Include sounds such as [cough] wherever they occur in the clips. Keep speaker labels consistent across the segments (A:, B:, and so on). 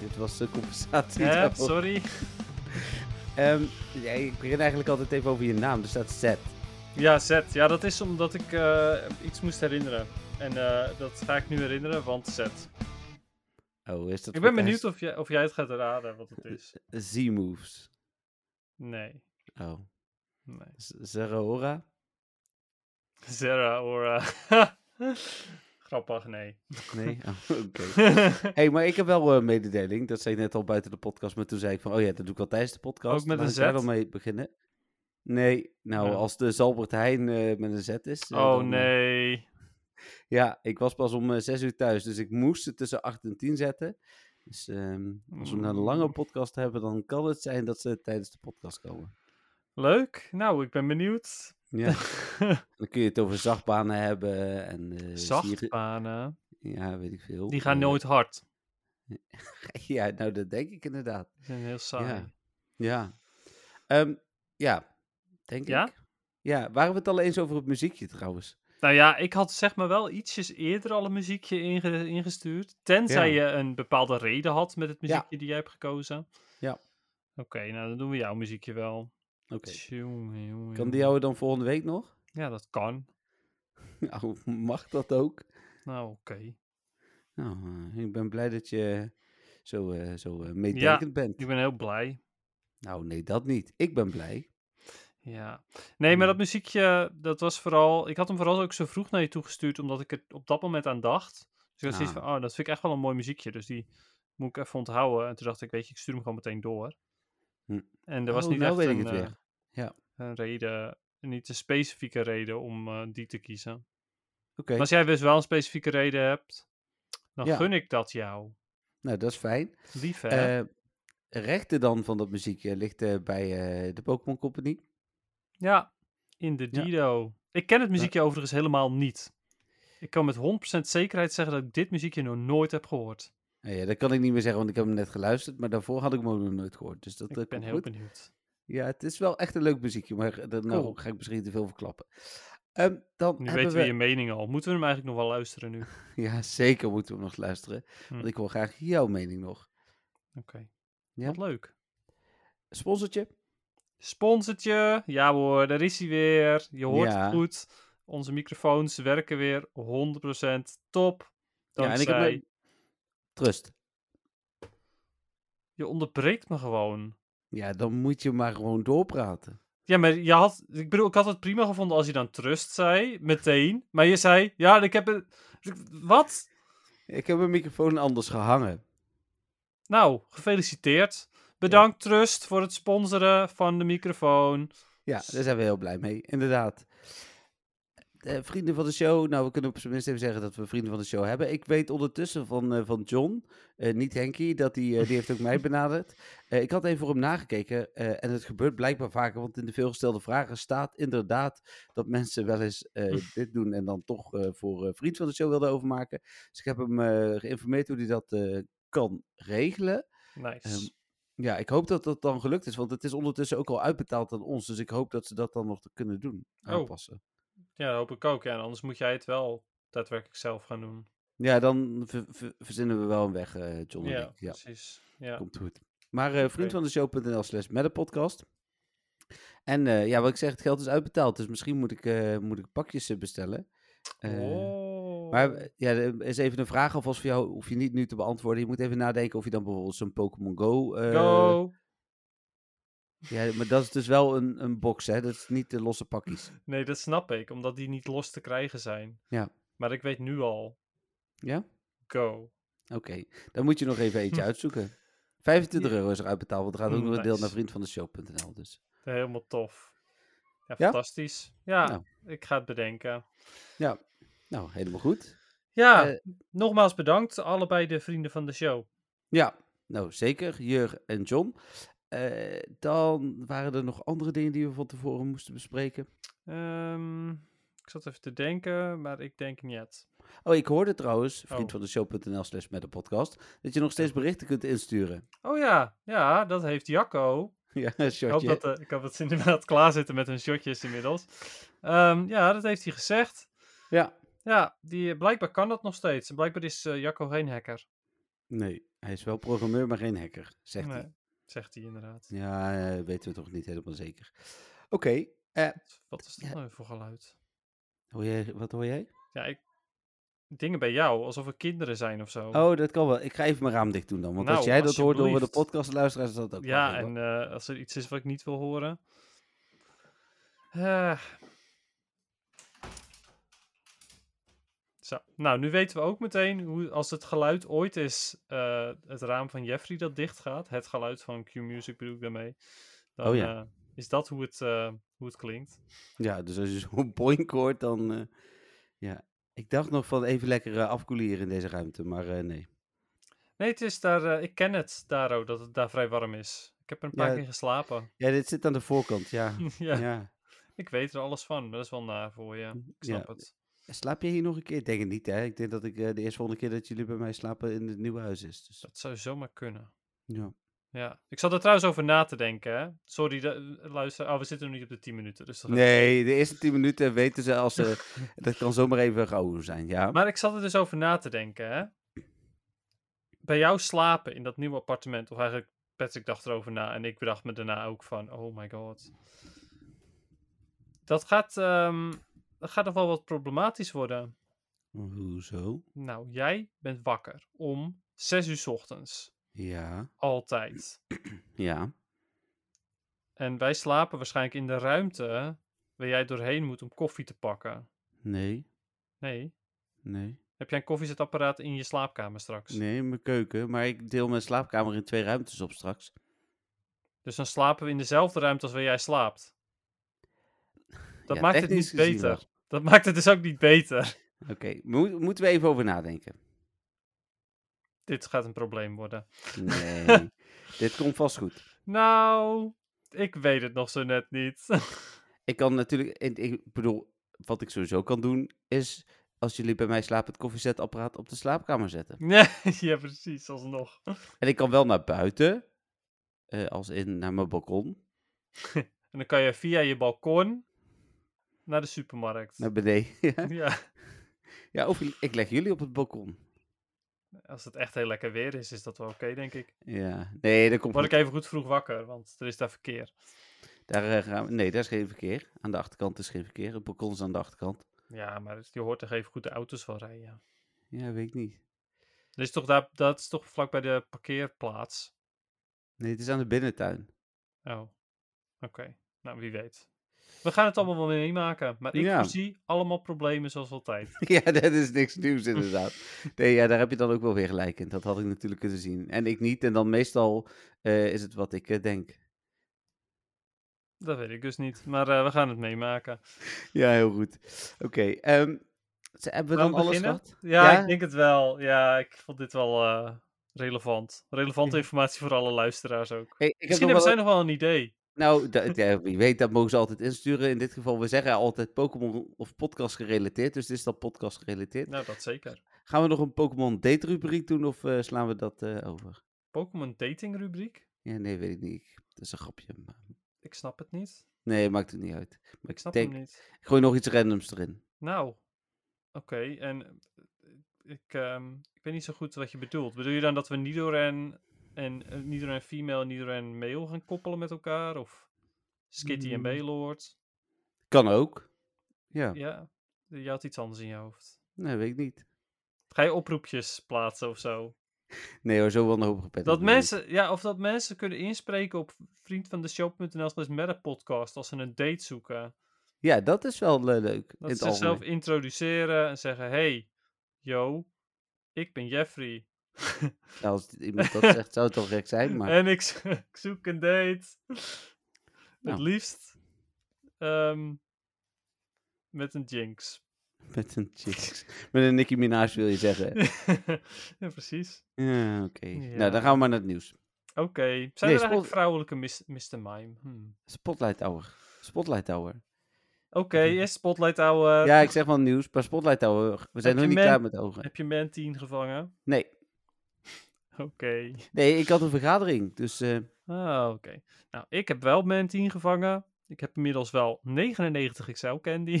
A: Dit was de compensatie.
B: Ja,
A: daarvoor.
B: sorry.
A: Ehm, ja, ik begin eigenlijk altijd even over je naam. Er staat Z.
B: Ja, Zet. Ja, dat is omdat ik eh, iets moest herinneren. En eh, dat ga ik nu herinneren, want Zet.
A: Oh, is dat
B: Ik ben benieuwd of jij, of jij het gaat raden wat het is.
A: Z-moves.
B: Nee.
A: Oh.
B: Nee.
A: Z- Zerahora? [laughs]
B: Grappig, nee.
A: Nee? [laughs] Oh, Oké. [laughs] hey, maar ik heb wel een mededeling. Dat zei ik net al buiten de podcast. Maar toen zei ik van, oh ja, dat doe ik wel tijdens de podcast.
B: Ook met een
A: ik daar
B: Z?
A: dan mee beginnen. Nee, nou,
B: Ja.
A: als de Zalbert Heijn eh, met een Z is. eh,
B: oh
A: dan, eh,
B: nee.
A: Ja, ik was pas om eh, 6 uur thuis, dus ik moest het tussen 8 en 10 zetten. Dus ehm, als we een lange
B: Mm.
A: podcast hebben, dan kan het zijn dat ze tijdens de podcast komen.
B: Leuk. Nou, ik ben benieuwd.
A: Ja. [laughs] dan kun je het over zachtbanen hebben en... eh,
B: Zachtbanen.
A: Ja, weet ik veel.
B: Die gaan
A: Eh,
B: nooit hard. [laughs]
A: Ja, nou dat denk ik inderdaad.
B: Die zijn heel saai.
A: Ja. Ja. Ehm, ja, denk
B: Ja?
A: ik. Ja, waren we het al eens over het muziekje trouwens?
B: Nou ja, ik had zeg maar wel ietsjes eerder al een muziekje inge- ingestuurd. Tenzij
A: Ja.
B: je een bepaalde reden had met het muziekje die jij hebt gekozen.
A: Ja.
B: Oké, nou dan doen we jouw muziekje wel.
A: Oké.
B: Tjonge, jonge,
A: Kan die jou dan volgende week nog?
B: Ja, dat kan. [laughs]
A: Nou, mag dat ook?
B: Nou, oké.
A: Nou, eh, ik ben blij dat je zo, eh zo eh, meedenkend bent.
B: Ik ben heel blij.
A: Nou, nee, dat niet. Ik ben blij.
B: Ja. Nee, maar dat muziekje, dat was vooral... Ik had hem vooral ook zo vroeg naar je toegestuurd, omdat ik er op dat moment aan dacht. Dus ik had zoiets
A: Ah.
B: van, oh, dat vind ik echt wel een mooi muziekje. Dus die moet ik even onthouden. En toen dacht ik, weet je, ik stuur hem gewoon meteen door.
A: Hm.
B: En er was
A: Oh,
B: niet
A: nou
B: echt
A: weet ik
B: een,
A: het weer. Ja.
B: een reden, niet een specifieke reden om eh, die te kiezen.
A: Oké,
B: als jij dus wel een specifieke reden hebt, dan
A: Ja.
B: gun ik dat jou.
A: nou, dat is fijn.
B: Lief, hè?
A: Eh rechten dan van dat muziekje ligt eh, bij de Pokémon Company.
B: ja, in de
A: ja.
B: Dido. Ik ken het muziekje overigens helemaal niet. Ik kan met 100% zekerheid zeggen dat ik dit muziekje nog nooit heb gehoord.
A: Nou ja, dat kan ik niet meer zeggen, want ik heb hem net geluisterd. Maar daarvoor had ik hem ook nog nooit gehoord. Dus dat
B: Ik ben heel
A: goed.
B: benieuwd.
A: Ja, het is wel echt een leuk muziekje. Maar eh, daar
B: Cool.
A: ga ik misschien te veel verklappen. Ehm, dan
B: Nu weten
A: we...
B: we je mening al. Moeten we hem eigenlijk nog wel luisteren nu? [laughs]
A: Ja, zeker moeten we nog luisteren.
B: Hm.
A: Want ik wil graag jouw mening nog.
B: Oké.
A: Ja?
B: Wat leuk.
A: Sponsortje?
B: Sponsortje. Ja hoor, daar is hij weer. Je hoort
A: Ja.
B: het goed. Onze microfoons werken weer 100% top.
A: Ja, en ik heb
B: Dankzij...
A: Trust.
B: Je onderbreekt me gewoon.
A: Ja, dan moet je maar gewoon doorpraten.
B: Ja, maar je had... Ik bedoel, ik had het prima gevonden als je dan trust zei. Meteen. Maar je zei... Ja, ik heb het... Wat?
A: Ik heb mijn microfoon anders gehangen.
B: Nou, gefeliciteerd. Bedankt Trust voor het sponsoren van de microfoon.
A: Ja, daar zijn we heel blij mee, inderdaad. Eh, vrienden van de show, nou, we kunnen op zijn minst even zeggen dat we vrienden van de show hebben. Ik weet ondertussen van, eh, van John, eh, niet Henky, dat die, die heeft ook mij [laughs] benaderd. Ik had even voor hem nagekeken en het gebeurt blijkbaar vaker, want in de veelgestelde vragen staat inderdaad dat mensen wel eens eh, dit doen en dan toch voor vriend van de show wilden overmaken. Dus ik heb hem geïnformeerd hoe hij dat kan regelen.
B: Nice.
A: Ehm, Ja, ik hoop dat dat dan gelukt is, want het is ondertussen ook al uitbetaald aan ons. Dus ik hoop dat ze dat dan nog kunnen doen,
B: Oh. Ja, dat hoop ik ook. Ja, en anders moet jij het wel daadwerkelijk zelf gaan doen.
A: Ja, dan ver- ver- verzinnen we wel een weg, eh, John
B: Ja, precies. Ja.
A: komt goed. Maar eh vriendvandeshow.nl slash met de podcast. En eh, ja, wat ik zeg, het geld is uitbetaald. Dus misschien moet ik, moet ik pakjes bestellen.
B: Oh.
A: Maar ja, er is even een vraag alvast voor jou. Hoef je niet nu te beantwoorden. Je moet even nadenken of je dan bijvoorbeeld zo'n Pokémon Go...
B: Go!
A: Ja, maar dat is dus wel een, een box, hè? Dat is niet de losse pakjes. [laughs]
B: Nee, dat snap ik, omdat die niet los te krijgen zijn.
A: Ja.
B: Maar ik weet nu al.
A: Ja?
B: Go.
A: Oké, dan moet je nog even eentje [laughs] uitzoeken. 25
B: Ja.
A: euro is er uitbetaald, want er gaat ook nog een deel naar vriendvandeshow.nl. Dus.
B: Helemaal tof. Ja,
A: Ja?
B: fantastisch. Ja,
A: Nou.
B: ik ga het bedenken.
A: Ja, nou, helemaal goed.
B: Ja,
A: Eh,
B: nogmaals bedankt, allebei de vrienden van de show.
A: Ja, nou zeker. Jur en John. Eh, dan waren er nog andere dingen die we van tevoren moesten bespreken.
B: Ehm, ik zat even te denken, maar ik denk niet.
A: Oh, ik hoorde trouwens, vriend
B: Oh.
A: van de show.nl slash met de podcast, dat je nog steeds berichten kunt insturen.
B: Oh ja, ja, dat heeft Jacco. [laughs]
A: ja, een
B: Ik hoop,
A: shotje.
B: dat, eh, ik hoop dat ze [laughs] inderdaad klaar zitten met hun shotjes inmiddels. Ehm, ja, dat heeft hij gezegd.
A: Ja.
B: Ja, die, blijkbaar kan dat nog steeds. En blijkbaar is eh, Jacco geen hacker.
A: Nee, hij is wel programmeur, maar geen hacker, zegt
B: Nee,
A: hij.
B: Zegt hij inderdaad.
A: Ja, eh, weten we toch niet helemaal zeker. Oké, eh,
B: Wat is dat
A: Ja.
B: nou voor geluid?
A: hoor jij, wat hoor jij?
B: Ja, ik... Dingen bij jou, alsof er kinderen zijn of zo.
A: Oh, dat kan wel. Ik ga even mijn raam dicht doen dan. Want als
B: Nou,
A: jij dat hoort over de
B: alsjeblieft.
A: podcastluisteraars, is dat ook
B: ja, en eh, als er iets is wat ik niet wil horen. Eh. Zo, nou, nu weten we ook meteen hoe, als het geluid ooit is, eh, het raam van Jeffrey dat dicht gaat, het geluid van Q-Music bedoel ik daarmee, dan
A: Oh ja.
B: eh, is dat hoe het, eh, hoe het klinkt.
A: Ja, dus als je [laughs] zo'n boink hoort, dan... ja, ik dacht nog van even lekker afkoelen hier in deze ruimte, maar nee.
B: Nee, het is daar, ik ken het daar ook, dat het daar vrij warm is. Ik heb er een paar
A: Ja,
B: keer geslapen.
A: Ja, dit zit aan de voorkant, ja. [laughs]
B: ja,
A: ja.
B: ik weet er alles van, dat is wel naar voor je. Ik snap
A: Ja.
B: het.
A: Slaap je hier nog een keer? Ik denk het niet, hè. Ik denk dat ik eh, de eerste volgende keer dat jullie bij mij slapen in het nieuwe huis is. Dus,
B: Dat zou zomaar kunnen.
A: ja.
B: Ja, ik zat er trouwens over na te denken. Hè? Sorry, de, luister. Oh, we zitten nog niet op de 10 minuten. Dus dat
A: Nee, de eerste tien minuten weten ze als ze... [laughs] dat kan zomaar even gauw zijn, ja.
B: Maar ik zat er dus over na te denken. Hè? Bij jou slapen in dat nieuwe appartement, of eigenlijk Patrick dacht erover na en ik bedacht me daarna ook van, oh my god. Dat gaat, ehm, dat gaat nog wel wat problematisch worden.
A: Hoezo?
B: Nou, jij bent wakker om 6 uur 's ochtends.
A: Ja,
B: Altijd. [clears throat]
A: ja.
B: En wij slapen waarschijnlijk in de ruimte waar jij doorheen moet om koffie te pakken.
A: Nee,
B: Nee.
A: nee.
B: Heb jij een koffiezetapparaat in je slaapkamer straks?
A: Nee, in mijn keuken. Maar ik deel mijn slaapkamer in twee ruimtes op straks.
B: Dus dan slapen we in dezelfde ruimte als waar jij slaapt. Dat
A: Ja,
B: maakt het niet beter. Dat maakt het dus ook niet beter.
A: Oké, mo- moeten we even over nadenken?
B: Dit gaat een probleem worden.
A: Nee, [laughs] dit komt vast goed.
B: Nou, ik weet het nog zo net niet. [laughs]
A: Ik kan natuurlijk, ik, ik bedoel, wat ik sowieso kan doen, is als jullie bij mij slapen het koffiezetapparaat op de slaapkamer zetten. [laughs]
B: nee, ja, precies, alsnog.
A: En ik kan wel naar buiten, eh, als in naar mijn balkon,
B: En dan kan je via je balkon naar de supermarkt.
A: naar beneden. [laughs] ja.
B: Ja,
A: ja, of ik leg jullie op het balkon.
B: als het echt heel lekker weer is, is dat wel oké, denk ik.
A: Ja, nee, dat komt
B: Word ik even goed vroeg wakker, want er is daar verkeer.
A: Daar eh, gaan we, nee, daar is geen verkeer. Aan de achterkant is geen verkeer. Het balkon is aan de achterkant.
B: Ja, maar je hoort toch even goed de auto's wel rijden.
A: Ja, weet ik niet.
B: Dat is toch, daar, dat is toch vlak bij de parkeerplaats?
A: Nee, het is aan de binnentuin.
B: Oh, oké. Nou, wie weet. We gaan het allemaal wel meemaken. Maar ik
A: Ja.
B: voorzie allemaal problemen zoals altijd. [laughs]
A: Ja, dat is niks nieuws inderdaad. Nee, ja, daar heb je dan ook wel weer gelijk in. Dat had ik natuurlijk kunnen zien. En ik niet. En dan meestal eh, is het wat ik eh, denk.
B: Dat weet ik dus niet. Maar eh, we gaan het meemaken. [laughs]
A: Ja, heel goed. Oké, ehm, ze- hebben we dan alles gehad?
B: Ja,
A: Ja?
B: ik denk het wel. Ja, ik vond dit wel relevant. Relevante informatie voor alle luisteraars ook.
A: Hey, ik heb
B: Misschien
A: nog
B: hebben zij nog wel een idee.
A: Nou, dat, ja, wie weet, dat mogen ze altijd insturen. In dit geval, we zeggen altijd Pokémon of podcast gerelateerd. Dus dit is dan podcast gerelateerd.
B: Nou, dat zeker.
A: Gaan we nog een Pokémon date rubriek doen of eh, slaan we dat eh, over?
B: Pokémon dating rubriek?
A: Ja, nee, weet ik niet. Dat is een grapje. Maar...
B: Ik snap het niet.
A: Nee, maakt het niet uit. Maar
B: Ik snap
A: denk,
B: hem niet.
A: ik gooi nog iets randoms erin.
B: Nou, oké. En eh, ik, ehm, ik weet niet zo goed wat je bedoelt. Bedoel je dan dat we Nidoran en uh, Nidoran female en Nidoran male gaan koppelen met elkaar? Of Skitty en
A: Mm.
B: Baylord?
A: Kan ook. Ja,
B: Ja, je had iets anders in je hoofd.
A: nee, weet ik niet.
B: Ga je oproepjes plaatsen of zo? [laughs]
A: Nee hoor, zo hoop gepet.
B: Dat mensen, ja, of dat mensen kunnen inspreken op vriendvandeshow.nl slash podcast als ze een date zoeken.
A: Ja, dat is wel eh, leuk.
B: Dat ze zichzelf introduceren en zeggen, hey, yo, ik ben Jeffrey. [laughs]
A: Als iemand dat zegt, zou het toch gek zijn. Maar
B: En ik, zo- ik zoek een date. Het
A: Nou.
B: liefst ehm, met een jinx.
A: Met een chicks. Met een Nicki Minaj wil je zeggen. [laughs]
B: ja, precies.
A: Ja, oké. Nou,
B: Ja.
A: dan gaan we maar naar het nieuws.
B: Oké. Zijn
A: Nee,
B: er eigenlijk vrouwelijke mis- Mr. Mime? Hmm.
A: Spotlight Tower. Spotlight Tower.
B: Oké, is Spotlight Hour.
A: Ja, ik zeg wel nieuws, maar Spotlight Tower. We zijn nog niet klaar met ogen.
B: Heb je Man 10 gevangen?
A: Nee.
B: Oké.
A: Nee, ik had een vergadering. Dus eh,
B: Ah, oké. Nou, ik heb wel Man 10 gevangen. Ik heb inmiddels wel 99 XL candy.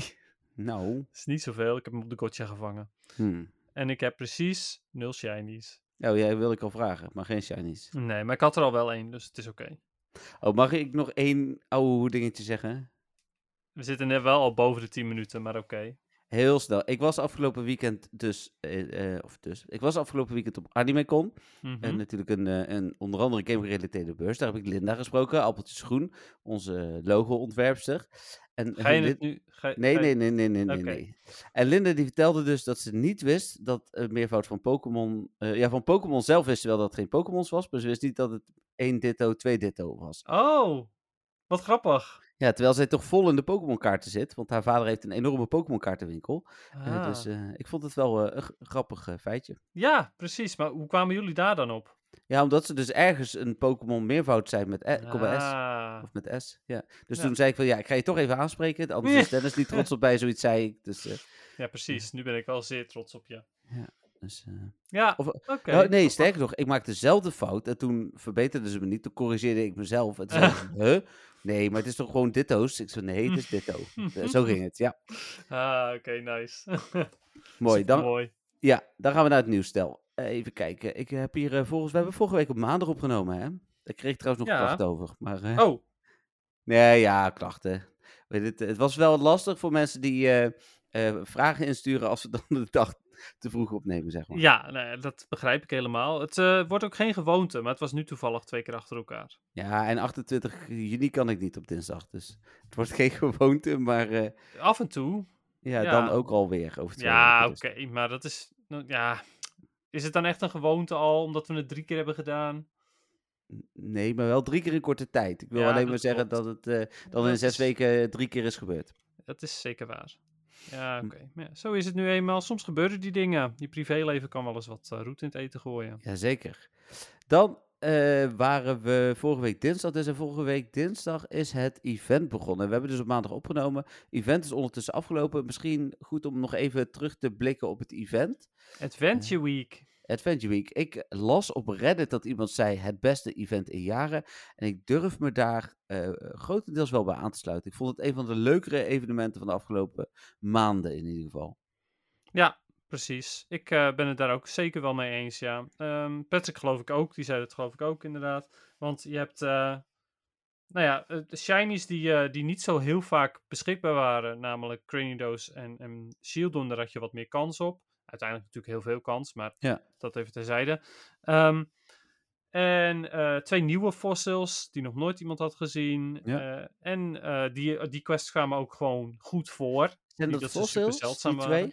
A: nou.
B: Dat [laughs] is niet zoveel. Ik heb hem op de gotcha gevangen.
A: Hmm.
B: En ik heb precies 0 shinies.
A: Oh, jij wil ik al vragen, maar geen shinies.
B: Nee, maar ik had er al wel één, dus het is oké.
A: Oh, mag ik nog één oude dingetje zeggen?
B: We zitten net wel al boven de 10 minuten, maar oké.
A: Heel snel. Ik was afgelopen weekend dus, eh, eh, of dus, ik was afgelopen weekend op AnimeCon.
B: Mhm.
A: En natuurlijk een, eh, een onder andere game-gerelateerde beurs. Daar heb ik Linda gesproken, Appeltjes Groen, onze logo-ontwerpster. En,
B: Ga je het nu... Ga,
A: Nee,
B: ga je-
A: nee, nee, nee, nee, nee. En Linda die vertelde dus dat ze niet wist dat een meervoud van Pokémon... ja, van Pokémon zelf wist ze wel dat het geen Pokémons was, maar ze wist niet dat het één Ditto, twee Ditto was.
B: Oh, wat grappig.
A: Ja, terwijl zij toch vol in de Pokémon-kaarten zit, want haar vader heeft een enorme Pokémon-kaartenwinkel. Eh,
B: Ah.
A: dus eh, ik vond het wel eh, een grappig feitje.
B: Ja, precies. Maar hoe kwamen jullie daar dan op?
A: Ja, omdat ze dus ergens een Pokémon meervoud zijn met e S.
B: Ah.
A: Of met S, ja. Dus
B: Ja.
A: toen zei ik van, ja, ik ga je toch even aanspreken. Anders is Dennis niet trots op mij, zoiets zei ik. Dus,
B: Ja, precies. Nu ben ik wel zeer trots op je.
A: Dus eh,
B: Ja,
A: Of-
B: oké.
A: Nou, nee, sterker nog, ik maakte dezelfde fout en toen verbeterden ze me niet. Toen corrigeerde ik mezelf. En toen zei ze, [laughs] huh? Nee, maar het is toch gewoon ditto's? Ik zei, nee, het is ditto. [laughs] Eh, Zo ging het, ja.
B: Ah, oké, nice. [laughs]
A: Mooi. Dan,
B: Mooi.
A: ja, dan gaan we naar het nieuwsstel. Eh, even kijken. Ik heb hier eh, volgens... We hebben vorige week op maandag opgenomen, hè? Daar kreeg ik trouwens nog
B: Ja.
A: klachten over. Maar, eh,
B: Oh,
A: Nee, ja, klachten. Weet het, het was wel lastig voor mensen die eh, eh, vragen insturen als we dan de dag te vroeg opnemen, zeg maar.
B: ja, nee, dat begrijp ik helemaal. Het eh, wordt ook geen gewoonte, maar het was nu toevallig twee keer achter elkaar.
A: Ja, en 28 juni kan ik niet op dinsdag. Dus het wordt geen [laughs] gewoonte, maar eh,
B: Af en toe.
A: ja,
B: Ja.
A: dan ook alweer over twee
B: Ja,
A: weken.
B: oké,
A: dus.
B: maar dat is... nou, Ja, is het dan echt een gewoonte al, omdat we het drie keer hebben gedaan?
A: Nee, maar wel drie keer in korte tijd. Ik wil
B: Ja,
A: alleen maar zeggen
B: klopt.
A: dat het eh, dan
B: Dat
A: in zes
B: is-
A: weken drie keer is gebeurd.
B: Dat is zeker waar. Ja,
A: Hm.
B: oké. Maar ja, zo is het nu eenmaal. Soms gebeuren die dingen. Je privéleven kan wel eens wat eh, roet in het eten gooien.
A: Jazeker. Dan eh, waren we vorige week dinsdag. Dus en vorige week dinsdag is het event begonnen. We hebben dus op maandag opgenomen. Event is ondertussen afgelopen. Misschien goed om nog even terug te blikken op het event.
B: Adventure Week.
A: Adventure Week. Ik las op Reddit dat iemand zei het beste event in jaren. En ik durf me daar eh, grotendeels wel bij aan te sluiten. Ik vond het een van de leukere evenementen van de afgelopen maanden in ieder geval.
B: Ja, precies. Ik eh, ben het daar ook zeker wel mee eens, ja. Ehm, Patrick geloof ik ook. Die zei dat geloof ik ook inderdaad. Want je hebt... eh, nou ja, de shinies die, die niet zo heel vaak beschikbaar waren, namelijk Cranidos en, en Shieldon, daar had je wat meer kans op. Uiteindelijk natuurlijk heel veel kans, maar
A: Ja.
B: dat even terzijde. Ehm en eh, twee nieuwe fossils die nog nooit iemand had gezien.
A: Ja.
B: Eh, en eh, die, die quests kwamen ook gewoon goed voor.
A: Zijn dat
B: dat
A: fossils,
B: zeldzaam
A: die twee?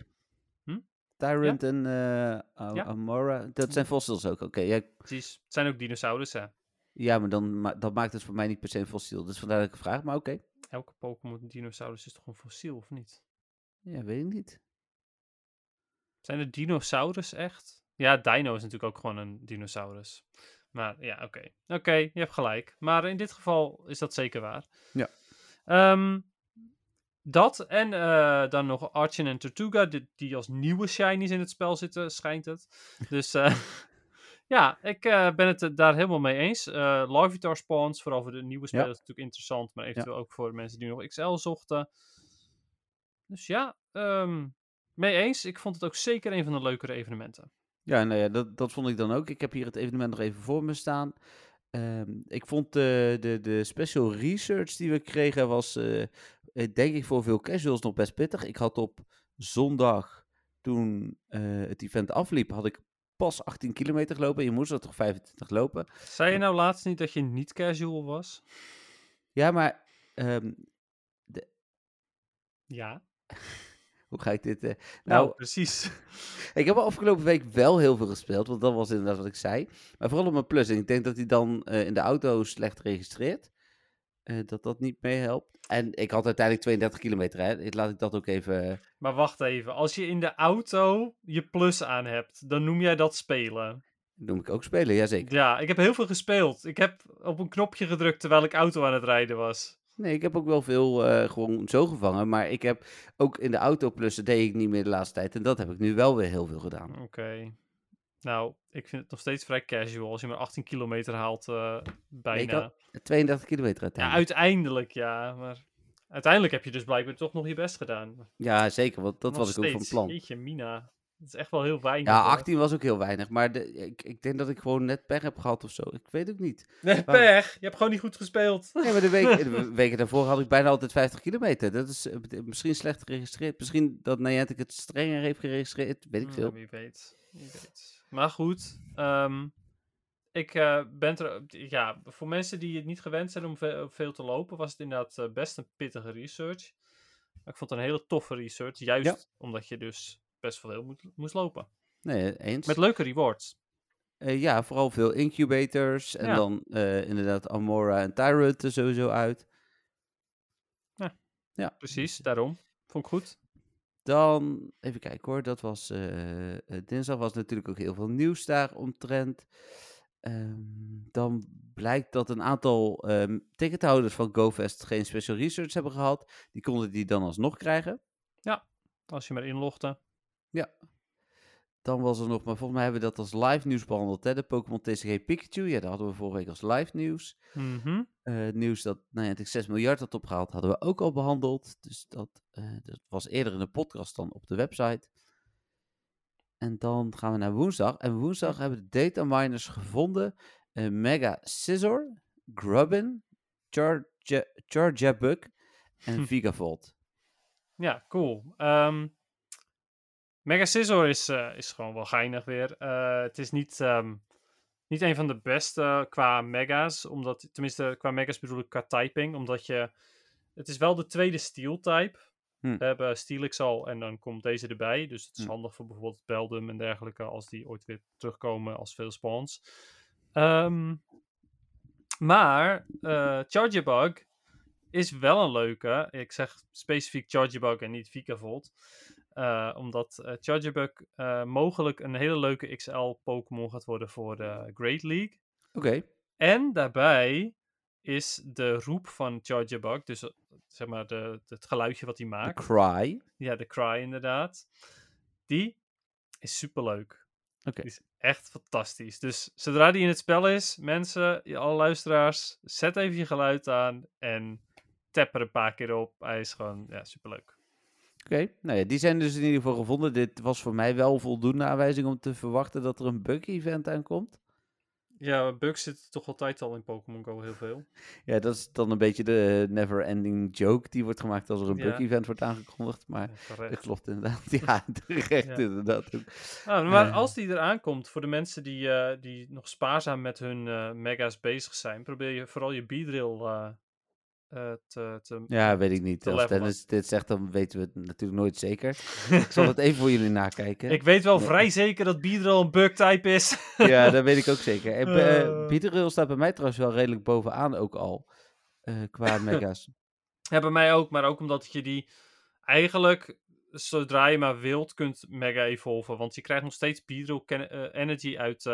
B: Hm?
A: Tyrant en
B: Ja.
A: Amora, dat zijn fossils ook. Oké,
B: Precies. Het zijn ook dinosaurussen.
A: ja, maar dan, ma- dat maakt het voor mij niet per se een fossiel. Dus vandaar dat ik vraag, maar oké.
B: Elke Pokémon dinosaurus is toch een fossiel, of niet?
A: Ja, weet ik niet.
B: Zijn de dinosaurus echt? Ja, dino is natuurlijk ook gewoon een dinosaurus. Maar ja, oké. Oké, je hebt gelijk. Maar in dit geval is dat zeker waar.
A: Ja.
B: Ehm, dat en eh, dan nog Archon en Tortuga, die, die als nieuwe shinies in het spel zitten, schijnt het. [laughs] Dus eh, [laughs] ja, ik eh, ben het daar helemaal mee eens. Eh Larvitar spawns, vooral voor de nieuwe spelers, is natuurlijk interessant, maar eventueel ook voor mensen die nog XL zochten. Dus ja, ehm, mee eens. Ik vond het ook zeker een van de leukere evenementen.
A: Ja, nou ja, dat, dat vond ik dan ook. Ik heb hier het evenement nog even voor me staan. Ehm, ik vond de, de, de special research die we kregen was, eh, eh, denk ik, voor veel casuals nog best pittig. Ik had op zondag, toen eh, het event afliep, had ik pas 18 kilometer gelopen. Je moest er toch 25 lopen.
B: Zei je nou laatst niet dat je niet casual was?
A: Ja, maar ehm,
B: Ja.
A: Hoe ga ik dit... eh,
B: Nou,
A: nou,
B: precies.
A: Ik heb afgelopen week wel heel veel gespeeld, want dat was inderdaad wat ik zei. Maar vooral op mijn plus. En ik denk dat hij dan eh, in de auto slecht registreert. eh, dat dat niet meehelpt. En ik had uiteindelijk 32 kilometer, hè. Laat ik dat ook even...
B: Maar wacht even, als je in de auto je plus aan hebt, dan noem jij dat spelen.
A: noem ik ook spelen, jazeker.
B: Ja, ik heb heel veel gespeeld. Ik heb op een knopje gedrukt terwijl ik auto aan het rijden was.
A: Nee, ik heb ook wel veel eh, gewoon zo gevangen. Maar ik heb ook in de auto plussen deed ik niet meer de laatste tijd. En dat heb ik nu wel weer heel veel gedaan.
B: Oké. Nou, ik vind het nog steeds vrij casual als je maar 18 kilometer haalt eh, bijna.
A: had 32 kilometer
B: Ja,
A: uiteindelijk.
B: uiteindelijk ja, maar uiteindelijk heb je dus blijkbaar toch nog je best gedaan.
A: Ja, zeker, want dat
B: Nog
A: was ik ook van plan.
B: Jeetje, Mina. Dat is echt wel heel weinig.
A: Ja,
B: hoor.
A: 18 was ook heel weinig. Maar de, ik, ik denk dat ik gewoon net pech heb gehad of zo. Ik weet ook niet.
B: Nee, pech. Je hebt gewoon niet goed gespeeld.
A: Nee, maar de, week, [laughs] de weken daarvoor had ik bijna altijd 50 kilometer. Dat is eh, misschien slecht geregistreerd. Misschien dat Niantic het strenger heeft geregistreerd. Weet ik
B: Ja,
A: veel.
B: wie weet. Wie weet. Maar goed, ehm, ik eh, ben er. Ja, voor mensen die het niet gewend zijn om ve- veel te lopen, was het inderdaad eh, best een pittige research. Maar ik vond het een hele toffe research. Juist
A: Ja.
B: omdat je dus best wel heel moet, moest lopen.
A: Nee, eens.
B: Met leuke rewards.
A: Eh, ja, vooral veel incubators. En
B: Ja.
A: dan eh, inderdaad Amora en Tyrant er sowieso uit.
B: Ja.
A: ja.
B: Precies, daarom. Vond ik goed.
A: Dan, even kijken hoor, dat was eh, dinsdag was natuurlijk ook heel veel nieuws daar omtrent. Ehm, dan blijkt dat een aantal ehm, tickethouders van GoFest geen special research hebben gehad. Die konden die dan alsnog krijgen.
B: Als je maar inlogde.
A: Dan was er nog, maar volgens mij hebben we dat als live nieuws behandeld, hè? De Pokémon TCG Pikachu. Ja, dat hadden we vorige week als live nieuws.
B: Mhm.
A: Eh, het nieuws dat Niantic 6 miljard had opgehaald, hadden we ook al behandeld. Dus dat, eh, dat was eerder in de podcast dan op de website. En dan gaan we naar woensdag. En woensdag hebben de data miners gevonden eh, Mega Scissor, Grubbin, Charge, Charjabug en [laughs] Vigavolt.
B: Ja, cool. Ehm Mega Scissor is, eh, is gewoon wel geinig weer. Eh, het is niet, ehm, niet een van de beste qua mega's. Omdat, tenminste, qua mega's bedoel ik qua typing. Omdat je... Het is wel de tweede steel type.
A: Hm.
B: We hebben Steelix al en dan komt deze erbij. Dus het is
A: Hm.
B: handig voor bijvoorbeeld Beldum en dergelijke. Als die ooit weer terugkomen als veel spawns. Ehm, maar eh Chargebug is wel een leuke. Ik zeg specifiek Chargebug en niet Vikavolt. Eh, omdat eh Chargebug eh, mogelijk een hele leuke XL-Pokémon gaat worden voor de Great League.
A: Oké,
B: En daarbij is de roep van Chargebug, dus zeg maar de, het geluidje wat hij
A: de
B: maakt.
A: Cry.
B: Ja, de cry inderdaad. Die is superleuk.
A: Oké.
B: Die is echt fantastisch. Dus zodra die in het spel is, mensen, alle luisteraars, zet even je geluid aan en tap er een paar keer op. Hij is gewoon, ja, superleuk.
A: Oké, nou ja, die zijn dus in ieder geval gevonden. Dit was voor mij wel voldoende aanwijzing om te verwachten dat er een bug-event aankomt.
B: Ja, bugs zitten toch altijd al in Pokémon Go heel veel. [laughs]
A: Ja, dat is dan een beetje de never-ending joke die wordt gemaakt als er een
B: Ja.
A: bug-event wordt aangekondigd. Maar
B: Ja,
A: dat klopt inderdaad. [laughs] Ja, terecht
B: Ja.
A: inderdaad.
B: Nou, maar
A: Eh.
B: als die eraan komt, voor de mensen die, eh, die nog spaarzaam met hun eh, mega's bezig zijn, probeer je vooral je beadrill eh eh, te, te
A: Ja, weet ik niet.
B: te
A: Als. Dennis dit zegt, dan weten we het natuurlijk nooit zeker. Ik zal [laughs] het even voor jullie nakijken.
B: Ik weet wel
A: Nee.
B: vrij zeker dat beadrill een bug type is. [laughs]
A: Ja, dat weet ik ook zeker. En. Beatrill staat bij mij trouwens wel redelijk bovenaan ook al. qua [laughs] mega's.
B: Ja, bij mij ook, maar ook omdat je die eigenlijk, zodra je maar wilt, kunt mega evolven. Want je krijgt nog steeds eh, energy uit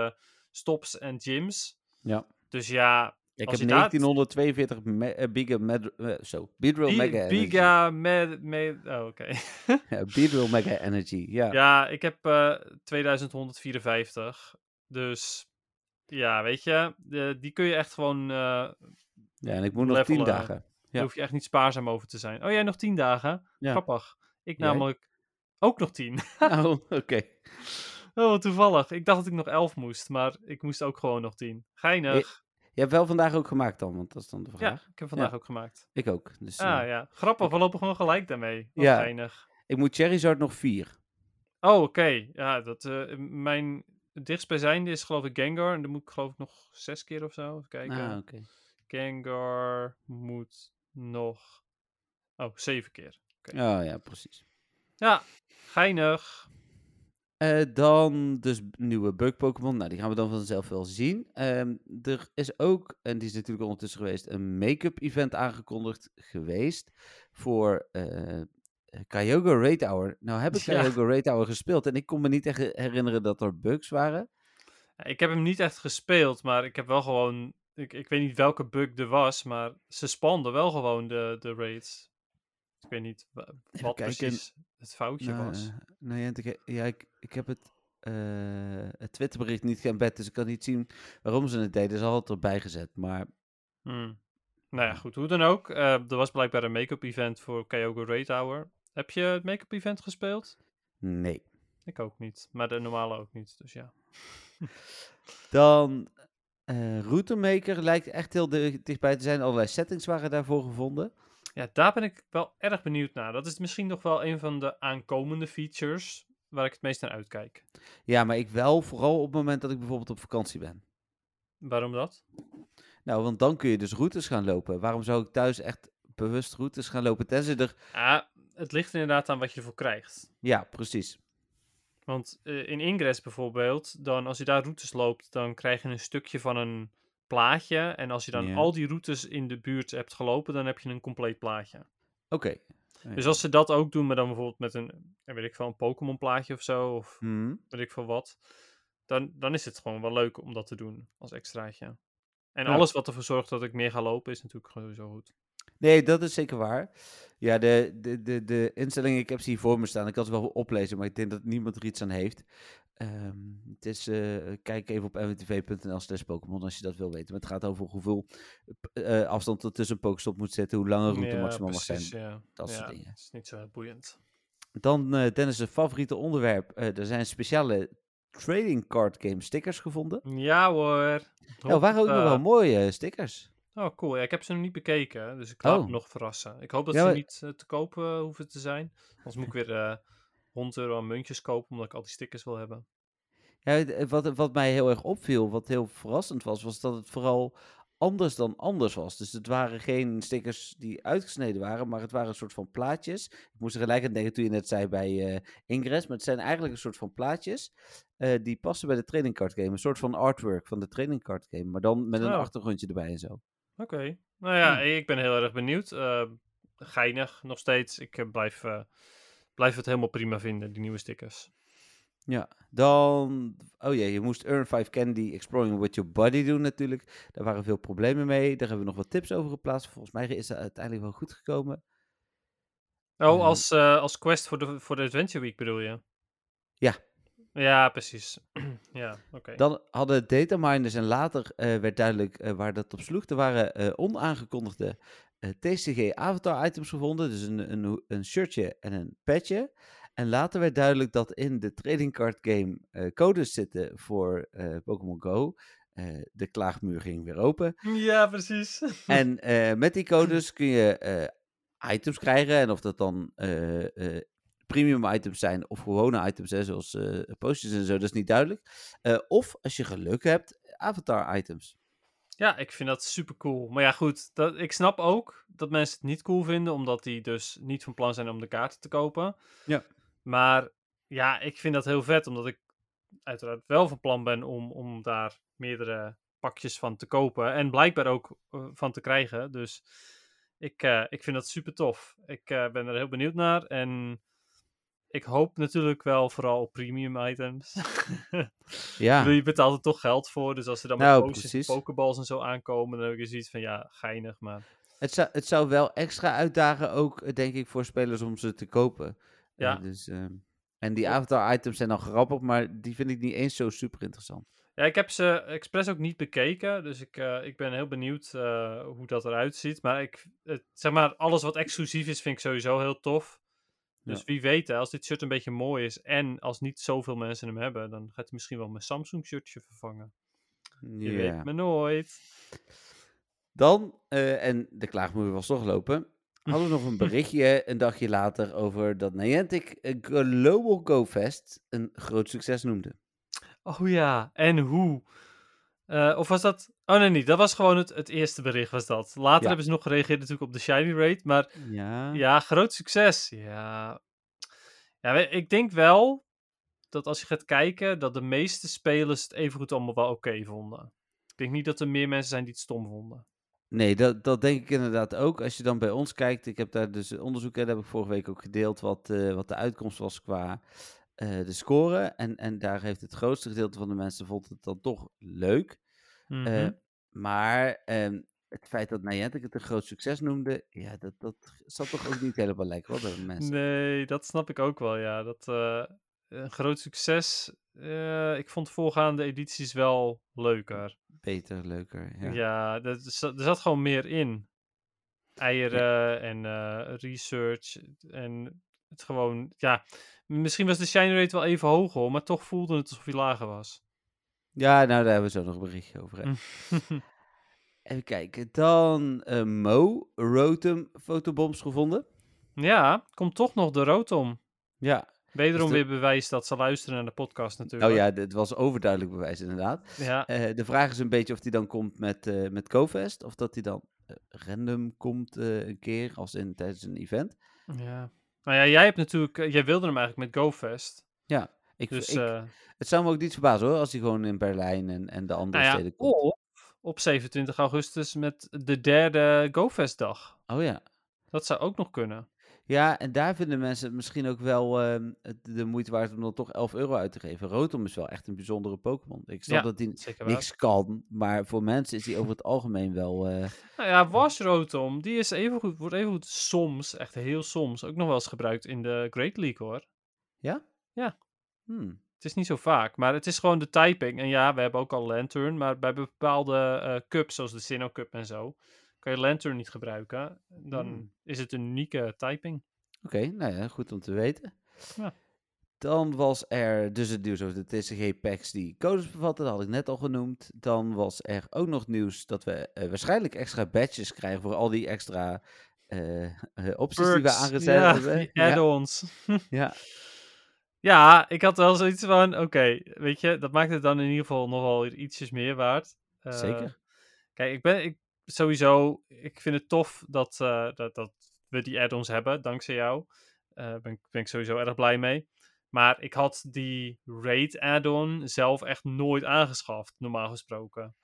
B: stops en gyms.
A: Ja.
B: Dus ja,
A: Ik
B: Als
A: heb
B: je dat-
A: 1942 me, eh, Biga med, eh, zo,
B: Bi-
A: Mega Energy.
B: Biga met oh, oké. [laughs]
A: Ja, Beedrill Mega Energy, ja.
B: ja, ik heb eh 2154. Dus ja, weet je, de- die kun je echt gewoon... eh
A: Ja, en ik moet nog 10
B: levelen.
A: dagen.
B: Daar
A: Ja.
B: hoef je echt niet spaarzaam over te zijn. Oh, jij nog 10 dagen?
A: Ja.
B: Grappig. Ik
A: Jij?
B: namelijk ook nog 10. [laughs]
A: Oh, oké.
B: Oh, toevallig. Ik dacht dat ik nog 11 moest, maar ik moest ook gewoon nog 10. Geinig.
A: Je hebt wel vandaag ook gemaakt dan, want dat is dan de
B: Ja,
A: vraag.
B: ik heb vandaag
A: Ja.
B: ook gemaakt.
A: Ik ook. Dus,
B: Ah
A: eh,
B: ja, grappig. We lopen gewoon gelijk daarmee. Wat
A: Ja.
B: geinig.
A: Ik moet Charizard nog 4.
B: Oh, oké. Ja, dat, eh, mijn dichtstbijzijnde is geloof ik Gengar. En dan moet ik geloof ik nog zes keer of zo. Even kijken.
A: Ah, oké.
B: Gengar moet nog... Oh, zeven keer.
A: Oh ja, precies.
B: Ja, geinig.
A: Eh, dan dus nieuwe bug Pokémon. Nou, die gaan we dan vanzelf wel zien. Ehm, er is ook, en die is natuurlijk ondertussen geweest, een make-up event aangekondigd geweest voor eh Kyogre Raid Hour. Nou heb ik
B: Ja.
A: Kyogre Raid Hour gespeeld en ik kon me niet echt herinneren dat er bugs waren.
B: Ik heb hem niet echt gespeeld, maar ik heb wel gewoon... Ik, ik weet niet welke bug er was, maar ze spanden wel gewoon de, de raids. Ik weet niet wa- wat precies het foutje
A: nou,
B: was.
A: eh, nou ja, ik, ja, ik, ik heb het, eh, het Twitterbericht niet geëmbed, dus ik kan niet zien waarom ze het deden. Ze hadden het erbij gezet, maar
B: Hmm. Nou ja, goed, hoe dan ook. eh, er was blijkbaar een make-up event voor Kyogre Raid Hour. Heb je het make-up event gespeeld?
A: nee.
B: Ik ook niet, maar de normale ook niet, dus ja. [laughs]
A: Dan eh Routemaker lijkt echt heel di- dichtbij te zijn. Allerlei settings waren daarvoor gevonden.
B: Ja, daar ben ik wel erg benieuwd naar. Dat is misschien nog wel een van de aankomende features waar ik het meest naar uitkijk.
A: Ja, maar ik wel vooral op het moment dat ik bijvoorbeeld op vakantie ben.
B: Waarom dat?
A: Nou, want dan kun je dus routes gaan lopen. Waarom zou ik thuis echt bewust routes gaan lopen? Tenzij er...
B: Ja, het ligt inderdaad aan wat je ervoor krijgt.
A: Ja, precies.
B: Want eh, in Ingress bijvoorbeeld, dan als je daar routes loopt, dan krijg je een stukje van een plaatje. En als je dan al die routes in de buurt hebt gelopen, dan heb je een compleet plaatje.
A: Oké.
B: Dus als ze dat ook doen, maar dan bijvoorbeeld met een, weet ik veel, een Pokémon plaatje of zo, of
A: Hmm.
B: weet ik veel wat, dan, dan is het gewoon wel leuk om dat te doen als extraatje. En
A: Ja.
B: alles wat ervoor zorgt dat ik meer ga lopen, is natuurlijk sowieso goed.
A: Nee, dat is zeker waar. Ja, de, de, de, de instellingen, ik heb ze hier voor me staan. Ik kan ze wel oplezen, maar ik denk dat niemand er iets aan heeft. Ehm, het is, eh, kijk even op mwtv.nl slash Pokémon als je dat wil weten. Maar het gaat over hoeveel eh, afstand er tussen een Pokestop moet zitten, hoe lang een route
B: Ja,
A: maximaal mag zijn.
B: ja.
A: dat soort dingen.
B: Het is niet zo boeiend.
A: Dan, eh Dennis, een favoriete onderwerp. Er zijn speciale trading card game stickers gevonden.
B: Ja hoor.
A: Nou, waren ook nog wel mooie stickers.
B: Oh, cool. Ja, ik heb ze nog niet bekeken, dus ik laat
A: Oh.
B: me nog verrassen. Ik hoop dat
A: Ja,
B: ze
A: maar-
B: niet te koop eh, hoeven te zijn. Anders moet ik [laughs] weer 100 euro aan muntjes kopen, omdat ik al die stickers wil hebben.
A: Ja, het- wat, wat mij heel erg opviel, wat heel verrassend was, was dat het vooral anders dan anders was. Dus het waren geen stickers die uitgesneden waren, maar het waren een soort van plaatjes. Ik moest er gelijk aan denken toen je net zei bij eh, Ingress, maar het zijn eigenlijk een soort van plaatjes eh, die passen bij de trading card game. Een soort van artwork van de trading card game, maar dan met een
B: Oh.
A: achtergrondje erbij en zo.
B: Oké. Nou ja, ik ben heel erg benieuwd. Eh, geinig, nog steeds. Ik eh, blijf, eh, blijf het helemaal prima vinden, die nieuwe stickers.
A: Ja, dan... Oh ja, je moest Earn 5 Candy Exploring with Your Body doen natuurlijk. Daar waren veel problemen mee. Daar hebben we nog wat tips over geplaatst. Volgens mij is dat uiteindelijk wel goed gekomen.
B: Oh,
A: Ehm.
B: als, eh, als quest voor de, voor de Adventure Week bedoel je?
A: Ja.
B: Ja, precies. [clears throat] ja, oké.
A: Dan hadden dataminers en later eh, werd duidelijk eh, waar dat op sloeg. Er waren onaangekondigde TCG avatar items gevonden. Dus een, een, een shirtje en een petje. En later werd duidelijk dat in de trading card game eh, codes zitten voor eh, Pokémon Go. Eh, de klaagmuur ging weer open.
B: Ja, precies. [laughs]
A: En eh, met die codes kun je eh, items krijgen. En of dat dan eh, eh, premium items zijn of gewone items, hè, zoals eh postjes en zo, dat is niet duidelijk. Eh, of als je geluk hebt, avatar items.
B: Ja, ik vind dat super cool. Maar ja, goed, dat, ik snap ook dat mensen het niet cool vinden, omdat die dus niet van plan zijn om de kaarten te kopen.
A: Ja.
B: Maar ja, ik vind dat heel vet, omdat ik uiteraard wel van plan ben om, om daar meerdere pakjes van te kopen. En blijkbaar ook eh, van te krijgen. Dus ik, eh, ik vind dat super tof. Ik eh, ben er heel benieuwd naar. En ik hoop natuurlijk wel vooral op premium items. [laughs] [laughs]
A: Ja,
B: je betaalt er toch geld voor. Dus als er dan
A: Nou,
B: met pokeballs en zo aankomen, dan heb ik zoiets van, ja, geinig, maar...
A: het zou, het zou wel extra uitdagen ook, denk ik, voor spelers om ze te kopen.
B: Ja.
A: Eh, dus, ehm, en die avatar items zijn dan grappig, maar die vind ik niet eens zo super interessant.
B: Ja, ik heb ze expres ook niet bekeken, dus ik, eh, ik ben heel benieuwd eh, hoe dat eruit ziet. Maar ik, het, zeg maar, alles wat exclusief is, vind ik sowieso heel tof. Dus
A: Ja.
B: wie weet, als dit shirt een beetje mooi is en als niet zoveel mensen hem hebben, dan gaat hij misschien wel mijn Samsung shirtje vervangen. Je weet me nooit.
A: Dan, eh, en de klaagmuur was toch lopen, hadden we nog een [laughs] berichtje een dagje later over dat Niantic eh, Global Go Fest een groot succes noemde.
B: Oh ja, en hoe? Eh, of was dat... Oh nee, niet. Dat was gewoon het, het eerste bericht was dat. Later
A: Ja.
B: hebben ze nog gereageerd natuurlijk op de Shiny Rate, maar
A: Ja.
B: Ja, groot succes. Ja. Ja, ik denk wel dat als je gaat kijken, dat de meeste spelers het evengoed allemaal wel oké vonden. Ik denk niet dat er meer mensen zijn die het stom vonden.
A: Nee, dat, dat denk ik inderdaad ook. Als je dan bij ons kijkt, ik heb daar dus onderzoek, en heb ik vorige week ook gedeeld, wat, eh, wat de uitkomst was qua eh, de score. En, en daar heeft het grootste gedeelte van de mensen vond het dan toch leuk. Eh,
B: Mhm.
A: maar ehm, het feit dat Niantic het een groot succes noemde, ja, dat, dat zat toch ook niet helemaal lekker hoor, bij de mensen.
B: Nee, dat snap ik ook wel, ja. Dat, eh, een groot succes. eh, ik vond voorgaande edities wel leuker.
A: Beter, leuker. Ja.
B: Ja, er, zat- er zat gewoon meer in. Eieren en eh, research en het gewoon, ja. Misschien was de shine rate wel even hoog hoor, maar toch voelde het alsof hij lager was.
A: Ja, nou, daar hebben we zo nog een berichtje over. [laughs] Even kijken. Dan eh, Mo, Rotom fotobombs gevonden.
B: ja, komt toch nog de rood om.
A: Ja.
B: Wederom
A: de-
B: weer bewijs dat ze luisteren naar de podcast natuurlijk.
A: Oh ja, het was overduidelijk bewijs inderdaad.
B: Ja,
A: Eh, de vraag is een beetje of die dan komt met, eh met GoFest. Of dat die dan random komt een keer, als in tijdens een event.
B: ja. Nou ja, jij hebt natuurlijk, jij wilde hem eigenlijk met GoFest.
A: Ik,
B: Dus,
A: ik,
B: eh,
A: het zou me ook niet verbazen hoor, als hij gewoon in Berlijn en, en de andere
B: nou ja,
A: steden komt.
B: of op 27 augustus met de derde GoFest dag.
A: Oh ja.
B: Dat zou ook nog kunnen.
A: Ja, en daar vinden mensen het misschien ook wel ehm, de moeite waard om dan toch 11 euro uit te geven. Rotom is wel echt een bijzondere Pokémon. Ik snap
B: Ja,
A: dat hij niks kan, maar voor mensen is hij over het algemeen wel... eh,
B: Nou ja, Washrotom, die is even goed, wordt even goed soms, echt heel soms, ook nog wel eens gebruikt in de Great League hoor.
A: Hmm.
B: Het is niet zo vaak, maar het is gewoon de typing. En ja, we hebben ook al Lantern, maar bij bepaalde eh, cups, zoals de Sinnoh Cup en zo, kan je Lantern niet gebruiken. Dan
A: Hmm.
B: is het een unieke typing.
A: Oké, nou ja, goed om te weten.
B: Ja.
A: Dan was er dus het nieuws over de TCG-packs die codes bevatten. Dat had ik net al genoemd. Dan was er ook nog nieuws dat we eh, waarschijnlijk extra badges krijgen voor al die extra eh, opties die we aangezet
B: ja,
A: hebben. Ja,
B: add-ons. [laughs]
A: ja.
B: Ja, ik had wel zoiets van, oké, weet je, dat maakt het dan in ieder geval nog wel weer ietsjes meer waard. Eh,
A: Zeker.
B: Kijk, ik ben ik, sowieso, ik vind het tof dat, eh, dat, dat we die add-ons hebben, dankzij jou. Daar ben, ik- ben ik sowieso erg blij mee. Maar ik had die raid add-on zelf echt nooit aangeschaft, normaal gesproken.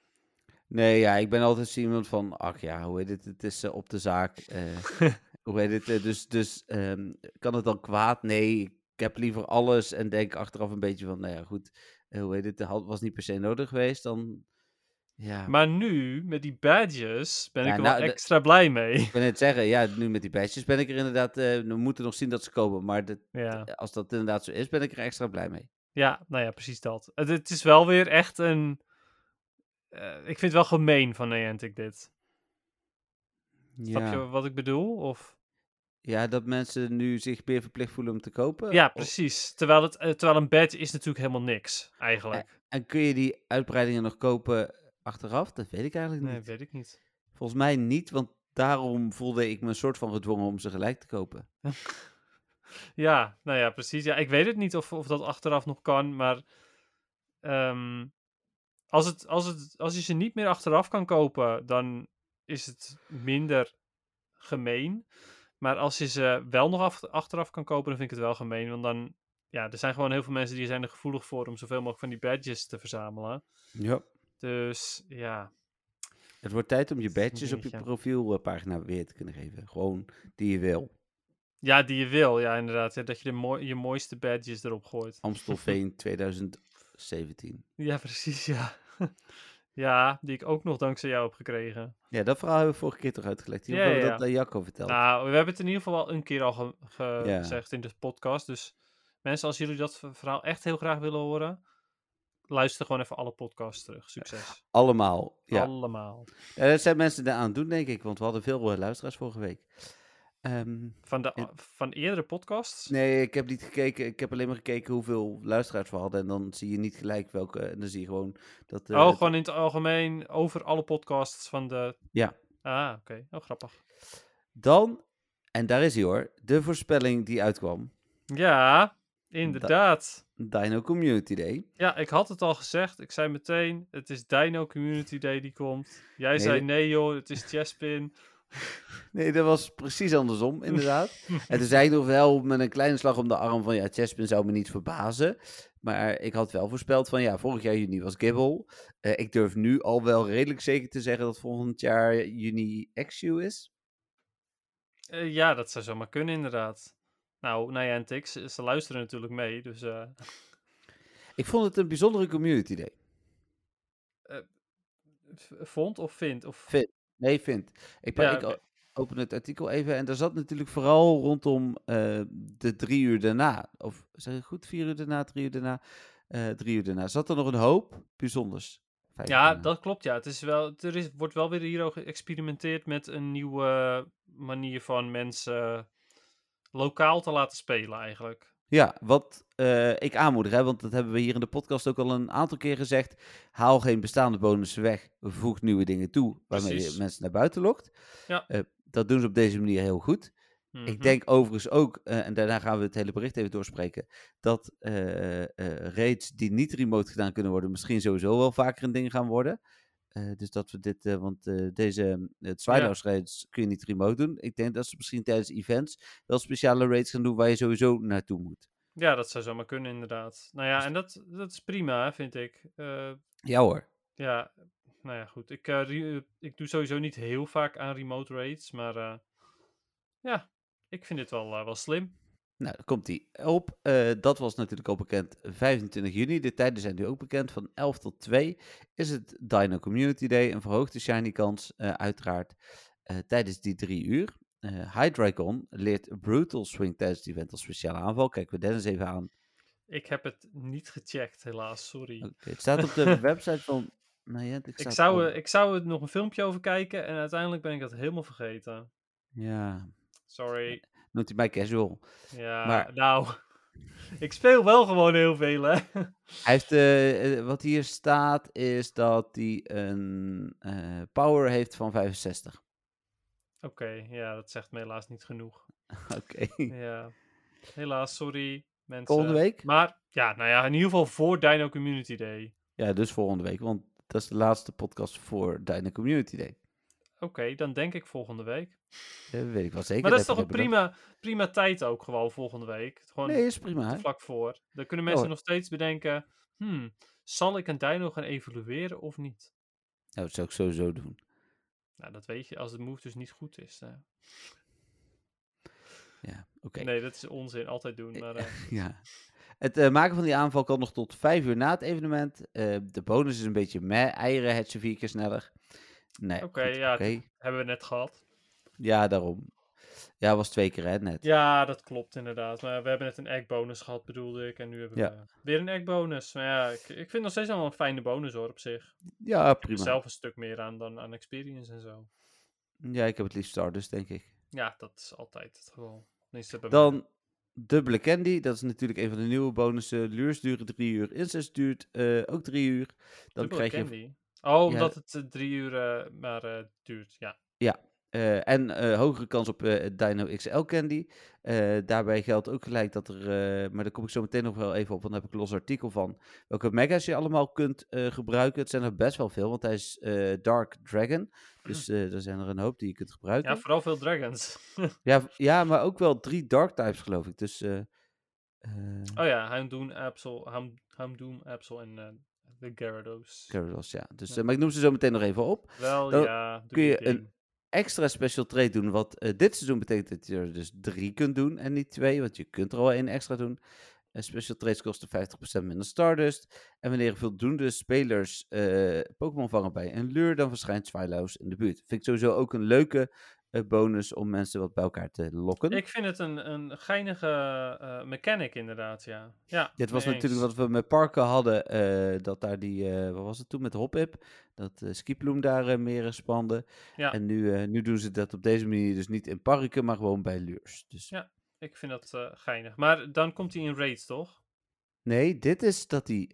A: Nee, ja, ik ben altijd iemand van, ach ja, hoe heet het, het is eh, op de zaak. eh, [laughs] hoe heet het, eh, dus, dus ehm, kan het dan kwaad? Nee, ik heb liever alles en denk achteraf een beetje van, nou ja, goed, eh, hoe heet het, was niet per se nodig geweest, dan, ja.
B: Maar nu, met die badges, ben
A: Ja,
B: ik er
A: nou,
B: wel extra blij mee.
A: Ik ben net [laughs] zeggen, ja, nu met die badges ben ik er inderdaad, eh, we moeten nog zien dat ze komen, maar
B: Ja.
A: als dat inderdaad zo is, ben ik er extra blij mee.
B: Ja, nou ja, precies dat. Het, het is wel weer echt een. eh, ik vind het wel gemeen van Niantic dit. Snap je wat ik bedoel? Of...
A: ja, dat mensen nu zich meer verplicht voelen om te kopen.
B: Ja, precies. Terwijl, het, eh, terwijl een badge is natuurlijk helemaal niks, eigenlijk.
A: En kun je die uitbreidingen nog kopen achteraf? Dat weet ik eigenlijk
B: nee,
A: niet.
B: weet ik niet.
A: Volgens mij niet, want daarom voelde ik me een soort van gedwongen om ze gelijk te kopen. [laughs]
B: Ja, nou ja, precies. Ja, ik weet het niet of, of dat achteraf nog kan, maar ehm, als, het, als, het, als je ze niet meer achteraf kan kopen, dan is het minder gemeen. Maar als je ze wel nog af- achteraf kan kopen, dan vind ik het wel gemeen. Want dan, ja, er zijn gewoon heel veel mensen die zijn er gevoelig voor om zoveel mogelijk van die badges te verzamelen.
A: Ja.
B: Dus ja,
A: Het wordt tijd om je badges op je profielpagina weer te kunnen geven. Gewoon die je wil.
B: ja die je wil, ja inderdaad. Ja, dat je de mooi, je mooiste badges erop gooit.
A: Amstelveen [laughs] 2017.
B: Ja, precies, ja. [laughs] ja, die ik ook nog dankzij jou heb gekregen.
A: Ja, dat verhaal hebben we vorige keer toch uitgelegd. Hier
B: Ja,
A: hebben we
B: ja,
A: dat aan Jacco verteld.
B: Nou, we hebben het in ieder geval wel een keer al ge- ge-
A: Ja.
B: gezegd in de podcast. Dus mensen, als jullie dat verhaal echt heel graag willen horen, luister gewoon even alle podcasts terug. Succes.
A: Allemaal. Ja.
B: Allemaal.
A: Ja, dat zijn mensen daar aan het doen, denk ik. Want we hadden veel eh, luisteraars vorige week. Ehm,
B: Van, de,
A: En-
B: van eerdere podcasts?
A: nee, ik heb niet gekeken. Ik heb alleen maar gekeken hoeveel luisteraars we hadden. En dan zie je niet gelijk welke. En dan zie je gewoon dat. eh,
B: oh,
A: het-
B: gewoon in het algemeen over alle podcasts van de...
A: Ja.
B: Ah, oké. Oh, grappig.
A: Dan, en daar is hij hoor, de voorspelling die uitkwam.
B: Ja, inderdaad.
A: Dino Community Day.
B: Ja, ik had het al gezegd. Ik zei meteen, het is Dino Community Day die komt. Jij
A: Nee,
B: zei nee joh, het is Chespin. [laughs] [laughs]
A: Nee, dat was precies andersom, inderdaad. [laughs] en toen zei ik nog wel met een kleine slag om de arm van... Ja, Chespin zou me niet verbazen. Maar ik had wel voorspeld van ja, vorig jaar juni was Gibble. Eh, ik durf nu al wel redelijk zeker te zeggen dat volgend jaar juni XU is.
B: Eh, ja, dat zou zomaar kunnen inderdaad. Nou, Niantic, ze, ze luisteren natuurlijk mee, dus... eh,
A: Ik vond het een bijzondere community day.
B: vond of vindt? Of...
A: Vind. Nee, vind. Ik,
B: Ja,
A: ik open het artikel even en daar zat natuurlijk vooral rondom eh, de drie uur daarna. Of zeg ik goed, vier uur daarna, drie uur daarna, eh, drie uur daarna. Zat er nog een hoop bijzonders. Uur
B: Ja, dat klopt ja. Het is wel, er is, wordt wel weer hier ook geëxperimenteerd met een nieuwe manier van mensen lokaal te laten spelen eigenlijk.
A: Ja, wat eh, ik aanmoedig, hè, want dat hebben we hier in de podcast ook al een aantal keer gezegd. Haal geen bestaande bonussen weg, voeg nieuwe dingen toe waarmee
B: Precies.
A: je mensen naar buiten lokt.
B: Ja.
A: Eh, dat doen ze op deze manier heel goed.
B: Mhm.
A: Ik denk overigens ook, eh, en daarna gaan we het hele bericht even doorspreken, dat raids die niet remote gedaan kunnen worden, misschien sowieso wel vaker een ding gaan worden. Eh, dus dat we dit, eh, want eh, deze uh, Zwaailaus raids kun je niet remote doen. Ik denk dat ze misschien tijdens events wel speciale raids gaan doen waar je sowieso naartoe moet.
B: Ja, dat zou zomaar kunnen inderdaad. Nou ja, en dat, dat is prima, vind ik.
A: Ja hoor.
B: ja, nou ja, goed. Ik, ik doe sowieso niet heel vaak aan remote raids, maar ja, ik vind dit wel, wel slim.
A: Nou, daar komt hij op. Eh, dat was natuurlijk al bekend 25 juni. De tijden zijn nu ook bekend. Van 11 tot 2 is het Dino Community Day. Een verhoogde shiny kans, eh, uiteraard, eh, tijdens die drie uur. Hydreigon leert Brutal Swing tijdens het event als speciale aanval. Kijken we Dennis even aan.
B: Ik heb het niet gecheckt, helaas, sorry.
A: Het staat op de [laughs] website van Niantic.
B: Ik
A: staat
B: zou, ik zou er nog een filmpje over kijken en uiteindelijk ben ik dat helemaal vergeten.
A: Ja,
B: Sorry.
A: Noemt hij mij casual.
B: Ja,
A: Maar-
B: nou. [laughs] ik speel wel gewoon heel veel, hè?
A: Hij heeft, eh, eh, wat hier staat is dat hij een eh, power heeft van 65.
B: Oké, ja, dat zegt me helaas niet genoeg. [laughs]
A: Oké.
B: Ja. Helaas, sorry, mensen.
A: Volgende week?
B: Maar ja, nou ja, in ieder geval voor Dino Community Day.
A: Ja, dus volgende week, want dat is de laatste podcast voor Dino Community Day.
B: Oké, dan denk ik volgende week.
A: Dat weet ik wel zeker.
B: maar dat is toch een prima, prima tijd ook gewoon volgende week. Gewoon
A: Nee, is prima. hè?
B: vlak voor. Dan kunnen mensen
A: hoor.
B: nog steeds bedenken, hmm, zal ik een dino gaan evalueren of niet?
A: Nou, dat zou ik sowieso doen.
B: Nou, dat weet je, als het move dus niet goed is. hè.
A: Ja, oké.
B: Nee, dat is onzin, altijd doen. Maar, [laughs] eh,
A: Ja. Het eh, maken van die aanval kan nog tot vijf uur na het evenement. Eh, de bonus is een beetje meh. Eieren hatchen vier keer sneller. Nee,
B: Oké, ja, hebben we net gehad.
A: Ja, daarom. Ja, was twee keer hè, net.
B: Ja, dat klopt inderdaad. Maar we hebben net een egg bonus gehad, bedoelde ik. En nu hebben
A: Ja.
B: we weer een egg bonus. Maar ja, ik, ik vind nog steeds wel een fijne bonus hoor, op zich.
A: Ja,
B: Ik heb
A: prima.
B: zelf een stuk meer aan dan aan experience en zo.
A: Ja, ik heb het liefst Stardust, denk ik.
B: Ja, dat is altijd het geval. Mij.
A: Dan dubbele candy. Dat is natuurlijk een van de nieuwe bonussen. Lures duren drie uur. Incest duurt eh, ook drie uur. Dan
B: Dubbele
A: krijg je
B: candy. Oh, omdat het eh, drie uur eh, maar eh, duurt, ja.
A: Eh, en hogere kans op Dino XL Candy. Daarbij geldt ook gelijk dat er, maar daar kom ik zo meteen nog wel even op, want daar heb ik een los artikel van. Welke mega's je allemaal kunt gebruiken. Het zijn er best wel veel, want hij is Dark Dragon. Dus eh, er zijn er een hoop die je kunt gebruiken.
B: Ja, vooral veel dragons. [laughs]
A: Ja, ja, maar ook wel drie Dark types geloof ik. Dus
B: oh ja, Houndoom, Absol, Hound- Houndoom, Absol en de Gyarados.
A: Gyarados, ja. Dus,
B: Ja.
A: eh, maar ik noem ze zo meteen nog even op.
B: Wel,
A: Dan
B: ja.
A: kun je
B: ding.
A: een extra special trade doen. Wat eh, dit seizoen betekent dat je er dus drie kunt doen en niet twee. Want je kunt er al één extra doen. Eh, special trades kosten 50% minder Stardust. En wanneer voldoende spelers Pokémon vangen bij een lure, dan verschijnt Swallows in de buurt. Vind ik sowieso ook een leuke bonus om mensen wat bij elkaar te lokken.
B: Ik vind het een, een geinige eh, mechanic inderdaad, ja. ja
A: Dit was natuurlijk wat we met Parken hadden. eh, dat daar die, eh, wat was het toen met Hopip? Dat uh, Skiploom daar meer spande.
B: Ja.
A: En nu, nu doen ze dat op deze manier dus niet in parken, maar gewoon bij lures. Dus
B: Ja. Ik vind dat geinig. Maar dan komt hij in raids, toch?
A: Nee, dit is, dat die,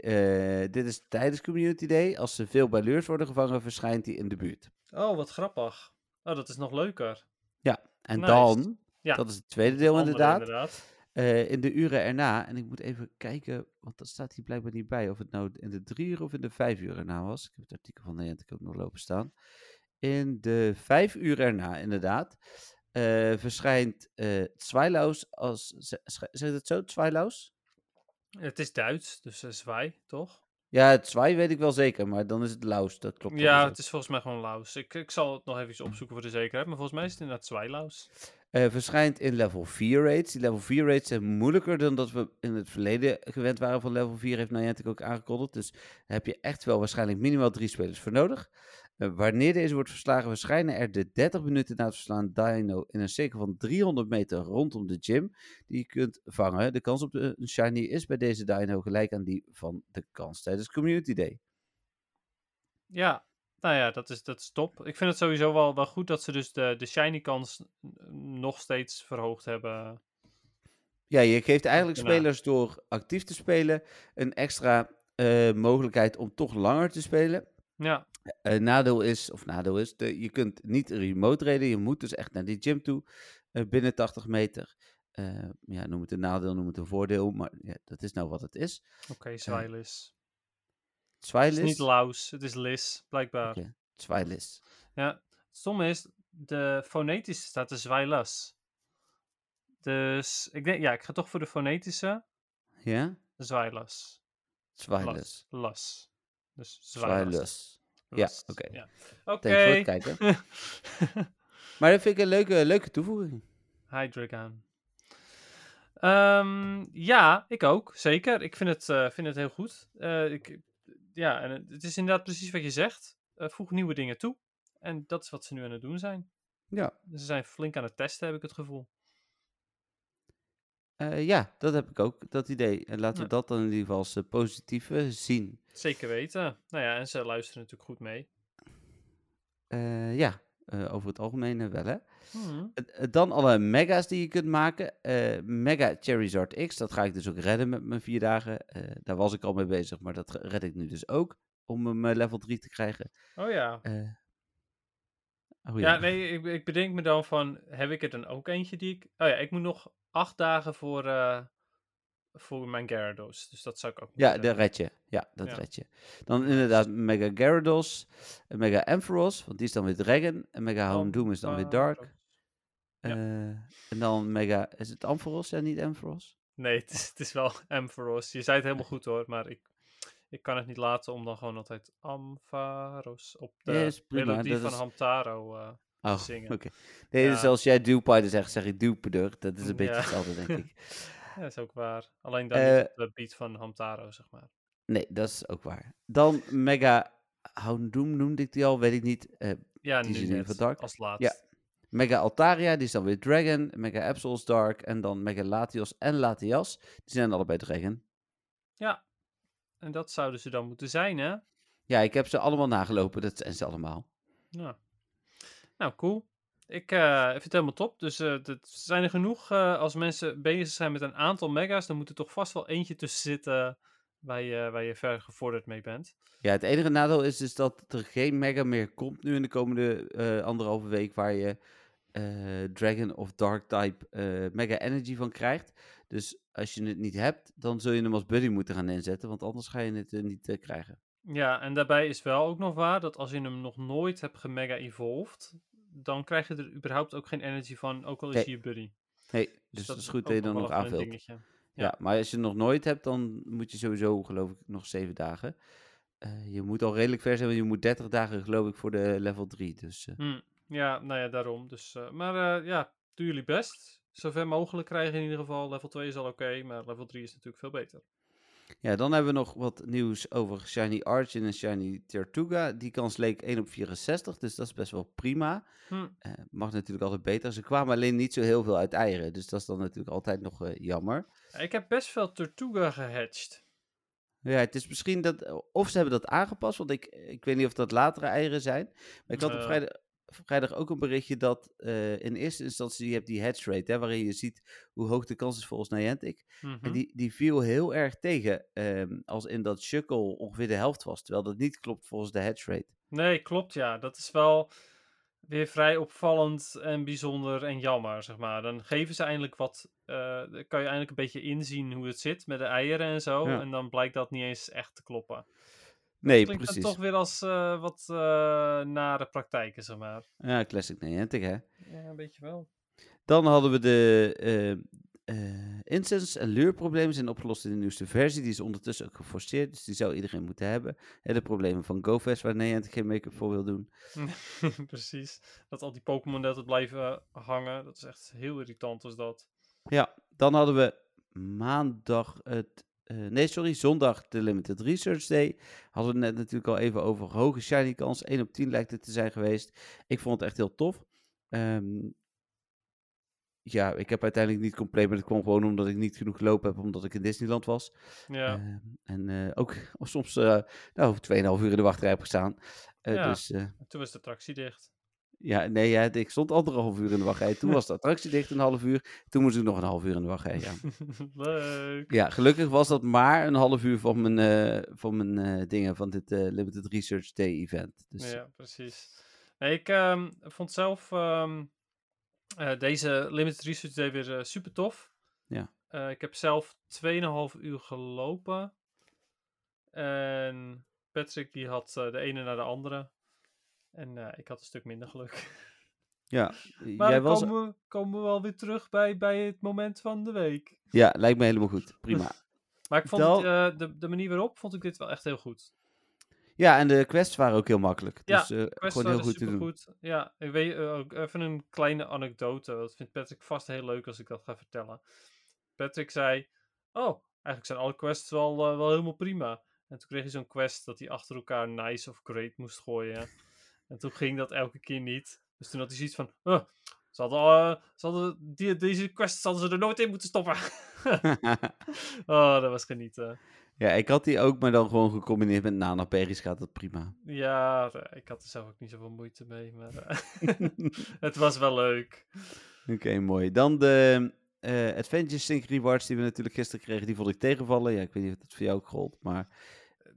A: dit is tijdens Community Day. Als ze veel bij lures worden gevangen, verschijnt hij in de buurt.
B: Oh, wat grappig. Oh, dat is nog leuker.
A: En
B: Nice.
A: dan,
B: Ja.
A: dat is het tweede deel
B: Andere
A: inderdaad, eh, in de uren erna. En ik moet even kijken, want dat staat hier blijkbaar niet bij. Of het nou in de drie uur of in de vijf uur erna was. Ik heb het artikel van Niantic ook nog lopen staan. In de vijf uur erna, inderdaad, eh, verschijnt eh Zweilaus als... Zeg zeg je het zo, Zweilaus?
B: Het is Duits, dus uh, zwaai, toch?
A: Ja, het zwaai weet ik wel zeker, maar dan is het Laus, dat klopt.
B: Ja, het is volgens mij gewoon Laus. Ik, ik zal het nog even opzoeken voor de zekerheid, maar volgens mij is het inderdaad zwaai Laus.
A: Uh, verschijnt in level 4 raids. Die level 4 raids zijn moeilijker dan dat we in het verleden gewend waren van level 4, heeft Niantic ook aangekondigd. Dus daar heb je echt wel waarschijnlijk minimaal drie spelers voor nodig. Uh, wanneer deze wordt verslagen, verschijnen er de 30 minuten na het verslaan Dino in een cirkel van 300 meter rondom de gym die je kunt vangen. De kans op de, een shiny is bij deze Dino gelijk aan die van de kans tijdens Community Day.
B: Ja, nou ja, dat is, dat is top. Ik vind het sowieso wel, wel goed dat ze dus de, de shiny kans nog steeds verhoogd hebben.
A: Ja, je geeft eigenlijk spelers door actief te spelen een extra uh, mogelijkheid om toch langer te spelen.
B: Ja.
A: Uh, nadeel is, of nadeel is, de, je kunt niet remote reden. Je moet dus echt naar die gym toe, uh, binnen 80 meter. Uh, ja, noem het een nadeel, noem het een voordeel, maar ja, dat is nou wat het is.
B: Oké, okay, Zwijlis.
A: Zwijlis?
B: Het is niet Laus, het is Lis, blijkbaar.
A: Oké, okay. Zwijlis.
B: Ja, stomme is, de fonetische staat de Zwijlas. Dus ik denk, ja, ik ga toch voor de fonetische.
A: Ja?
B: Zwijlas.
A: Zwijlis.
B: Las. Las. Dus
A: Zwijlis. Ja, oké.
B: Okay. Ja.
A: Oké. Okay. voor het [laughs] kijken. [laughs] maar dat vind ik een leuke, leuke toevoeging.
B: Hi, Dragon. Um, ja, ik ook. Zeker. Ik vind het, uh, vind het heel goed. Uh, ik, ja, en het is inderdaad precies wat je zegt. Uh, voeg nieuwe dingen toe. En dat is wat ze nu aan het doen zijn.
A: Ja.
B: Ze zijn flink aan het testen, heb ik het gevoel.
A: Uh, ja, dat heb ik ook, dat idee. En laten we
B: Ja.
A: dat dan in ieder geval als eh, positieve zien.
B: Zeker weten. Nou ja, en ze luisteren natuurlijk goed mee.
A: Eh, ja, eh, over het algemeen eh, wel hè. Eh, eh, Dan alle mega's die je kunt maken. Eh, Mega Charizard X, dat ga ik dus ook redden met mijn vier dagen. Eh, daar was ik al mee bezig, maar dat red ik nu dus ook. Om hem eh, level 3 te krijgen.
B: Oh ja.
A: Eh, oh
B: Ja, nee, ik, ik bedenk me dan van, heb ik er dan ook eentje die ik... Oh ja, ik moet nog acht dagen voor, eh, voor mijn Gyarados. Dus dat zou ik ook
A: Ja, dat red je. Ja, dat
B: Ja.
A: red je. Dan inderdaad Mega Gyarados, en Mega Ampharos, want die is dan weer Dragon. En Mega Houndoom is dan weer Dark.
B: Ja.
A: Eh, en dan Mega, is het Ampharos en niet Ampharos?
B: Nee, het is, het is wel [laughs] Ampharos. Je zei het helemaal goed hoor, maar ik, ik kan het niet laten om dan gewoon altijd Ampharos op de
A: prima,
B: melodie
A: dat
B: van
A: is-
B: Hamtaro eh,
A: Oh, oké. Nee,
B: Ja.
A: dus als jij Dewpider zegt, zeg ik Dewpider. Dat is een beetje
B: Ja.
A: hetzelfde, denk ik. [laughs]
B: Ja, dat is ook waar. Alleen dan niet op de beat van Hamtaro, zeg maar.
A: Nee, dat is ook waar. Dan Mega Houndoom noemde ik die al, weet ik niet. Eh,
B: Ja,
A: die
B: nu net,
A: dark.
B: als laatst.
A: Mega Altaria, die is dan weer Dragon. Mega Absol's Dark. En dan Mega Latios en Latias. Die zijn allebei Dragon.
B: Ja, en dat zouden ze dan moeten zijn, hè?
A: Ja, ik heb ze allemaal nagelopen. Dat zijn ze allemaal.
B: Ja. Nou, cool. Ik eh, vind het helemaal top. Dus dat zijn er genoeg. eh, als mensen bezig zijn met een aantal mega's, dan moet er toch vast wel eentje tussen zitten waar je, waar je ver gevorderd mee bent.
A: Ja, het enige nadeel is dus dat er geen Mega meer komt nu in de komende anderhalve week. Waar je Dragon of Dark type Mega Energy van krijgt. Dus als je het niet hebt, dan zul je hem als buddy moeten gaan inzetten. Want anders ga je het niet krijgen.
B: Ja, en daarbij is wel ook nog waar dat als je hem nog nooit hebt gemega evolved, dan krijg je er überhaupt ook geen energy van, ook al is
A: Nee.
B: hij je buddy.
A: Nee, dus, dat is goed dat je dan nog aanvult. Ja.
B: Ja.
A: maar als je het nog nooit hebt, dan moet je sowieso, geloof ik, nog zeven dagen. Eh, je moet al redelijk ver zijn, want je moet 30 dagen, geloof ik, voor de level 3. Dus eh,
B: Hm, Ja, nou ja, daarom. Dus, eh, maar ja, doe jullie best. Zover mogelijk krijgen in ieder geval. Level 2 is al oké, maar level 3 is natuurlijk veel beter.
A: Ja, dan hebben we nog wat nieuws over Shiny Argent en Shiny Tortuga. Die kans leek 1 op 64, dus dat is best wel prima.
B: Hm.
A: Eh, mag natuurlijk altijd beter. Ze kwamen alleen niet zo heel veel uit eieren, dus dat is dan natuurlijk altijd nog eh, jammer.
B: Ja, Ik heb best veel Tortuga gehatcht.
A: Ja, het is misschien dat. Of ze hebben dat aangepast, want ik, ik weet niet of dat latere eieren zijn. Maar ik had op vrijdag, vrijdag ook een berichtje dat eh, in eerste instantie je hebt die hatch rate, hè, waarin je ziet hoe hoog de kans is volgens Niantic.
B: Mhm.
A: En die, die viel heel erg tegen, ehm, als in dat Shuckle ongeveer de helft was. Terwijl dat niet klopt volgens de hatch rate.
B: Nee, klopt ja. Dat is wel weer vrij opvallend en bijzonder en jammer, zeg maar. Dan geven ze eindelijk wat, dan kan je eindelijk een beetje inzien hoe het zit met de eieren en zo.
A: Ja.
B: En dan blijkt dat niet eens echt te kloppen.
A: Nee,
B: Klinkt
A: precies.
B: toch weer als eh, wat eh, nare praktijken, zeg maar.
A: Ja, classic Niantic hè.
B: Ja, een beetje wel.
A: Dan hadden we de, eh, eh, instance en leurproblemen zijn opgelost in de nieuwste versie. Die is ondertussen ook geforceerd, dus die zou iedereen moeten hebben. En de problemen van GoFest, waar Niantic geen make-up voor wil doen. [laughs]
B: Precies. Dat al die Pokémon net het blijven hangen. Dat is echt heel irritant als dat.
A: Ja, dan hadden we maandag het... eh, nee, sorry, zondag de Limited Research Day. Hadden we het net natuurlijk al even over hoge shiny kans. 1 op 10 lijkt het te zijn geweest. Ik vond het echt heel tof. Ehm, ja, ik heb uiteindelijk niet compleet, maar dat kwam gewoon omdat ik niet genoeg gelopen heb, omdat ik in Disneyland was.
B: Ja,
A: Ehm, en eh, ook [laughs] soms, eh nou, 2,5 uur in de wachtrij heb gestaan.
B: Ja.
A: Dus
B: toen was de attractie dicht.
A: Ja, nee, ja, ik stond anderhalf uur in de wachtrij. Toen was de attractie dicht een half uur. Toen moest ik nog een half uur in de wachtrij. Ja. [laughs]
B: Leuk.
A: Ja, gelukkig was dat maar een half uur van mijn, eh, van mijn eh, dingen van dit eh, Limited Research Day event. Dus
B: Ja, precies. Nee, ik ehm, vond zelf ehm, eh, deze Limited Research Day weer super tof.
A: Ja.
B: Ik heb zelf 2,5 uur gelopen. En Patrick die had de ene naar de andere. En eh, ik had een stuk minder geluk. [laughs]
A: ja,
B: Maar
A: jij
B: dan
A: was...
B: komen, we, komen we wel weer terug bij, bij het moment van de week.
A: Ja, lijkt me helemaal goed. Prima. [laughs]
B: Maar ik vond het, eh, de, de manier waarop vond ik dit wel echt heel goed.
A: Ja, en de quests waren ook heel makkelijk.
B: Ja,
A: Dus
B: Quests
A: gewoon heel goed te doen.
B: Ja, ik weet ook even een kleine anekdote. Dat vindt Patrick vast heel leuk als ik dat ga vertellen. Patrick zei: Oh, eigenlijk zijn alle quests wel, wel helemaal prima. En toen kreeg hij zo'n quest dat hij achter elkaar nice of great moest gooien. En toen ging dat elke keer niet. Dus toen had hij zoiets van: "Oh, ze hadden, eh, ze hadden die, deze quests hadden ze er nooit in moeten stoppen. [laughs] oh, dat was genieten.
A: ja, ik had die ook, maar dan gewoon gecombineerd met Nana Berries gaat dat prima.
B: Ja, eh, ik had er zelf ook niet zoveel moeite mee. Maar eh, [laughs] [laughs] het was wel leuk.
A: Oké, mooi. Dan de eh Adventure Sync Rewards die we natuurlijk gisteren kregen, die vond ik tegenvallen. Ja, ik weet niet of dat voor jou ook gold, maar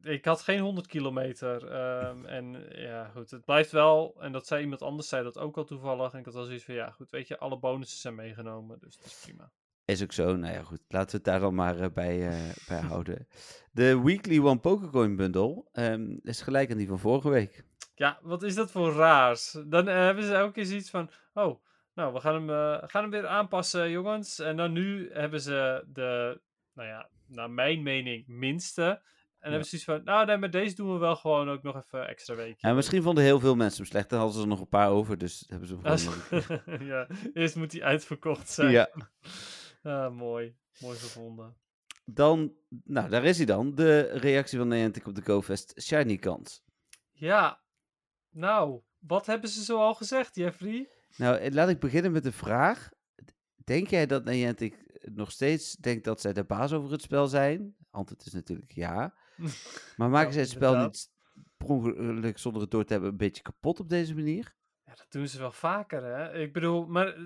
B: Ik had geen 100 kilometer. ehm, en ja, goed. Het blijft wel. En dat zei iemand anders, zei dat ook al toevallig. En ik had wel zoiets van: ja, goed. Weet je, alle bonussen zijn meegenomen. Dus dat is prima.
A: is ook zo. Nou ja, goed. Laten we het daar dan maar eh, bij, eh, bij houden. De Weekly One Pokécoin Bundle ehm, is gelijk aan die van vorige week.
B: Ja, wat is dat voor raars? Dan eh, hebben ze elke keer zoiets van: oh, nou, we gaan hem, gaan hem weer aanpassen, jongens. En dan nu hebben ze de, nou ja, naar mijn mening, minste. En dan hebben ze zoiets van: nou, nee, maar deze doen we wel gewoon ook nog even extra weekje.
A: En misschien vonden heel veel mensen hem slecht. Dan hadden ze er nog een paar over, dus hebben ze hem gewoon [laughs]
B: ja, eerst moet hij uitverkocht zijn.
A: Ja. [laughs]
B: Ah, mooi. Mooi gevonden.
A: Dan, nou, daar is hij dan. De reactie van Niantic op de GoFest Shiny kans.
B: Ja, nou, wat hebben ze zo al gezegd, Jeffrey?
A: Nou, eh, laat ik beginnen met de vraag. Denk jij dat Niantic nog steeds denkt dat zij de baas over het spel zijn? Antwoord is natuurlijk ja. Maar maken zij het spel niet per ongeluk zonder het door te hebben een beetje kapot op deze manier?
B: Ja, dat doen ze wel vaker, hè? Ik bedoel, maar eh,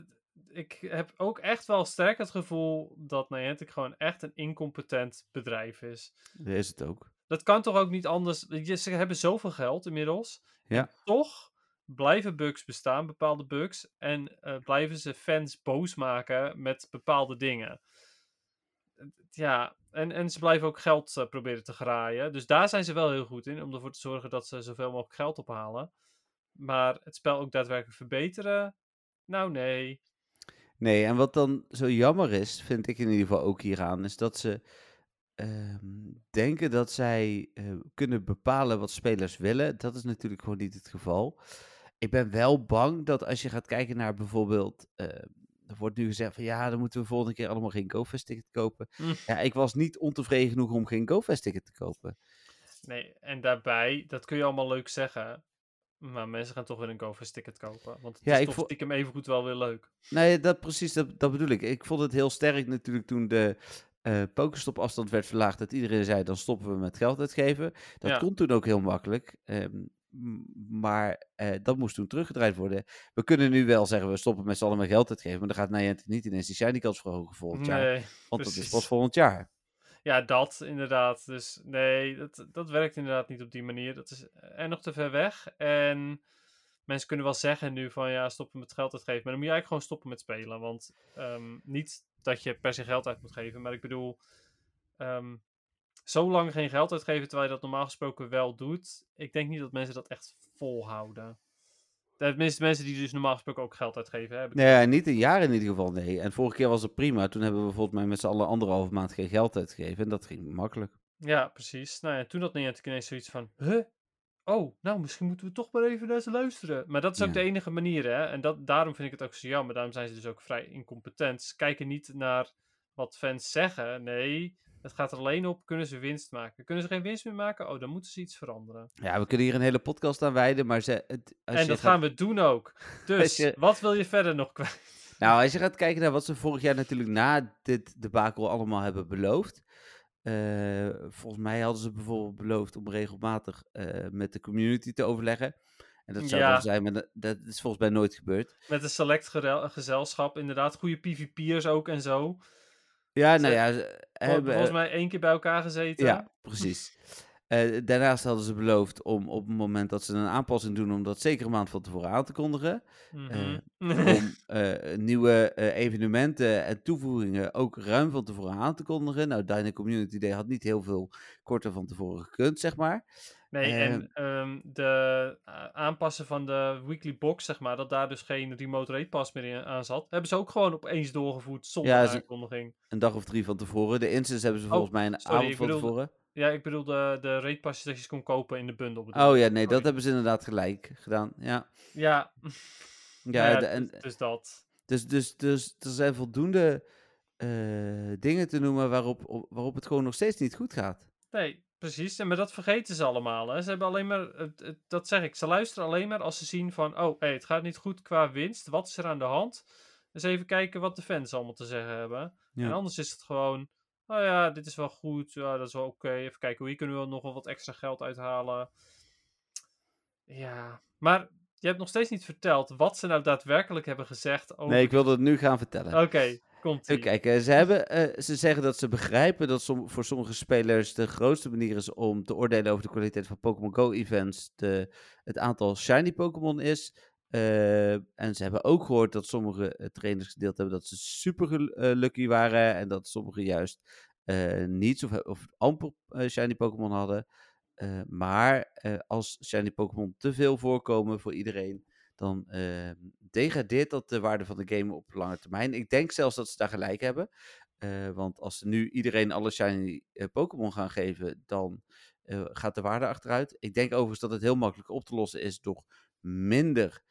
B: ik heb ook echt wel sterk het gevoel dat Niantic gewoon echt een incompetent bedrijf is.
A: Dat is het ook.
B: Dat kan toch ook niet anders? Ze hebben zoveel geld inmiddels.
A: Ja.
B: Toch blijven bugs bestaan, bepaalde bugs. En eh, blijven ze fans boos maken met bepaalde dingen. Ja, en, en ze blijven ook geld eh, proberen te graaien. Dus daar zijn ze wel heel goed in, om ervoor te zorgen dat ze zoveel mogelijk geld ophalen. Maar het spel ook daadwerkelijk verbeteren? Nou, nee.
A: Nee, en wat dan zo jammer is, vind ik in ieder geval ook hieraan, is dat ze ehm, denken dat zij eh, kunnen bepalen wat spelers willen. Dat is natuurlijk gewoon niet het geval. Ik ben wel bang dat als je gaat kijken naar bijvoorbeeld. Er wordt nu gezegd van ja, dan moeten we volgende keer allemaal geen GoFest ticket kopen.
B: Hm.
A: Ja, ik was niet ontevreden genoeg om geen GoFest ticket te kopen.
B: Nee, en daarbij, dat kun je allemaal leuk zeggen. Maar mensen gaan toch weer een GoFest ticket kopen. Want het
A: Ja,
B: is
A: ik
B: toch stiekem evengoed wel weer leuk.
A: Nee, dat precies, dat, dat bedoel ik. Ik vond het heel sterk natuurlijk toen de eh Pokestop afstand werd verlaagd. Dat iedereen zei, dan stoppen we met geld uitgeven. Dat
B: Ja.
A: kon toen ook heel makkelijk. ehm, maar eh, dat moest toen teruggedraaid worden. We kunnen nu wel zeggen, we stoppen met z'n allen met geld uitgeven. Maar dan gaat Niantic niet ineens die shiny kans verhogen volgend jaar. Want dat is pas volgend jaar.
B: ja, dat inderdaad. Dus nee, dat, dat werkt inderdaad niet op die manier. Dat is en nog te ver weg. En mensen kunnen wel zeggen nu van ja, stoppen met geld uitgeven. Maar dan moet je eigenlijk gewoon stoppen met spelen. Want ehm, niet dat je per se geld uit moet geven. Maar ik bedoel, ehm, zo lang geen geld uitgeven terwijl je dat normaal gesproken wel doet. Ik denk niet dat mensen dat echt volhouden. Tenminste, mensen die dus normaal gesproken ook geld uitgeven. Hè,
A: Nee, ja, niet een jaar in ieder geval, nee. En vorige keer was het prima. Toen hebben we volgens mij met z'n allen anderhalve maand geen geld uitgegeven. En dat ging makkelijk.
B: Ja, precies. Nou ja, toen had Niantic ineens zoiets van, huh? Oh, nou, misschien moeten we toch maar even naar ze luisteren. Maar dat is ook
A: Ja.
B: de enige manier, hè. En dat, daarom vind ik het ook zo jammer. Daarom zijn ze dus ook vrij incompetent. Ze kijken niet naar wat fans zeggen. Nee, het gaat er alleen op, kunnen ze winst maken? Kunnen ze geen winst meer maken? Oh, dan moeten ze iets veranderen.
A: Ja, we kunnen hier een hele podcast aan wijden, maar ze, het, als
B: en
A: je
B: dat
A: gaat-
B: gaan we doen ook. [laughs] Dus,
A: je-
B: wat wil je verder nog kwijt?
A: Nou, als je gaat kijken naar wat ze vorig jaar natuurlijk na dit debakel allemaal hebben beloofd. eh, volgens mij hadden ze bijvoorbeeld beloofd om regelmatig eh, met de community te overleggen. En dat zou
B: Ja.
A: dan zijn, maar dat, dat is volgens mij nooit gebeurd.
B: Met een select gezelschap, inderdaad. Goede PvP'ers ook en zo.
A: Ja, nou ja, ze hebben,
B: Volgens mij één keer bij elkaar gezeten.
A: Ja, precies. Eh, daarnaast hadden ze beloofd om op het moment dat ze een aanpassing doen, om dat zeker een maand van tevoren aan te kondigen.
B: Mhm. [laughs]
A: om eh, nieuwe eh, evenementen en toevoegingen ook ruim van tevoren aan te kondigen. Nou, Dyna Community Day had niet heel veel korter van tevoren gekund, zeg maar.
B: Nee, en ehm, de eh, aanpassen van de weekly box, zeg maar, dat daar dus geen remote rate pass meer in, aan zat, hebben ze ook gewoon opeens doorgevoerd zonder
A: Ja,
B: aankondiging.
A: Een dag of drie van tevoren. De instance hebben ze volgens mij een
B: Oh, sorry,
A: avond van
B: bedoelde-
A: tevoren.
B: Ja, ik bedoel de, de rate passes dat je kon kopen in de bundle. bedoel
A: Oh ja, nee, dat hebben ze inderdaad gelijk gedaan. Ja,
B: Ja,
A: ja,
B: ja,
A: de- en,
B: dus, dus dat.
A: dus, dus, dus er zijn voldoende eh, dingen te noemen waarop, op- waarop het gewoon nog steeds niet goed gaat.
B: Nee, precies. En maar dat vergeten ze allemaal. Hè. Ze hebben alleen maar, dat zeg ik, ze luisteren alleen maar als ze zien van, oh, hey, het gaat niet goed qua winst. Wat is er aan de hand? Dus even kijken wat de fans allemaal te zeggen hebben.
A: Ja.
B: En anders is het gewoon, oh ja, dit is wel goed, ja, dat is wel oké. Even kijken, hier kunnen we nog wel wat extra geld uithalen. Ja, maar je hebt nog steeds niet verteld wat ze nou daadwerkelijk hebben gezegd over...
A: Nee, ik wilde het nu gaan vertellen.
B: Oké, komt
A: Even kijken, ze, hebben, eh, ze zeggen dat ze begrijpen dat som, voor sommige spelers de grootste manier is om te oordelen over de kwaliteit van Pokémon Go-events het aantal shiny Pokémon is. Eh, en ze hebben ook gehoord dat sommige eh, trainers gedeeld hebben dat ze super eh, lucky waren en dat sommigen juist eh, niets of, of amper eh, shiny Pokémon hadden. Eh, maar eh, als shiny Pokémon te veel voorkomen voor iedereen, dan eh, degradeert dat de waarde van de game op lange termijn. Ik denk zelfs dat ze daar gelijk hebben. Eh, want als ze nu iedereen alle shiny eh, Pokémon gaan geven, dan eh, gaat de waarde achteruit. Ik denk overigens dat het heel makkelijk op te lossen is door minder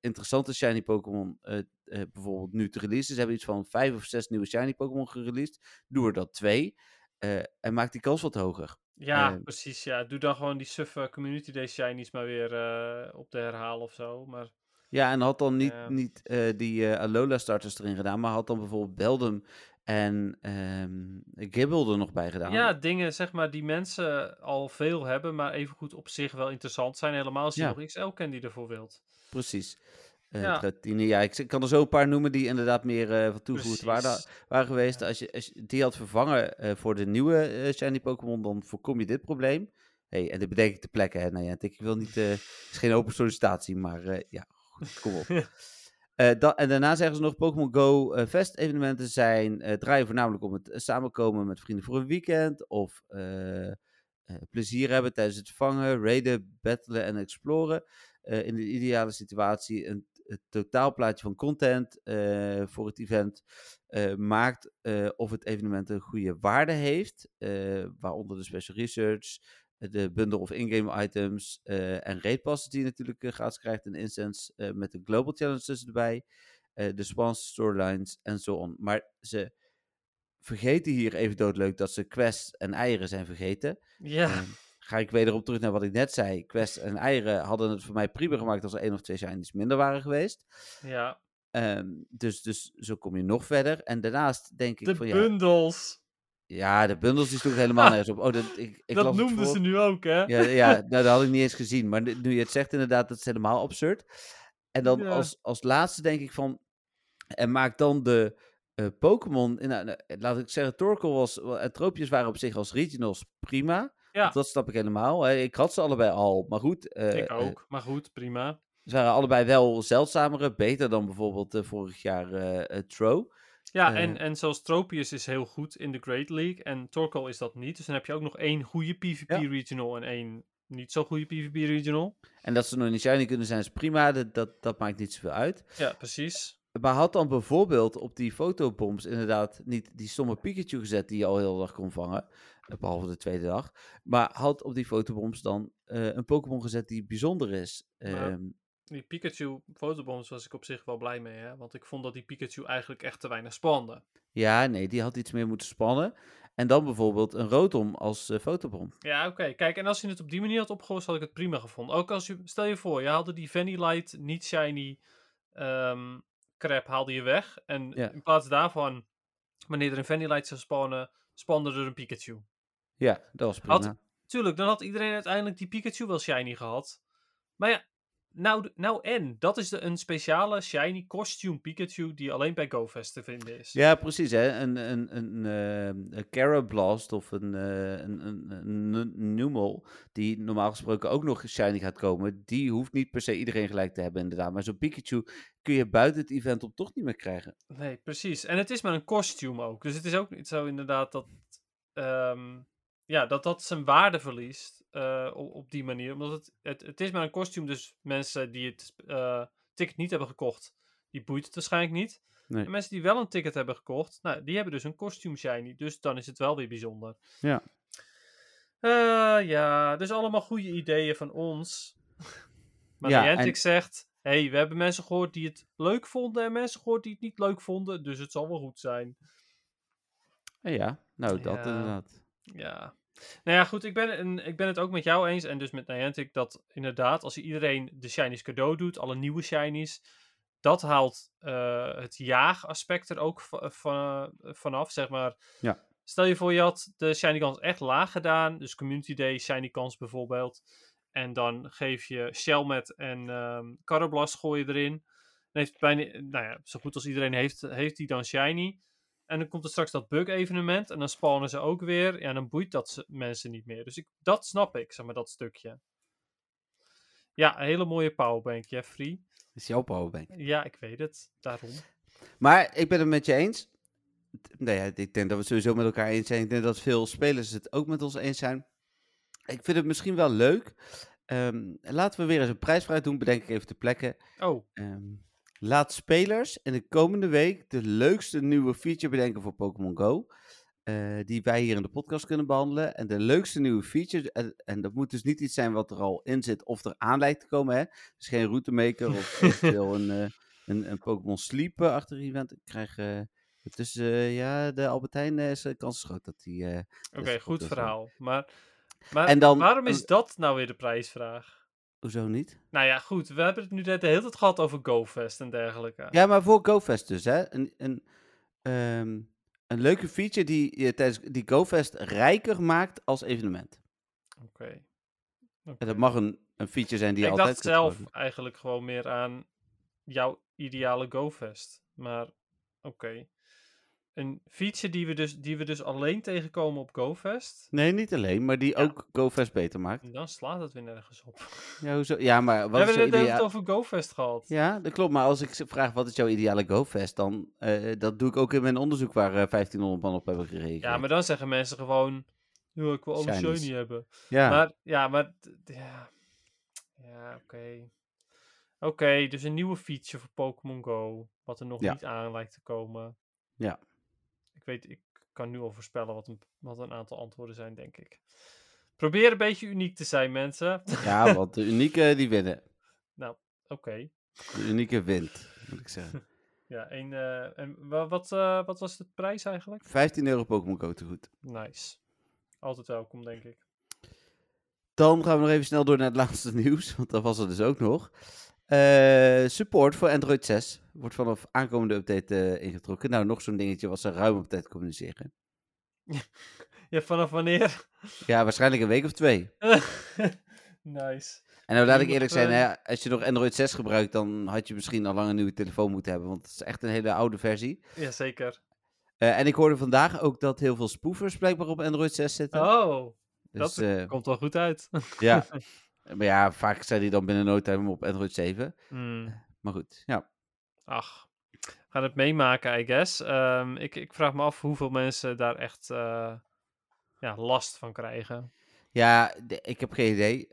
A: interessante shiny Pokémon bijvoorbeeld nu te releasen. Ze hebben iets van vijf of zes nieuwe shiny Pokémon gereleased. Doe er dat twee. en maak die kans wat hoger.
B: Ja, precies. Ja. Doe dan gewoon die suffe Community Day shinies maar weer eh, op de herhaal of zo. Maar
A: Ja, en had dan niet, niet eh, die eh, Alola starters erin gedaan, maar had dan bijvoorbeeld Beldum en ehm Gibble er nog bij gedaan.
B: ja, dingen zeg maar die mensen al veel hebben, maar evengoed op zich wel interessant zijn. Helemaal als je
A: Ja.
B: nog XL kent die ervoor wilt.
A: Precies. Eh
B: Ja.
A: Ja, ik, ik kan er zo een paar noemen die inderdaad meer eh van toegevoegde waarde
B: Precies.
A: waren geweest. Als, je, als je die had vervangen eh, voor de nieuwe shiny Pokémon, dan voorkom je dit probleem. Hey, en dit bedenk ik te plekken, hè. Nou ja, ik wil niet, het is geen open sollicitatie, maar ja, goed, kom op. [laughs] Da- en daarna zeggen ze nog, Pokémon Go Fest evenementen zijn, draaien voornamelijk om het samenkomen met vrienden voor een weekend. Of plezier hebben tijdens het vangen, raiden, battelen en exploren. In de ideale situatie een, het totaalplaatje van content eh, voor het event eh, maakt eh, of het evenement een goede waarde heeft. waaronder de special research, de bundle of in-game items en raid passes die je natuurlijk gratis krijgt in Instance met de global challenge tussen erbij. de spawns, storylines en zo on. Maar ze vergeten hier even doodleuk dat ze quests en eieren zijn vergeten.
B: Ja,
A: Ehm, ga ik wederom terug naar wat ik net zei. Quests en eieren hadden het voor mij prima gemaakt als er één of twee shinies minder waren geweest.
B: ja.
A: Ehm, dus, dus zo kom je nog verder. En daarnaast denk ik
B: De
A: van ja,
B: bundles.
A: ja, de bundels die sloegen [laughs] helemaal nergens op. Oh, dat, ik, ik
B: dat noemden ze nu ook, hè?
A: Ja, ja nou, dat had ik niet eens gezien. Maar nu je het zegt, inderdaad, dat is helemaal absurd. En dan
B: Ja.
A: als, als laatste denk ik van. En maak dan de eh, Pokémon. Nou, nou, laat ik zeggen, Torkoal was. En Tropius waren op zich als regionals prima.
B: Ja.
A: Dat snap ik helemaal. Ik had ze allebei al. Maar goed. eh,
B: ik
A: eh,
B: ook. maar goed, prima.
A: ze waren allebei wel zeldzamere. Beter dan bijvoorbeeld eh, vorig jaar eh, Tro.
B: Ja, en, en zoals Tropius is heel goed in de Great League en Torkoal is dat niet. Dus dan heb je ook nog één goede PvP
A: Ja.
B: regional en één niet zo goede PvP regional.
A: En dat ze nog niet shiny kunnen zijn is prima, dat, dat, dat maakt niet zoveel uit.
B: Ja, precies.
A: Maar had dan bijvoorbeeld op die fotobombs inderdaad niet die stomme Pikachu gezet die je al heel dag kon vangen. Eh, Behalve de tweede dag. Maar had op die fotobombs dan eh, een Pokémon gezet die bijzonder is.
B: Maar-
A: Ehm,
B: Die Pikachu fotobombs was ik op zich wel blij mee, hè. Want ik vond dat die Pikachu eigenlijk echt te weinig spande.
A: ja, nee, die had iets meer moeten spannen. En dan bijvoorbeeld een Rotom als eh, fotobom.
B: Ja, oké. Kijk, en als je het op die manier had opgelost, had ik het prima gevonden. Ook als je, stel je voor, je haalde die Vanillite niet shiny ehm crap haalde je weg. En
A: Ja.
B: in plaats daarvan, wanneer er een Vanillite zou spawnen, spande er een Pikachu.
A: Ja, dat was prima.
B: Had- Tuurlijk, dan had iedereen uiteindelijk die Pikachu wel shiny gehad. Maar ja, nou, nou en. Dat is de, een speciale shiny costume Pikachu die alleen bij GoFest te vinden is.
A: Ja, precies. Hè? Een, een, een, eh, een Carablast of een, eh een, een, een, een Numel, die normaal gesproken ook nog shiny gaat komen, die hoeft niet per se iedereen gelijk te hebben, inderdaad. Maar zo'n Pikachu kun je buiten het event op toch niet meer krijgen.
B: Nee, precies. En het is maar een kostuum ook. Dus het is ook niet zo inderdaad dat, ehm, ja, dat dat zijn waarde verliest eh, op, op die manier. Omdat het, het, het is maar een kostuum, dus mensen die het eh, ticket niet hebben gekocht, die boeit het waarschijnlijk niet.
A: Nee.
B: En mensen die wel een ticket hebben gekocht, nou, die hebben dus een kostuum shiny. Dus dan is het wel weer bijzonder.
A: Ja.
B: Eh, ja, dus allemaal goede ideeën van ons. [laughs] Maar
A: Ja,
B: Niantic
A: en-
B: zegt, hey, we hebben mensen gehoord die het leuk vonden en mensen gehoord die het niet leuk vonden, dus het zal wel goed zijn.
A: Ja, nou dat
B: Ja.
A: inderdaad.
B: Ja. Nou ja, goed, ik ben, ik ben het ook met jou eens en dus met Niantic dat inderdaad, als je iedereen de shinies cadeau doet, alle nieuwe shinies, dat haalt eh, het jaagaspect er ook va- vanaf, zeg maar.
A: Ja.
B: Stel je voor, je had de shiny kans echt laag gedaan, dus Community Day shiny kans bijvoorbeeld, en dan geef je Shelmet en ehm Carablast gooi je erin. Dan heeft bijna, nou ja, zo goed als iedereen heeft, heeft die dan shiny. En dan komt er straks dat bug-evenement. En dan spawnen ze ook weer. Ja, en dan boeit dat ze- mensen niet meer. Dus ik, dat snap ik, zeg maar, dat stukje. Ja, een hele mooie powerbank, Jeffrey.
A: Dat is jouw powerbank.
B: Ja, ik weet het. Daarom.
A: Maar ik ben het met je eens. Nee, ik denk dat we het sowieso met elkaar eens zijn. Ik denk dat veel spelers het ook met ons eens zijn. Ik vind het misschien wel leuk. Ehm, laten we weer eens een prijsvraag doen. Bedenk ik even de plekken.
B: Oh,
A: Ehm, laat spelers in de komende week de leukste nieuwe feature bedenken voor Pokémon Go. eh, die wij hier in de podcast kunnen behandelen. En de leukste nieuwe feature, en, en dat moet dus niet iets zijn wat er al in zit of er aan lijkt te komen. Hè? Dus geen routemaker of [laughs] eventueel een, eh, een, een Pokémon Sleep uh, achter event. Ik krijg eh tussen, eh, ja, de Albertijn eh, is de kans groot dat die... eh,
B: oké,
A: goed,
B: verhaal. Maar, maar
A: En dan-
B: waarom is dat nou weer de prijsvraag?
A: Hoezo niet?
B: Nou ja, goed. We hebben het nu net de hele tijd gehad over GoFest en dergelijke.
A: Ja, maar voor GoFest dus, hè. Een, een, ehm, een leuke feature die je tijdens die GoFest rijker maakt als evenement.
B: Oké.
A: En dat mag een, een feature zijn die je
B: ik
A: altijd
B: dacht
A: kunt
B: zelf eigenlijk gewoon meer aan jouw ideale GoFest. Maar oké. Een feature die we, dus, die we dus alleen tegenkomen op GoFest.
A: Nee, niet alleen, maar die
B: Ja.
A: ook GoFest beter maakt.
B: Dan slaat het weer nergens op. [laughs]
A: Ja, hoezo? ja maar
B: we
A: wat is
B: hebben
A: jouw
B: het over GoFest gehad.
A: Ja, dat klopt. Maar als ik vraag wat is jouw ideale GoFest, dan eh, dat doe ik ook in mijn onderzoek waar eh 1500 man op hebben gereageerd.
B: Ja, maar dan zeggen mensen gewoon... "Ja, ik wil alle
A: Shinies.
B: shiny hebben.
A: Ja.
B: Maar ja, maar... Ja, ja oké. Oké, dus een nieuwe feature voor Pokémon Go. Wat er nog
A: Ja.
B: niet aan lijkt te komen.
A: Ja.
B: Ik weet, ik kan nu al voorspellen wat een, wat een aantal antwoorden zijn, denk ik. Probeer een beetje uniek te zijn, mensen.
A: ja, [laughs] want de unieke die winnen.
B: Oké.
A: De unieke wint, moet ik zeggen. [laughs]
B: Ja, en, eh, en wa- wat, eh, wat was de prijs eigenlijk?
A: 15 euro Pokémon Go te goed.
B: Nice. Altijd welkom, denk ik.
A: Dan gaan we nog even snel door naar het [laughs] laatste nieuws, want dat was er dus ook nog. Eh, support voor Android 6 wordt vanaf aankomende update eh, ingetrokken. Nou, nog zo'n dingetje wat ze ruim op tijd communiceren. [laughs]
B: Ja, vanaf wanneer?
A: Ja, waarschijnlijk een week of twee. [laughs]
B: nice.
A: En nou laat ik eerlijk zijn,
B: eh,
A: hè, als je nog Android 6 gebruikt, dan had je misschien al lang een nieuwe telefoon moeten hebben, want het is echt een hele oude versie.
B: Jazeker.
A: Eh, en ik hoorde vandaag ook dat heel veel spoofers blijkbaar op Android 6 zitten.
B: Oh,
A: dus,
B: dat komt wel goed uit.
A: ja. [laughs] Maar ja, vaak zijn die dan binnen no time op Android 7.
B: Hmm,
A: Maar goed, ja.
B: Ach, we gaan het meemaken, I guess. Ehm, ik, ik vraag me af hoeveel mensen daar echt eh, ja, last van krijgen.
A: Ja, de- ik heb geen idee.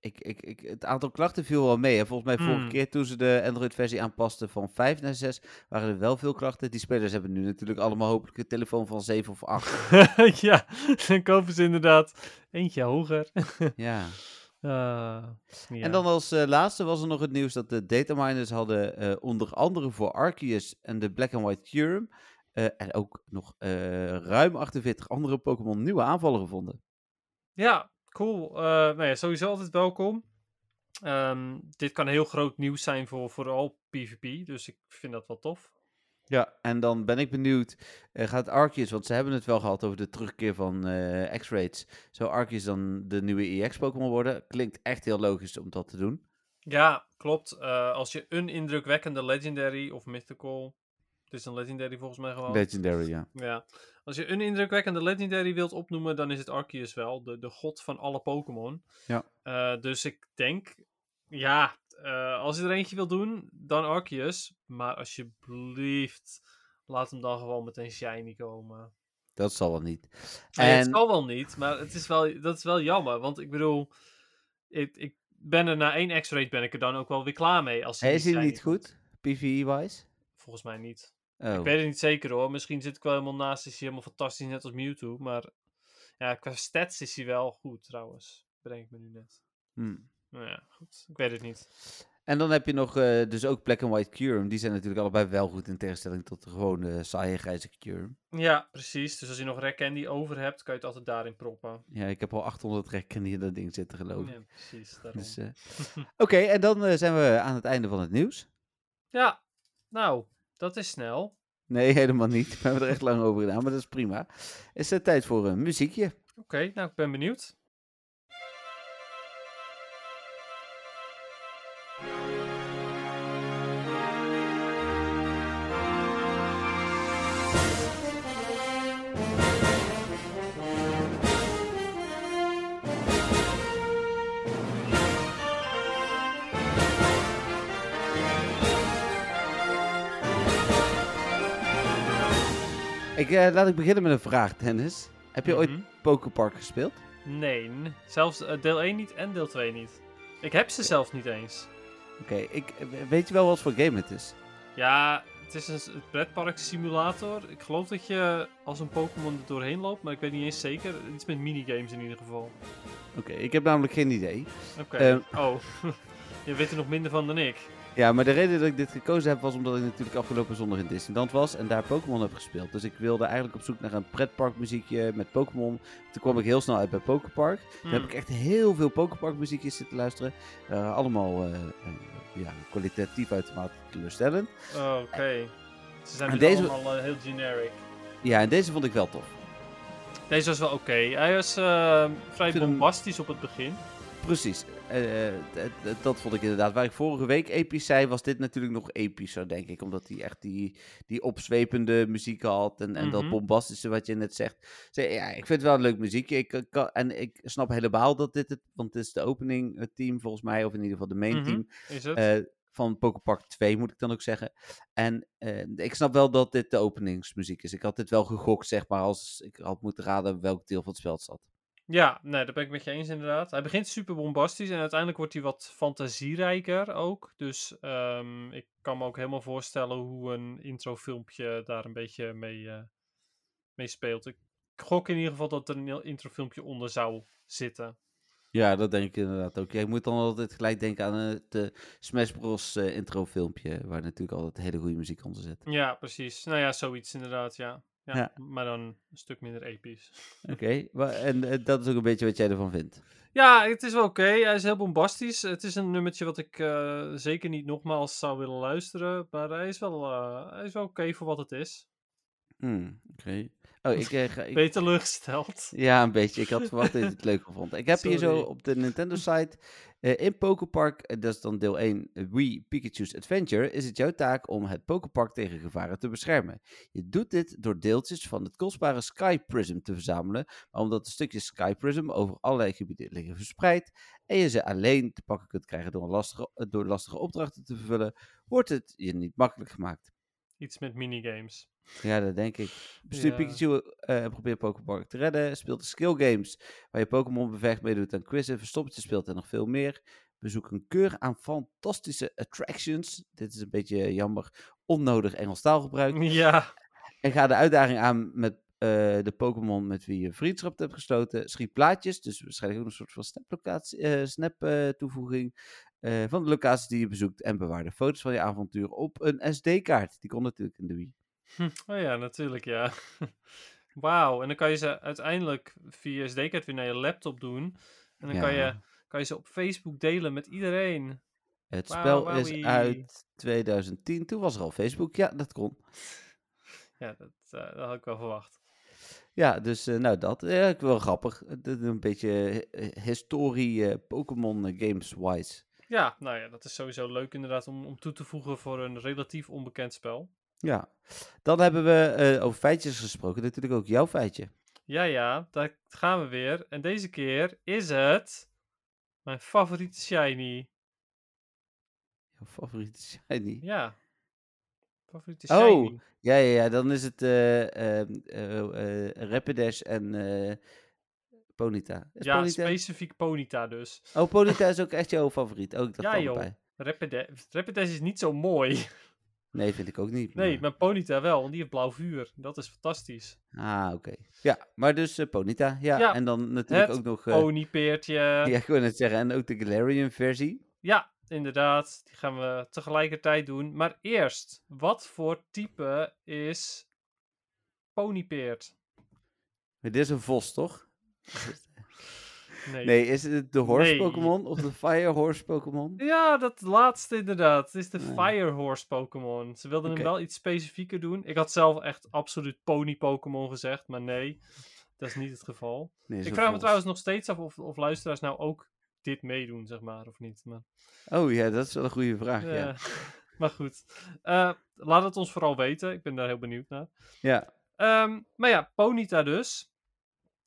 A: ik, ik, ik, het aantal klachten viel wel mee. Volgens mij vorige
B: Hmm.
A: keer toen ze de Android-versie aanpasten van 5 naar 6, waren er wel veel klachten. Die spelers hebben nu natuurlijk allemaal hopelijk een telefoon van 7 of 8. [laughs]
B: ja, dan kopen ze inderdaad eentje hoger.
A: ja.
B: Ah, ja.
A: En dan als eh, laatste was er nog het nieuws dat de dataminers hadden eh, onder andere voor Arceus en de Black and White Theorem eh, en ook nog ruim 48 andere Pokémon nieuwe aanvallen gevonden.
B: Ja, cool. Nou ja, sowieso altijd welkom. Ehm, dit kan heel groot nieuws zijn voor vooral PvP, dus ik vind dat wel tof.
A: Ja, en dan ben ik benieuwd, eh, gaat Arceus, want ze hebben het wel gehad over de terugkeer van eh X-Raids, zou Arceus dan de nieuwe EX-Pokémon worden? Klinkt echt heel logisch om dat te doen.
B: Ja, klopt. Eh, als je een indrukwekkende Legendary of Mythical, het is een Legendary volgens mij gewoon.
A: Legendary, ja.
B: Ja. Als je een indrukwekkende Legendary wilt opnoemen, dan is het Arceus wel, de, de god van alle Pokémon.
A: Ja.
B: Dus ik denk, ja, eh, als je er eentje wil doen, dan Arceus. Maar alsjeblieft, laat hem dan gewoon met een shiny komen.
A: Dat zal wel niet.
B: Nee, het
A: En-
B: zal wel niet, maar het is wel, dat is wel jammer. Want ik bedoel, ik, ik ben er na één X-Rate ben ik er dan ook wel weer klaar mee. Als
A: Is
B: die
A: hij niet goed, PvE-wise?
B: Volgens mij niet.
A: Oh.
B: Ik weet het niet zeker hoor. Misschien zit ik wel helemaal naast. Is hij helemaal fantastisch, net als Mewtwo. Maar ja, qua stats is hij wel goed trouwens. Bedenk ik me nu net.
A: Hm.
B: Nou ja, goed. Ik weet het niet.
A: En dan heb je nog eh, dus ook Black and White Curum. Die zijn natuurlijk allebei wel goed in tegenstelling tot de gewone saaie grijze Curum.
B: Ja, precies. Dus als je nog Rek Candy over hebt, kan je het altijd daarin proppen.
A: Ja, ik heb al 800 rekken in dat ding zitten geloof ik.
B: Ja, precies. Daarom.
A: Dus, eh, [laughs] Oké, en dan eh, zijn we aan het einde van het nieuws.
B: Ja, nou, dat is snel.
A: Nee, [laughs] helemaal niet. We hebben er echt lang over gedaan, maar dat is prima. Is het tijd voor een muziekje?
B: Oké, nou, ik ben benieuwd.
A: Ik, eh, laat ik beginnen met een vraag, Dennis. Heb je ooit
B: Mhm.
A: Poképark gespeeld?
B: Nee, zelfs eh, deel 1 niet en deel 2 niet. Ik heb ze zelf niet eens.
A: Oké, ik eh, weet je wel wat voor game het is?
B: Ja, het is een pretpark simulator. Ik geloof dat je als een Pokémon er doorheen loopt, maar ik weet niet eens zeker. Iets met minigames in ieder geval.
A: Oké, ik heb namelijk geen idee.
B: Oké.
A: Ehm.
B: Oh, [laughs] je weet er nog minder van dan ik.
A: Ja, maar de reden dat ik dit gekozen heb was omdat ik natuurlijk afgelopen zondag in Disneyland was en daar Pokémon heb gespeeld. Dus ik wilde eigenlijk op zoek naar een pretparkmuziekje met Pokémon. Toen kwam ik heel snel uit bij Poképark. Daar heb
B: Hmm.
A: ik echt heel veel Poképark muziekjes zitten luisteren. Eh, allemaal eh, ja, kwalitatief uitermate teleurstellend.
B: Oh, Oké. Ze zijn dus
A: deze-
B: allemaal heel generic.
A: Ja, en deze vond ik wel tof.
B: Deze was wel oké. Hij was vrij
A: hem-
B: bombastisch op het begin.
A: Precies. Eh, eh, d- dat vond ik inderdaad. Waar ik vorige week episch zei, was dit natuurlijk nog epischer, denk ik. Omdat hij echt die, die opzwepende muziek had en, en dat
B: Mhm.
A: bombastische wat je net zegt. Zeg, ja, ik vind het wel een leuk muziekje. Ik, eh, kan, en ik snap helemaal dat dit het, want het is de opening het team volgens mij, of in ieder geval de main
B: Mhm.
A: team
B: Is het?
A: eh, van Poképark 2, moet ik dan ook zeggen. En eh, ik snap wel dat dit de openingsmuziek is. Ik had dit wel gegokt, zeg maar, als ik had moeten raden welk deel van het spel het zat.
B: Ja, nee, daar ben ik met je eens inderdaad. Hij begint super bombastisch en uiteindelijk wordt hij wat fantasierijker ook. Dus ehm, ik kan me ook helemaal voorstellen hoe een introfilmpje daar een beetje mee, eh, mee speelt. Ik gok in ieder geval dat er een heel introfilmpje onder zou zitten.
A: Ja, dat denk ik inderdaad ook. Ik moet dan altijd gelijk denken aan het eh, Smash Bros. eh, introfilmpje, waar natuurlijk altijd hele goede muziek onder zit.
B: Ja, precies. Nou ja, zoiets inderdaad, ja. Ja,
A: Ja.
B: Maar dan een stuk minder episch.
A: Oké, [laughs] en eh, dat is ook een beetje wat jij ervan vindt.
B: Ja, het is wel oké. Hij is heel bombastisch. Het is een nummertje wat ik eh, zeker niet nogmaals zou willen luisteren. Maar hij is wel, eh, hij is wel oké voor wat het is.
A: Hmm, Oké. Oh, ik, eh, ga- ik-
B: Ben je teleurgesteld? [laughs]
A: Ja, een beetje. Ik had verwacht dat je het leuk vond. Ik heb hier zo
B: Sorry.
A: op de Nintendo-site eh, in Poképark, eh, dat is dan deel 1, eh, Wii Pikachu's Adventure, is het jouw taak om het Poképark tegen gevaren te beschermen. Je doet dit door deeltjes van het kostbare Sky Prism te verzamelen, maar omdat de stukjes Sky Prism over allerlei gebieden liggen verspreid en je ze alleen te pakken kunt krijgen door, een lastige, eh, door lastige opdrachten te vervullen, wordt het je niet makkelijk gemaakt.
B: Iets met minigames.
A: Ja, dat denk ik. Bestuur
B: Ja.
A: Pikachu eh, en probeer Pokémon te redden. Speelt de skill games waar je Pokémon bevecht, meedoet aan quizzen, verstoppertje speelt en nog veel meer. Bezoek een keur aan fantastische attractions. Dit is een beetje jammer, onnodig Engels taalgebruik. [laughs]
B: Ja,
A: En ga de uitdaging aan met eh, de Pokémon met wie je vriendschap hebt gesloten. Schiet plaatjes, dus waarschijnlijk ook een soort van eh, snap-toevoeging eh, van de locaties die je bezoekt. En bewaar de foto's van je avontuur op een SD-kaart. Die kon natuurlijk in de Wii.
B: oh ja, natuurlijk ja. [laughs] Wauw, en dan kan je ze uiteindelijk via SD-kaart weer naar je laptop doen. En dan kan, je, kan je ze op Facebook delen met iedereen.
A: Het spel is uit 2010. Toen was er al Facebook. Ja, dat kon. [laughs]
B: Ja, dat, eh, dat had ik wel verwacht.
A: Ja, dus eh, nou dat. Ja, ik wel grappig. Een beetje historie Pokémon games-wise.
B: Ja, nou ja, dat is sowieso leuk inderdaad om, om toe te voegen voor een relatief onbekend spel.
A: Ja. Dan hebben we eh, over feitjes gesproken. Natuurlijk ook jouw feitje.
B: Ja, ja, daar gaan we weer. En deze keer is het mijn favoriete shiny.
A: Jouw favoriete shiny.
B: Ja. Favoriete
A: Oh,
B: shiny.
A: Ja, ja, ja. Dan is het eh, eh, Rapidash en Ponyta. Is
B: Ja,
A: Ponyta?
B: specifiek Ponyta dus.
A: Oh, Ponyta [laughs] is ook echt jouw favoriet. Ook dat
B: Ja, joh. Rapidash, is niet zo mooi.
A: Nee, vind ik ook niet.
B: Nee,
A: maar-
B: Ponyta wel, want die heeft blauw vuur. Dat is fantastisch.
A: Ah, oké. Ja, maar dus eh, Ponyta. Ja,
B: Ja,
A: en dan natuurlijk ook nog... eh,
B: Ponypeertje.
A: ja, [laughs]
B: Ja.
A: ik wil net zeggen. En ook de Galarian versie.
B: inderdaad. Die gaan we tegelijkertijd doen. Maar eerst, wat voor type is Ponypeert?
A: Dit is een vos, toch? [laughs]
B: Nee.
A: Nee, is het de horse
B: Nee.
A: Pokémon of de fire horse Pokémon? [laughs]
B: Ja, dat laatste inderdaad. Het is de
A: Nee.
B: Fire Horse Pokémon. Ze wilden hem wel iets specifieker doen. Ik had zelf echt absoluut Pony Pokémon gezegd, maar nee, dat is niet het geval. Ik vraag me trouwens nog steeds af of, of luisteraars nou ook dit meedoen, zeg maar, of niet. Maar,
A: Oh ja, dat is wel een goede vraag, ja.
B: eh, [laughs] maar goed, Eh, laat het ons vooral weten. Ik ben daar heel benieuwd naar.
A: Ja,
B: Ehm, maar ja, Ponyta dus.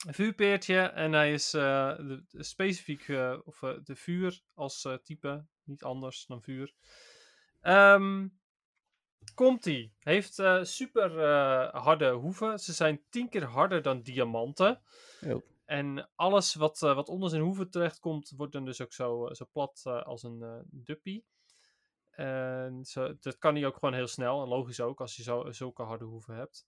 B: Vuurpeertje en hij is eh, de, de specifiek, eh, of eh, de vuur als type, niet anders dan vuur. Ehm Komt-ie. Heeft eh, super harde hoeven. Ze zijn tien keer harder dan diamanten.
A: Oh.
B: En alles wat, wat onder zijn hoeven terechtkomt, wordt dan dus ook zo, zo plat als een duppie. En zo, dat kan hij ook gewoon heel snel. En logisch ook, als je zo, zulke harde hoeven hebt.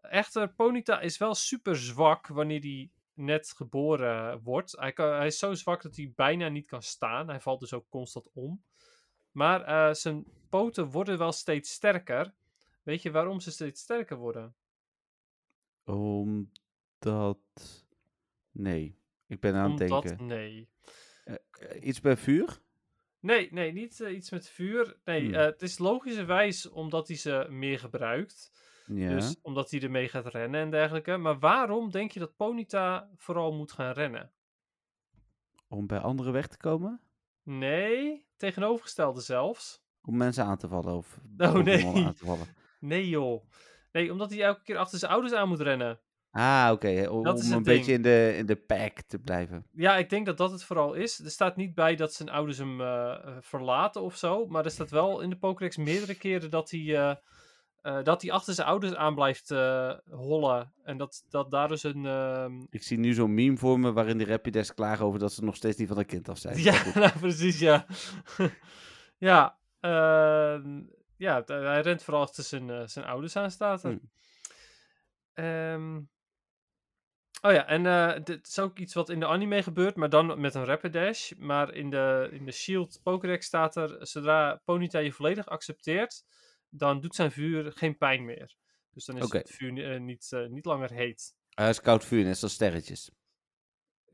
B: Echter, Ponyta is wel super zwak wanneer hij net geboren wordt. Hij, kan, hij is zo zwak dat hij bijna niet kan staan. Hij valt dus ook constant om. Maar eh, zijn poten worden wel steeds sterker. Weet je waarom ze steeds sterker worden?
A: omdat... Nee, ik ben aan het
B: Omdat,
A: denken.
B: nee.
A: Eh, eh, iets bij vuur?
B: Nee, nee, niet iets met vuur. Nee,
A: Hmm.
B: het is logischerwijs omdat hij ze meer gebruikt.
A: Ja.
B: Dus omdat hij ermee gaat rennen en dergelijke. Maar waarom denk je dat Ponyta vooral moet gaan rennen?
A: Om bij anderen weg te komen?
B: Nee, tegenovergestelde zelfs.
A: Om mensen aan te vallen of [laughs]
B: Oh, nee.
A: aan te vallen?
B: Nee joh. Nee, omdat hij elke keer achter zijn ouders aan moet rennen.
A: Ah, oké. Om,
B: Dat is
A: om een beetje in de, in de pack te blijven.
B: Ja, ik denk dat dat het vooral is. Er staat niet bij dat zijn ouders hem eh, eh, verlaten of zo. Maar er staat wel in de Pokédex meerdere keren dat hij, eh, eh, dat hij achter zijn ouders aan blijft eh, hollen. En dat, dat daar dus een... ehm,
A: Ik zie nu zo'n meme voor me waarin de Rapidash klagen over dat ze nog steeds niet van een kind af zijn.
B: Ja, [laughs] nou, precies, ja. [laughs] ja, ehm, ja, hij rent vooral achter zijn, eh, zijn ouders aan, staat er.
A: Hmm.
B: Ehm, oh ja, en dit is ook iets wat in de anime gebeurt, maar dan met een Rapidash. Maar in de, in de Shield Pokédex staat er, zodra Ponyta je volledig accepteert, dan doet zijn vuur geen pijn meer. Dus dan is het vuur eh, niet, eh, niet langer heet.
A: Hij is koud vuur, net zoals sterretjes.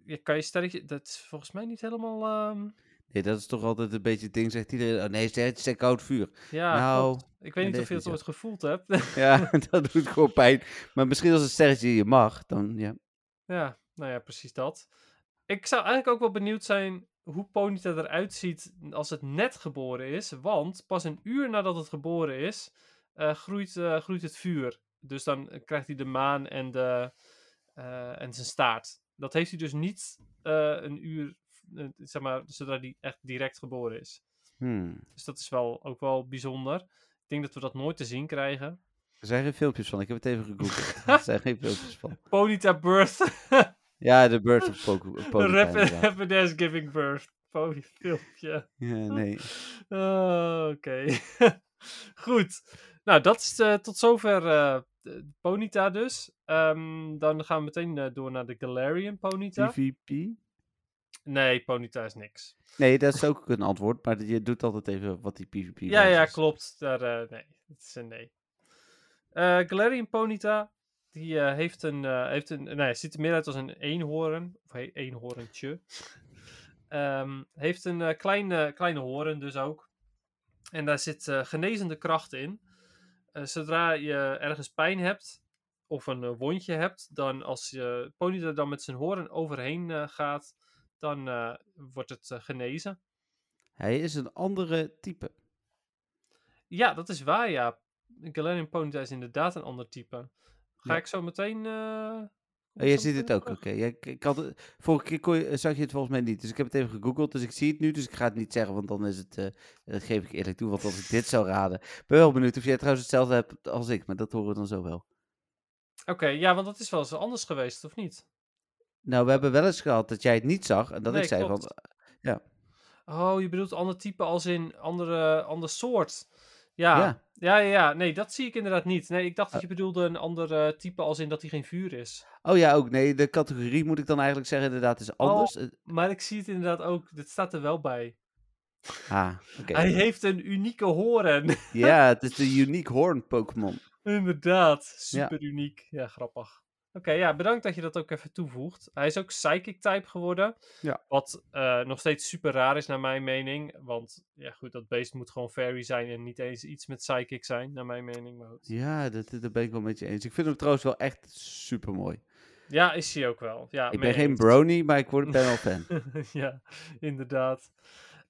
B: Je kan je sterretje, dat is volgens mij niet helemaal... ehm,
A: Nee, dat is toch altijd een beetje het ding, zegt iedereen. Oh nee, sterretjes zijn koud vuur.
B: ja,
A: nou,
B: klopt. ik weet niet of je
A: niet
B: ooit gevoeld hebt. [laughs]
A: Ja, [laughs] dat doet gewoon pijn. Maar misschien als een sterretje je mag, dan ja.
B: Ja, nou ja, precies dat. Ik zou eigenlijk ook wel benieuwd zijn hoe Ponyta eruit ziet als het net geboren is. Want pas een uur nadat het geboren is, eh, groeit, eh, groeit het vuur. Dus dan krijgt hij de maan en, de, eh, en zijn staart. Dat heeft hij dus niet een uur, zeg maar, zodra hij echt direct geboren is.
A: Hmm.
B: Dus dat is wel, ook wel bijzonder. Ik denk dat we dat nooit te zien krijgen.
A: Er zijn geen filmpjes van, ik heb het even gegoogeld. [laughs] er zijn geen filmpjes van.
B: Ponyta birth. [laughs]
A: Ja, de Birds of Ponyta,
B: Rapid. Rapidash giving birth. Pony filmpje.
A: Ja, nee. [laughs]
B: Oh, Oké. [laughs] Goed. Nou, dat is eh, tot zover eh, de Ponyta dus. Ehm, dan gaan we meteen eh, door naar de Galarian Ponyta.
A: PvP?
B: Nee, Ponyta is niks.
A: Nee, dat is [laughs] ook een antwoord, maar je doet altijd even wat die PvP
B: Ja,
A: wijs
B: ja,
A: is.
B: klopt. Daar, nee, het is een nee. Galarian Ponyta, die eh, heeft een, eh, heeft een, nee, ziet er meer uit als een eenhoorn, of he- eenhoorntje. Ehm, heeft een eh, kleine, kleine hoorn dus ook. En daar zit genezende kracht in. Zodra je ergens pijn hebt, of een wondje hebt, dan als je Ponyta dan met zijn hoorn overheen gaat, dan wordt het genezen.
A: Hij is een andere type.
B: Ja, dat is waar, ja. Galarian Ponyta is inderdaad een ander type. Ga
A: Ja.
B: ik zo meteen... eh,
A: Oh,
B: ik
A: jij ziet het ook, oké.
B: terug?
A: Ja, ik, ik had het, vorige keer kon je- zag je het volgens mij niet, dus ik heb het even gegoogeld, dus ik zie het nu, dus ik ga het niet zeggen, want dan is het, eh, dat geef ik eerlijk toe, want als ik dit zou [laughs] raden, ben wel benieuwd of jij trouwens hetzelfde hebt als ik, maar dat horen we dan zo wel.
B: Oké, ja, want dat is wel eens anders geweest, of niet?
A: Nou, we hebben wel eens gehad dat jij het niet zag en dat
B: Nee,
A: ik zei
B: klopt.
A: van,
B: Oh, je bedoelt ander type als in andere, ander soort. Ja.
A: Ja.
B: ja. Ja, Nee, dat zie ik inderdaad niet. Nee, ik dacht dat
A: Oh.
B: je bedoelde een ander eh, type als in dat hij geen vuur is.
A: oh ja, ook, nee, de categorie moet ik dan eigenlijk zeggen inderdaad is anders. Eh,
B: Maar ik zie het inderdaad ook. Dit staat er wel bij.
A: Ah, oké.
B: Hij heeft een unieke hoorn.
A: Ja, [laughs] het is de unique horn Pokémon.
B: Inderdaad,
A: Ja.
B: super uniek. Ja, grappig. Oké, ja, bedankt dat je dat ook even toevoegt. Hij is ook Psychic type geworden.
A: Ja.
B: Wat eh, nog steeds super raar is naar mijn mening. Want ja, goed, dat beest moet gewoon fairy zijn en niet eens iets met Psychic zijn, naar mijn mening. Maar goed.
A: Ja, dat, dat ben ik wel met je eens. Ik vind hem trouwens wel echt super mooi.
B: Ja, is hij ook wel. Ja,
A: Ik ben geen
B: eens.
A: brony, maar ik word, ben wel fan. [laughs]
B: ja, inderdaad.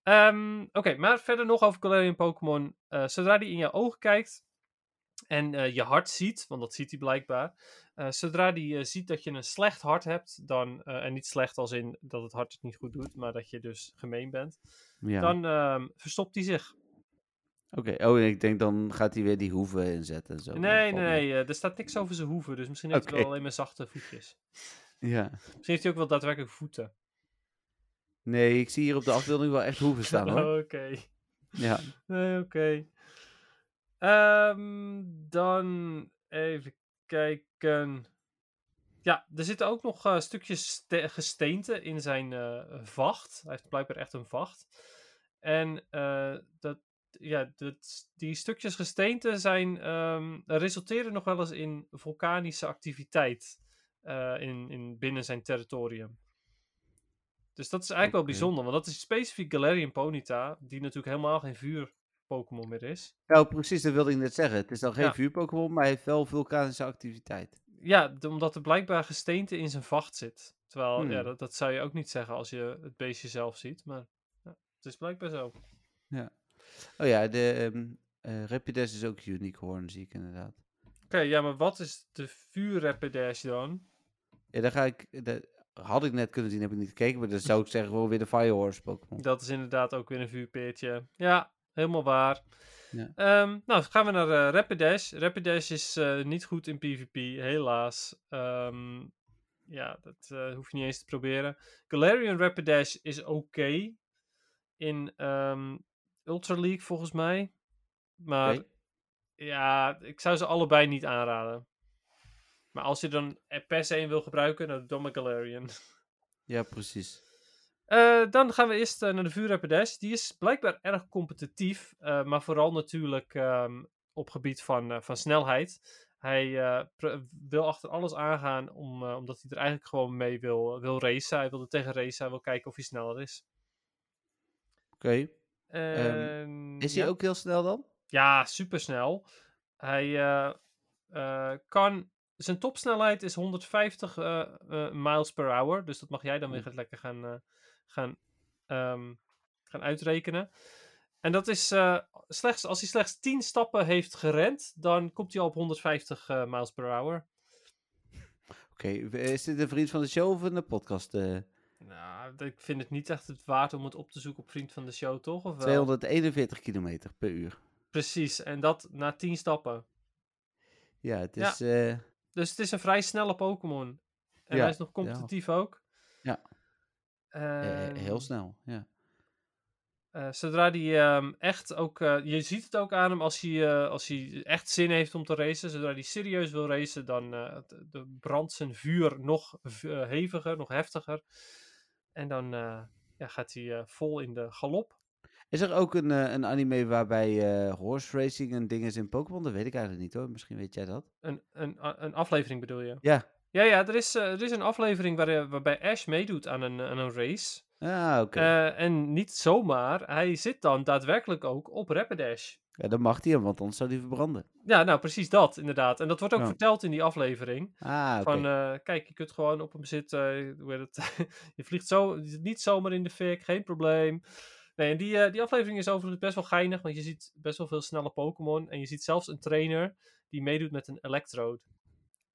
B: Ehm, Oké, maar verder nog over Galarian Pokémon. Eh, zodra die in je ogen kijkt en eh, je hart ziet, want dat ziet hij blijkbaar. Eh, zodra die eh, ziet dat je een slecht hart hebt, dan, eh, en niet slecht als in dat het hart het niet goed doet, maar dat je dus gemeen bent,
A: Ja.
B: dan ehm, verstopt hij zich.
A: Oké, oh, ik denk dan gaat hij weer die hoeven inzetten en zo.
B: Nee, nee, er staat niks over zijn hoeven, dus misschien heeft hij wel alleen maar zachte voetjes.
A: Ja.
B: Misschien heeft hij ook wel daadwerkelijk voeten.
A: Nee, ik zie hier op de afbeelding wel echt hoeven staan hoor. [laughs]
B: Oké.
A: Ja.
B: Nee, oké. Ehm, dan even kijken. Ja, er zitten ook nog eh, stukjes ste- gesteente in zijn eh, vacht. Hij heeft blijkbaar echt een vacht. En eh, dat, ja, dat, die stukjes gesteente zijn, ehm, resulteren nog wel eens in vulkanische activiteit in, in, binnen zijn territorium. Dus dat is eigenlijk wel bijzonder, want dat is specifiek Galarian Ponyta, die natuurlijk helemaal geen vuur-Pokémon meer is.
A: Nou, precies, dat wilde ik net zeggen. Het is dan geen
B: Ja.
A: vuur-Pokémon, maar hij heeft wel vulkanische activiteit.
B: Ja, omdat er blijkbaar gesteente in zijn vacht zit. Terwijl, ja,
A: Hmm.
B: dat, dat zou je ook niet zeggen als je het beestje zelf ziet, maar ja, het is blijkbaar zo.
A: Oh ja, de ehm eh, Rapidash is ook unique horn, zie ik inderdaad.
B: Oké, ja, maar wat is de vuur-Rapidash dan?
A: Ja, daar ga ik... Dat had ik net kunnen zien, heb ik niet gekeken. Maar dan zou ik zeggen gewoon weer de Fire Horse Pokémon.
B: Dat is inderdaad ook weer een vuurpeertje. Ja, helemaal waar.
A: Ja.
B: Ehm, nou, gaan we naar eh Rapidash. Rapidash is eh, niet goed in PvP, helaas. Ehm, ja, dat eh, hoef je niet eens te proberen. Galarian Rapidash is oké in ehm, Ultra League, volgens mij. Maar ja, ik zou ze allebei niet aanraden. Maar als je dan er per se een wil gebruiken, dan doe maar Galarian.
A: Ja, precies.
B: Eh, dan gaan we eerst eh, naar de vuurrapidash. Die is blijkbaar erg competitief, eh, maar vooral natuurlijk ehm, op gebied van, van snelheid. Hij wil achter alles aangaan, om, omdat hij er eigenlijk gewoon mee wil, wil racen. Hij wil er tegen racen, hij wil kijken of hij sneller is.
A: Oké.
B: En,
A: Is
B: ja.
A: hij ook heel snel dan?
B: Ja, supersnel. Hij kan. Zijn topsnelheid is 150 eh, eh, miles per hour. Dus dat mag jij dan weer
A: Oeh.
B: lekker gaan, gaan, ehm, gaan uitrekenen. En dat is eh, slechts als hij slechts 10 stappen heeft gerend, dan komt hij al op 150 eh, miles per hour.
A: Oké, is dit een vriend van de show of een podcast? eh
B: Nou, ik vind het niet echt het waard om het op te zoeken op Vriend van de Show, toch? Of wel?
A: 241 kilometer per uur.
B: Precies, en dat na 10 stappen.
A: Ja, het
B: Ja.
A: is... eh,
B: Dus het is een vrij snelle Pokémon. En
A: Ja,
B: hij is nog
A: ja.
B: competitief ook.
A: Ja. Eh, heel
B: Ehm,
A: snel, ja.
B: Eh, zodra hij ehm, echt ook, eh, je ziet het ook aan hem als hij, eh, als hij echt zin heeft om te racen. Zodra hij serieus wil racen, dan brandt zijn vuur nog heviger, nog heftiger. En dan ja, gaat hij vol in de galop.
A: Is er ook een, een anime waarbij horse racing een ding is in Pokémon? Dat weet ik eigenlijk niet hoor. Misschien weet jij dat.
B: Een, een, een aflevering bedoel je?
A: Ja.
B: Ja, ja, er is, eh, er is een aflevering waar, eh, waarbij Ash meedoet aan een, aan een race.
A: Ah, oké.
B: Eh, en niet zomaar, hij zit dan daadwerkelijk ook op Rapidash.
A: ja, dan mag hij, want anders zou hij verbranden.
B: Ja, nou precies dat, inderdaad. En dat wordt ook verteld in die aflevering.
A: Ah.
B: Van, eh, kijk, je kunt gewoon op hem zitten. hoe heet het? [laughs] je vliegt zo, niet zomaar in de fik, geen probleem. Nee, en die, eh, die aflevering is overigens best wel geinig, want je ziet best wel veel snelle Pokémon. En je ziet zelfs een trainer die meedoet met een Electrode.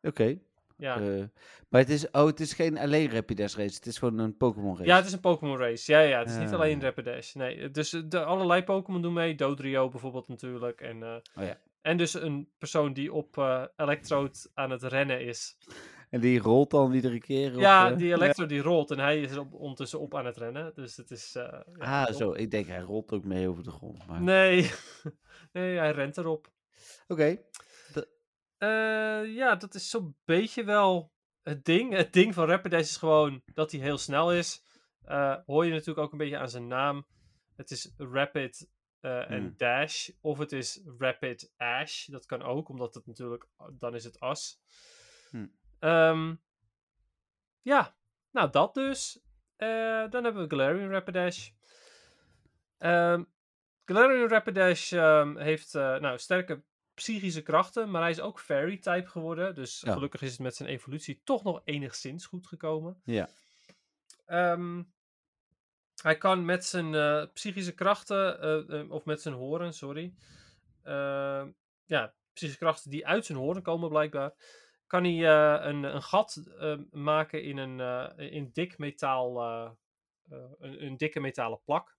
A: Oké.
B: Ja.
A: eh, maar het is, oh, het is geen alleen Rapidash race. Het is gewoon een Pokémon race.
B: ja, het is een Pokémon race. Ja, ja, het is niet alleen
A: ja.
B: Rapidash. Nee, dus de, allerlei Pokémon doen mee. Dodrio bijvoorbeeld natuurlijk. En, eh,
A: Oh ja.
B: en dus een persoon die op eh Electrode aan het rennen is.
A: En die rolt dan iedere keer?
B: ja,
A: of,
B: die Electro die rolt en hij is er op, ondertussen op aan het rennen. Dus het is... ja,
A: Ah, zo. Ik denk, hij rolt ook mee over de grond. Maar...
B: Nee. [laughs] nee, hij rent erop.
A: Oké.
B: Eh, ja, dat is zo'n beetje wel het ding. Het ding van Rapidash is gewoon dat hij heel snel is. Eh, hoor je natuurlijk ook een beetje aan zijn naam. Het is Rapid eh, en
A: Hmm.
B: Dash. Of het is Rapid Ash. Dat kan ook, omdat het natuurlijk... Dan is het as.
A: Hmm.
B: Ehm, ja, nou dat dus. Dan hebben we Galarian Rapidash. Ehm Galarian Rapidash ehm, heeft nou, sterke psychische krachten, maar hij is ook fairy-type geworden. Dus
A: Ja.
B: gelukkig is het met zijn evolutie toch nog enigszins goed gekomen.
A: Ja.
B: Ehm, hij kan met zijn eh, psychische krachten, eh, eh, of met zijn horen, sorry. eh, ja, psychische krachten die uit zijn horen komen blijkbaar. Kan hij een, een gat maken in een in dik metaal, een, een dikke metalen plak.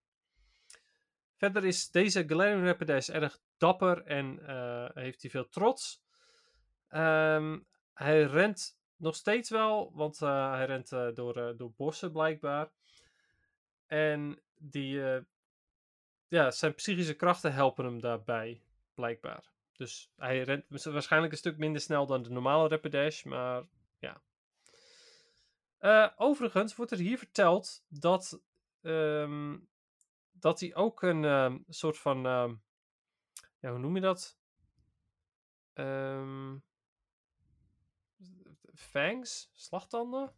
B: Verder is deze Galarian Rapidash erg dapper en eh, heeft hij veel trots. Ehm, hij rent nog steeds wel, want eh, hij rent eh, door, door bossen blijkbaar. En die, ja, zijn psychische krachten helpen hem daarbij, blijkbaar. Dus hij rent waarschijnlijk een stuk minder snel dan de normale Rapidash, maar ja. Overigens wordt er hier verteld dat, ehm, dat hij ook een ehm, soort van, ehm, ja, hoe noem je dat? Ehm fangs? Slagtanden?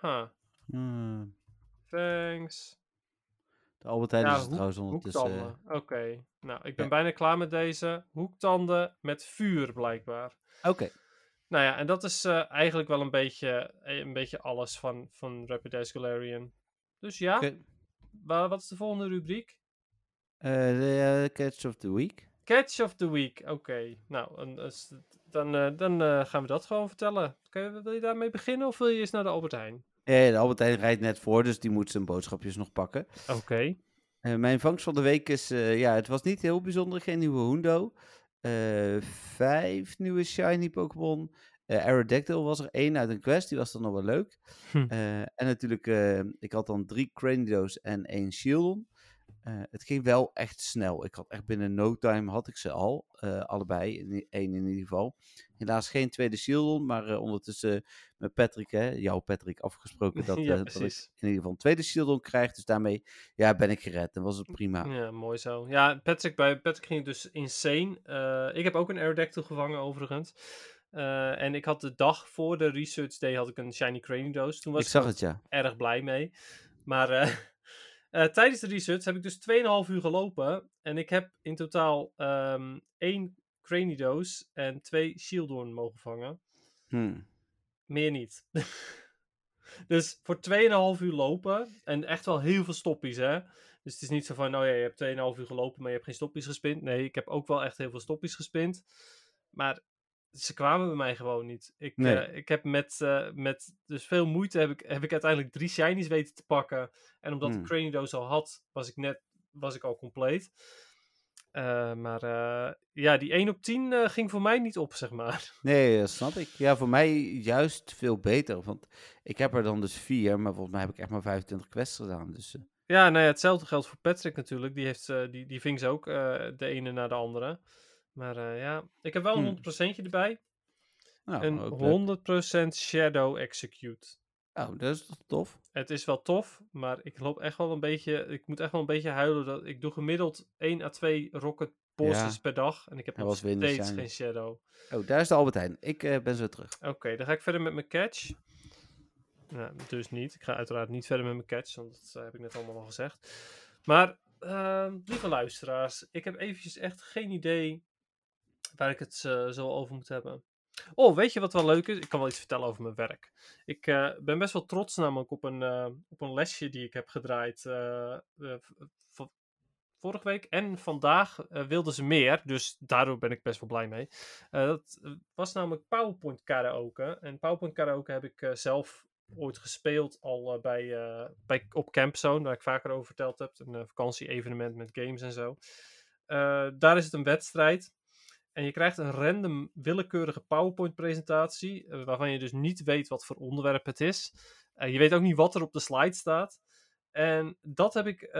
B: Huh.
A: Hmm.
B: Fangs.
A: De Albert Heijn
B: Ja,
A: is trouwens ondertussen... eh,
B: Hoektanden. Oké. Nou, ik ben
A: ja.
B: bijna klaar met deze. Hoektanden met vuur, blijkbaar.
A: Oké.
B: Nou ja, en dat is eh, eigenlijk wel een beetje, eh, een beetje alles van, van Rapidash Galarian. Dus ja. Wa- wat is de volgende rubriek?
A: Eh, de eh, Catch of the Week.
B: Catch of the Week. Oké, nou, dan, dan eh, gaan we dat gewoon vertellen. Je- wil je daarmee beginnen of wil je eerst naar de Albert Heijn?
A: De Albert Heijn rijdt net voor, dus die moet zijn boodschapjes nog pakken.
B: Oké.
A: Mijn vangst van de week is, ja, het was niet heel bijzonder, geen nieuwe Hundo. Vijf nieuwe shiny Pokémon. Eh Aerodactyl was er één uit een quest, die was dan nog wel leuk.
B: Hm.
A: Eh, en natuurlijk, eh, ik had dan drie Cranidos en één Shieldon. Het ging wel echt snel. Ik had echt binnen no time had ik ze al. allebei, in één in ieder geval. Helaas geen tweede Shieldon, maar ondertussen met Patrick, hè, jouw Patrick, afgesproken [laughs] dat,
B: Ja,
A: dat ik in ieder geval een tweede Shieldon krijg. Dus daarmee ja, ben ik gered en was het prima.
B: Ja, mooi zo. Ja, Patrick, bij Patrick ging het dus insane. Ik heb ook een Aerodactyl gevangen overigens. Eh, en ik had de dag voor de research day had ik een shiny Cranidos. Toen was
A: Ik zag het, ja.
B: erg blij mee. Maar eh, [laughs] eh, tijdens de research heb ik dus 2,5 uur gelopen. En ik heb in totaal ehm één Cranidos en twee Shieldorn mogen vangen.
A: Hmm.
B: Meer niet. [laughs] dus voor 2,5 uur lopen. En echt wel heel veel stoppies, hè. Dus het is niet zo van, oh ja, je hebt 2,5 uur gelopen, maar je hebt geen stoppies gespind. Nee, ik heb ook wel echt heel veel stoppies gespind. Maar ze kwamen bij mij gewoon niet. Ik,
A: Nee.
B: eh, ik heb met, eh, met dus veel moeite heb ik, heb ik uiteindelijk drie shinies weten te pakken. En omdat
A: Hmm.
B: ik Cranidos al had, was ik net was ik al compleet. Eh, maar ja, die 1 op 10 eh, ging voor mij niet op, zeg maar.
A: Nee, dat snap ik. Ja, voor mij juist veel beter. Want ik heb er dan dus vier, maar volgens mij heb ik echt maar 25 quests gedaan. Dus
B: Ja, nou ja, hetzelfde geldt voor Patrick natuurlijk. Die, heeft, die, die ving ze ook de ene na de andere. Maar eh, ja, ik heb wel een
A: Hmm.
B: 100% erbij.
A: nou,
B: een
A: ook leuk.
B: 100% Shadow Execute.
A: Oh, dat is toch tof?
B: Het is wel tof, maar ik loop echt wel een beetje. Ik moet echt wel een beetje huilen. Dat ik doe gemiddeld 1 à 2 rocket
A: Ja.
B: per dag. En ik heb
A: Hij
B: nog steeds geen shadow.
A: Oh, daar is de Albert Heijn. Ik eh, ben zo terug.
B: Oké, dan ga ik verder met mijn catch. Nou, dus niet. Ik ga uiteraard niet verder met mijn catch, want dat eh, heb ik net allemaal al gezegd. Maar, ehm, lieve luisteraars, ik heb eventjes echt geen idee waar ik het eh, zo over moet hebben. Oh, weet je wat wel leuk is? Ik kan wel iets vertellen over mijn werk. Ik eh, ben best wel trots namelijk op een, eh, op een lesje die ik heb gedraaid v- vorige week. En vandaag wilden ze meer, dus daardoor ben ik best wel blij mee. Dat was namelijk PowerPoint karaoke. En PowerPoint karaoke heb ik zelf ooit gespeeld al bij, bij, op Campzone, waar ik vaker over verteld heb. Een vakantie-evenement met games en zo. Daar is het een wedstrijd. En je krijgt een random willekeurige PowerPoint-presentatie, eh, waarvan je dus niet weet wat voor onderwerp het is. Je weet ook niet wat er op de slide staat. En dat heb ik, eh,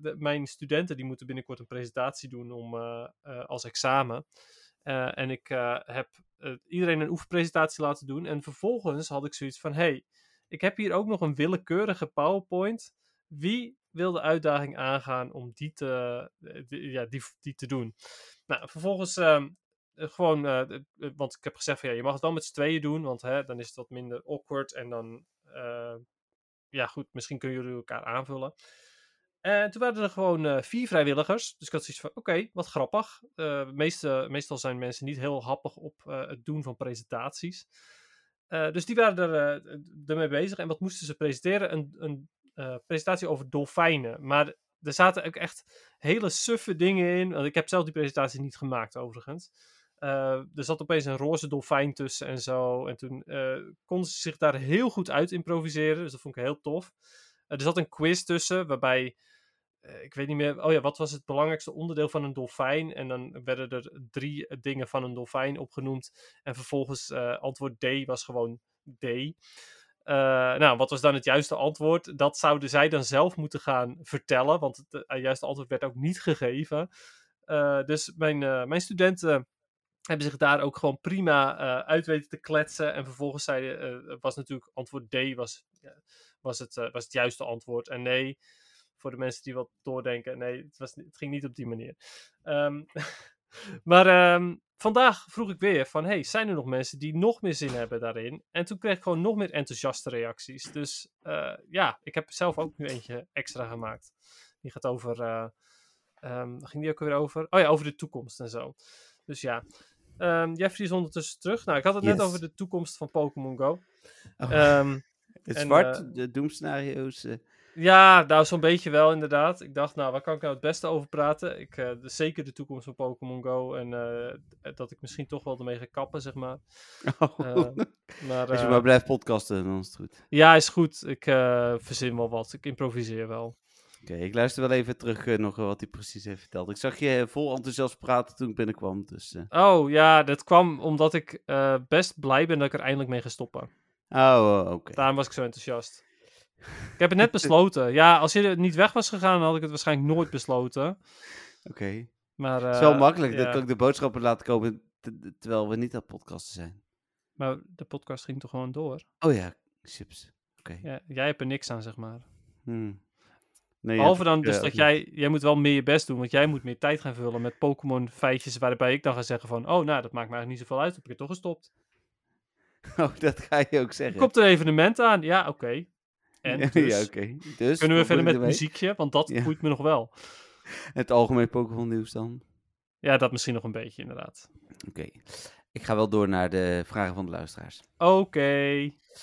B: de- mijn studenten die moeten binnenkort een presentatie doen om, eh, als examen. En ik heb iedereen een oefenpresentatie laten doen. En vervolgens had ik zoiets van: hey, ik heb hier ook nog een willekeurige PowerPoint. Wie wil de uitdaging aangaan om die te, ja, die te doen? Nou, vervolgens ehm, eh, gewoon, eh, want ik heb gezegd van ja, je mag het wel met z'n tweeën doen, want hè, dan is het wat minder awkward en dan, eh, ja goed, misschien kunnen jullie elkaar aanvullen. En toen waren er gewoon vier vrijwilligers. Dus ik had zoiets van, oké, wat grappig. Meeste, meestal zijn mensen niet heel happig op het doen van presentaties. Dus die waren er, ermee bezig. En wat moesten ze presenteren? Een, een presentatie over dolfijnen. Maar er zaten ook echt hele suffe dingen in. Want ik heb zelf die presentatie niet gemaakt, overigens. Eh, er zat opeens een roze dolfijn tussen en zo. En toen eh, konden ze zich daar heel goed uit improviseren. Dus dat vond ik heel tof. Eh, er zat een quiz tussen, waarbij ik weet niet meer. Oh ja, wat was het belangrijkste onderdeel van een dolfijn? En dan werden er drie dingen van een dolfijn opgenoemd. En vervolgens antwoord D was gewoon D. Eh, nou, wat was dan het juiste antwoord? Dat zouden zij dan zelf moeten gaan vertellen, want het eh, juiste antwoord werd ook niet gegeven. Eh, dus mijn, mijn studenten hebben zich daar ook gewoon prima uit weten te kletsen. En vervolgens zeiden, was natuurlijk antwoord D was, was, het, was het juiste antwoord. En nee, voor de mensen die wat doordenken, nee, het, was, het ging niet op die manier. Ehm, [laughs] maar ehm, vandaag vroeg ik weer van, hey, zijn er nog mensen die nog meer zin hebben daarin? En toen kreeg ik gewoon nog meer enthousiaste reacties. Dus eh, ja, ik heb zelf ook nu eentje extra gemaakt. Die gaat over, eh, ehm, ging die ook weer over? Oh ja, over de toekomst en zo. Dus ja, Ehm, Jeffrey is ondertussen terug. Nou, ik had het net over de toekomst van Pokémon Go.
A: Oh,
B: Ehm, [laughs]
A: het
B: en,
A: zwart,
B: eh,
A: de doemscenario's.
B: Ja, nou, zo'n beetje wel inderdaad. Ik dacht, nou, waar kan ik nou het beste over praten? Ik, eh, de, zeker de toekomst van Pokémon Go. En eh, dat ik misschien toch wel ermee ga kappen, zeg maar.
A: oh.
B: Eh, Maar,
A: Als je maar blijft podcasten, dan is het goed.
B: ja, is goed. Ik verzin wel wat. Ik improviseer wel.
A: Oké, ik luister wel even terug nog wat hij precies heeft verteld. Ik zag je vol enthousiast praten toen ik binnenkwam. Dus.
B: Oh, ja, dat kwam omdat ik best blij ben dat ik er eindelijk mee ga stoppen.
A: Oh, eh, oké.
B: Daarom was ik zo enthousiast. Ik heb het net besloten. Ja, als je er niet weg was gegaan, dan had ik het waarschijnlijk nooit besloten.
A: Oké.
B: Maar,
A: Het is wel
B: eh,
A: makkelijk.
B: ja.
A: Dan kan ik de boodschappen laten komen te- terwijl we niet aan podcasten zijn.
B: Maar de podcast ging toch gewoon door?
A: Oh ja, chips. Oké.
B: Ja, jij hebt er niks aan, zeg maar.
A: Hmm. Nee,
B: Behalve dan dus
A: eh,
B: dat jij, jij moet wel meer je best doen, want jij moet meer tijd gaan vullen met Pokémon feitjes, waarbij ik dan ga zeggen van, oh, nou, dat maakt me eigenlijk niet zoveel uit, heb ik het toch gestopt. [laughs]
A: Oh, dat ga je ook
B: Er
A: zeggen.
B: komt een evenement aan, ja, oké. En [laughs]
A: ja,
B: dus.
A: Dus,
B: kunnen we verder met
A: ermee?
B: muziekje, want dat
A: Ja.
B: boeit me nog wel. [laughs]
A: Het algemeen Pokémon nieuws dan.
B: Ja, dat misschien nog een beetje, inderdaad.
A: Oké. Ik ga wel door naar de vragen van de luisteraars.
B: Oké.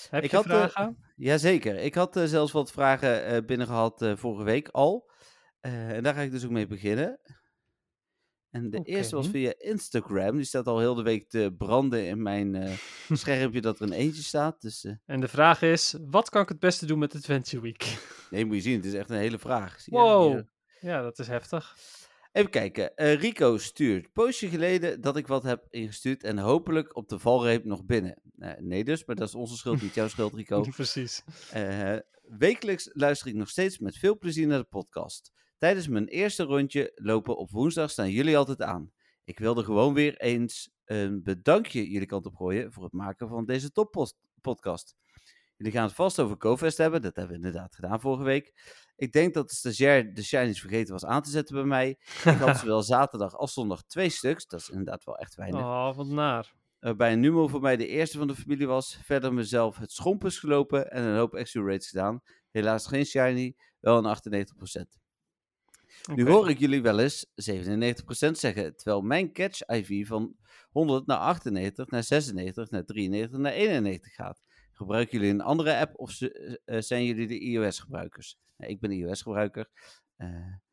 B: Heb
A: Ik
B: je
A: had, eh,
B: vragen?
A: Jazeker. Ik had eh, zelfs wat vragen binnen gehad eh, vorige week al. En daar ga ik dus ook mee beginnen. En de eerste was via Instagram. Die staat al heel de week te branden in mijn eh, [laughs] schermpje dat er een eentje staat. Dus eh,
B: En de vraag is, wat kan ik het beste doen met Adventure Week? [laughs]
A: nee, moet je zien. Het is echt een hele vraag. Zie?
B: Wow.
A: Hier.
B: Ja, dat is heftig.
A: Even kijken. Eh, Rico stuurt. Poosje geleden dat ik wat heb ingestuurd en hopelijk op de valreep nog binnen. Eh, nee dus, maar dat is onze schuld, niet jouw schuld, Rico. [laughs]
B: Precies.
A: Wekelijks luister ik nog steeds met veel plezier naar de podcast. Tijdens mijn eerste rondje lopen op woensdag staan jullie altijd aan. Ik wilde gewoon weer eens een bedankje jullie kant op gooien voor het maken van deze toppodcast. Jullie gaan het vast over CoFest hebben, dat hebben we inderdaad gedaan vorige week. Ik denk dat de stagiair de shinies vergeten was aan te zetten bij mij. Ik had [laughs] zowel zaterdag als zondag twee stuks, dat is inderdaad wel echt weinig.
B: Oh, wat naar.
A: Waarbij een Numo voor mij de eerste van de familie was. Verder mezelf het schompus gelopen en een hoop extra rates gedaan. Helaas geen shiny, wel een 98%. Nu hoor ik jullie wel eens 97% zeggen, terwijl mijn catch IV van 100 naar 98, naar 96, naar 93, naar 91 gaat. Gebruiken jullie een andere app of ze- eh, zijn jullie de iOS-gebruikers? Nou, ik ben iOS-gebruiker. Eh,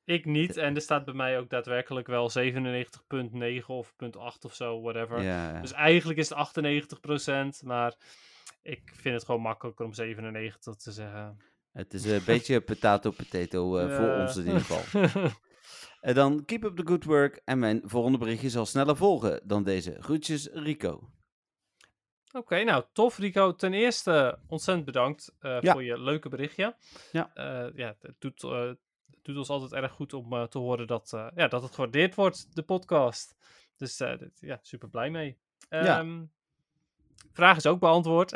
B: Ik niet. En er staat bij mij ook daadwerkelijk wel 97.9 of .8 of zo, whatever.
A: ja,
B: Dus eigenlijk is het 98%, maar ik vind het gewoon makkelijker om 97 te zeggen.
A: Het is een beetje [laughs] potato-potato eh, voor ons in ieder geval. [laughs] En dan keep up the good work en mijn volgende berichtje zal sneller volgen dan deze. Groetjes, Rico.
B: Oké, nou tof Rico. Ten eerste ontzettend bedankt eh,
A: Ja.
B: voor je leuke berichtje.
A: Ja.
B: Eh, ja, het doet, eh, het doet ons altijd erg goed om eh, te horen dat, eh, ja, dat het gewaardeerd wordt, de podcast. Dus eh, dit- ja, super blij mee.
A: Ja.
B: Vraag is ook beantwoord.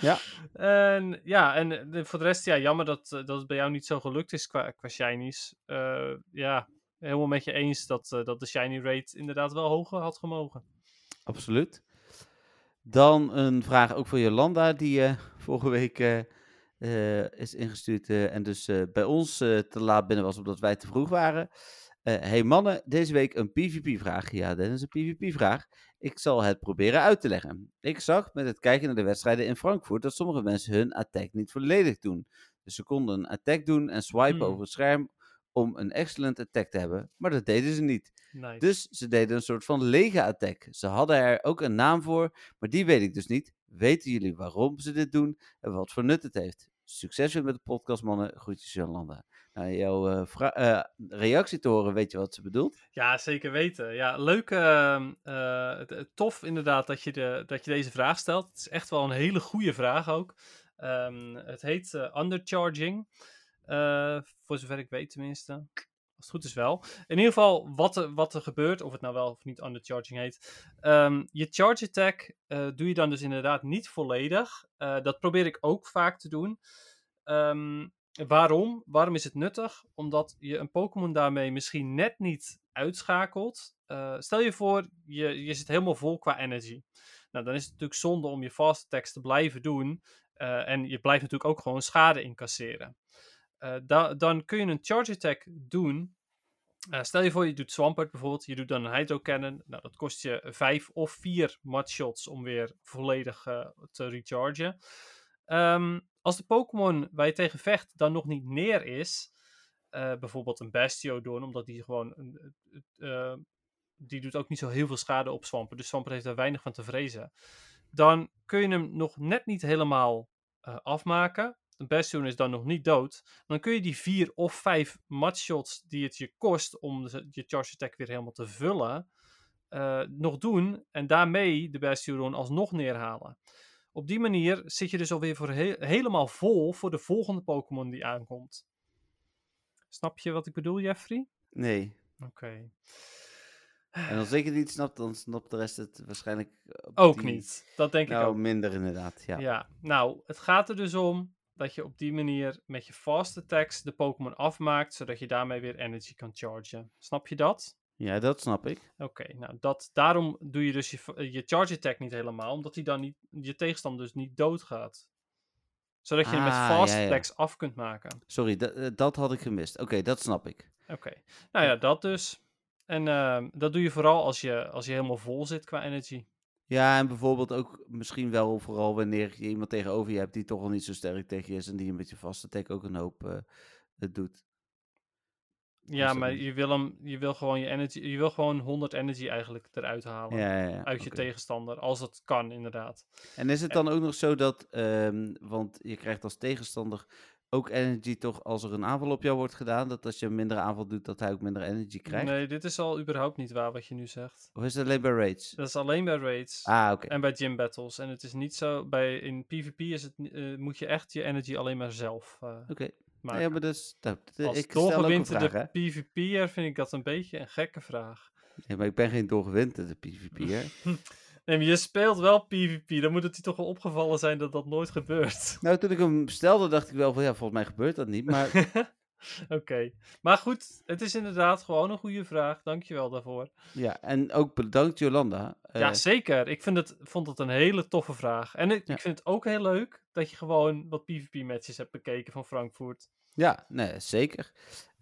A: Ja. [laughs]
B: En ja, en eh, de- voor de rest, ja, jammer dat, eh, dat het bij jou niet zo gelukt is qua, qua shinies. Eh, ja, helemaal met je eens dat, dat de shiny rate inderdaad wel hoger had gemogen.
A: Absoluut. Dan een vraag ook voor Jolanda, die vorige week is ingestuurd en dus bij ons te laat binnen was omdat wij te vroeg waren. Eh, hey mannen, deze week een PvP-vraag. Ja, dit is een PvP-vraag. Ik zal het proberen uit te leggen. Ik zag met het kijken naar de wedstrijden in Frankfurt dat sommige mensen hun attack niet volledig doen. Dus ze konden een attack doen en swipen
B: Hmm.
A: over het scherm om een excellent attack te hebben, maar dat deden ze niet.
B: Nice.
A: Dus ze deden een soort van lege attack. Ze hadden er ook een naam voor, maar die weet ik dus niet. Weten jullie waarom ze dit doen en wat voor nut het heeft? Succes weer met de podcast, mannen. Groetjes, Jolanda. Nou, jouw eh, eh, reactie te horen, weet je wat ze bedoelt?
B: Ja, zeker weten. Ja, leuk. ehm, eh, tof inderdaad dat je, de, dat je deze vraag stelt. Het is echt wel een hele goede vraag ook. Ehm, het heet undercharging. Voor zover ik weet tenminste. Als het goed is wel. In ieder geval, wat er, wat er gebeurt, of het nou wel of niet undercharging heet. Ehm, je charge attack doe je dan dus inderdaad niet volledig. Dat probeer ik ook vaak te doen. Ehm, waarom? Waarom is het nuttig? Omdat je een Pokémon daarmee misschien net niet uitschakelt. Eh, stel je voor, je, je zit helemaal vol qua energy. Nou, dan is het natuurlijk zonde om je fast attacks te blijven doen. eh, en je blijft natuurlijk ook gewoon schade incasseren. Eh, da- dan kun je een charge attack doen. Stel je voor, je doet Swampert bijvoorbeeld. Je doet dan een Hydro Cannon. Nou, dat kost je vijf of vier shots om weer volledig te rechargen. Ehm, als de Pokémon waar je tegen vecht dan nog niet neer is, eh, bijvoorbeeld een Bastiodon, omdat die gewoon, eh, die doet ook niet zo heel veel schade op Swampert, dus Swampert heeft daar weinig van te vrezen. Dan kun je hem nog net niet helemaal eh, afmaken. De Bastion is dan nog niet dood. Dan kun je die vier of vijf shots die het je kost om je Charge Attack weer helemaal te vullen, nog doen. En daarmee de Bastiodon alsnog neerhalen. Op die manier zit je dus alweer voor he- helemaal vol voor de volgende Pokémon die aankomt. Snap je wat ik bedoel, Jeffrey?
A: Nee.
B: Oké.
A: En als ik het niet snap, dan snapt de rest het waarschijnlijk op
B: Ook
A: die-
B: niet. Dat denk ik
A: Nou,
B: ook.
A: minder inderdaad, ja.
B: Ja. nou, het gaat er dus om dat je op die manier met je fast attacks de Pokémon afmaakt, zodat je daarmee weer energy kan chargen. Snap je dat?
A: Ja, dat snap ik.
B: Oké, nou dat, daarom doe je dus je, je charge attack niet helemaal, omdat hij dan niet, je tegenstander dus niet doodgaat. Zodat je hem met
A: Ah,
B: fast
A: ja, ja.
B: attacks af kunt maken.
A: Sorry, dat, eh, dat had ik gemist. Oké, dat snap ik.
B: Oké, nou ja, dat dus. En ehm, dat doe je vooral als je, als je helemaal vol zit qua energy.
A: Ja, en bijvoorbeeld ook misschien wel vooral wanneer je iemand tegenover je hebt die toch al niet zo sterk tegen je is en die een beetje vaste attack ook een hoop het doet.
B: Ja, maar
A: niet?
B: je wil, hem, je wil gewoon je energy, je wil gewoon 100 energy eigenlijk eruit halen.
A: Ja, ja, ja.
B: uit je tegenstander, als dat kan inderdaad.
A: En is het dan ook nog zo dat, ehm, want je krijgt als tegenstander ook energy toch als er een aanval op jou wordt gedaan? Dat als je een mindere aanval doet, dat hij ook minder energy krijgt?
B: Nee, dit is al überhaupt niet waar wat je nu zegt.
A: Of is het alleen bij raids?
B: Dat is alleen bij raids
A: Ah, oké.
B: en bij gym battles. En het is niet zo, bij, in PvP is het, eh, moet je echt je energy alleen maar zelf
A: Oké.
B: Maken.
A: Ja, maar dus, dat,
B: Als
A: ik
B: doorgewinterde
A: vraag?
B: PvP'er vind ik dat een beetje een gekke vraag.
A: Nee, maar ik ben geen doorgewinterde PvP'er. [laughs]
B: Nee, maar je speelt wel PvP, dan moet het je toch wel opgevallen zijn dat dat nooit gebeurt. [laughs]
A: nou, toen ik hem stelde, dacht ik wel van, ja, volgens mij gebeurt dat niet. Maar [laughs]
B: Oké, maar goed, het is inderdaad gewoon een goede vraag. Dankjewel daarvoor.
A: ja, en ook bedankt Jolanda. Eh,
B: ja, zeker. Ik vind het, vond het een hele toffe vraag. En ik,
A: Ja.
B: ik vind het ook heel leuk dat je gewoon wat PvP-matches hebt bekeken van Frankfurt.
A: Ja, nee, zeker.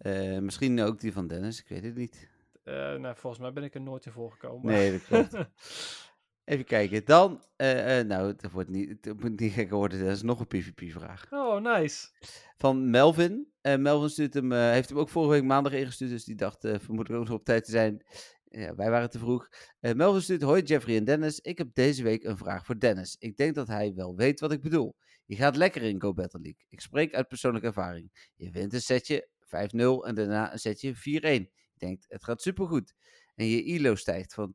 A: Eh, misschien ook die van Dennis, ik weet het niet.
B: Eh, nou, volgens mij ben ik er nooit in voorgekomen.
A: Nee, dat klopt. [laughs] Even kijken. Dan, eh, nou, het, wordt niet, het moet niet gekker worden. Dat is nog een PvP-vraag.
B: oh, nice.
A: Van Melvin. Melvin stuurt hem, heeft hem ook vorige week maandag ingestuurd. Dus die dacht vermoedelijk ook nog op tijd te zijn. Ja, wij waren te vroeg. Melvin stuurt, hoi Jeffrey en Dennis. Ik heb deze week een vraag voor Dennis. Ik denk dat hij wel weet wat ik bedoel. Je gaat lekker in Go Battle League. Ik spreek uit persoonlijke ervaring. Je wint een setje 5-0 en daarna een setje 4-1. Je denkt, het gaat supergoed. En je ILO stijgt van 21-20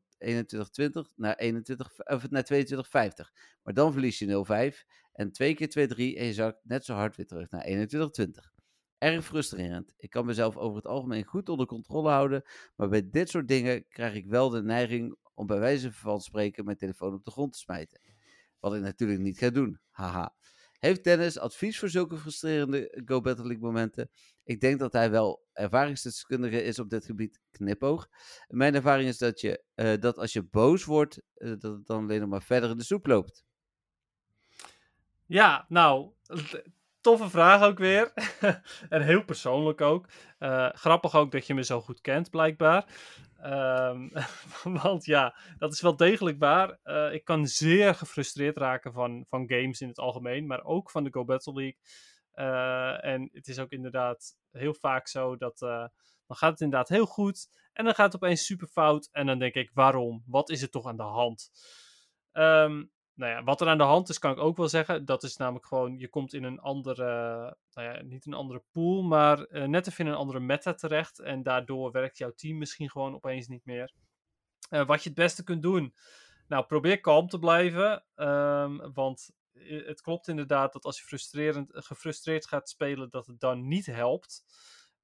A: naar, 21, of naar 22-50. Maar dan verlies je 0-5 en twee keer 2-3 en je zakt net zo hard weer terug naar 21-20. Erg frustrerend. Ik kan mezelf over het algemeen goed onder controle houden, maar bij dit soort dingen krijg ik wel de neiging om bij wijze van spreken mijn telefoon op de grond te smijten. Wat ik natuurlijk niet ga doen. Haha. Heeft Dennis advies voor zulke frustrerende Go Battle League momenten? Ik denk dat hij wel ervaringsdeskundige is op dit gebied. Knipoog. Mijn ervaring is dat, je, eh, dat als je boos wordt, eh, dat het dan alleen nog maar verder in de soep loopt.
B: Ja, nou, toffe vraag ook weer. [laughs] en heel persoonlijk ook. Eh, grappig ook dat je me zo goed kent, blijkbaar. Ehm, [laughs] want ja, dat is wel degelijk waar. Eh, ik kan zeer gefrustreerd raken van, van games in het algemeen, maar ook van de Go Battle League. Eh, en het is ook inderdaad heel vaak zo dat eh, dan gaat het inderdaad heel goed en dan gaat het opeens super fout. En dan denk ik, waarom? Wat is er toch aan de hand? Ehm, nou ja, wat er aan de hand is, kan ik ook wel zeggen. Dat is namelijk gewoon, je komt in een andere, nou ja, niet een andere pool, maar eh, net even in een andere meta terecht. En daardoor werkt jouw team misschien gewoon opeens niet meer. Eh, wat je het beste kunt doen, nou, probeer kalm te blijven. ehm, want eh, het klopt inderdaad dat als je frustrerend, gefrustreerd gaat spelen, dat het dan niet helpt.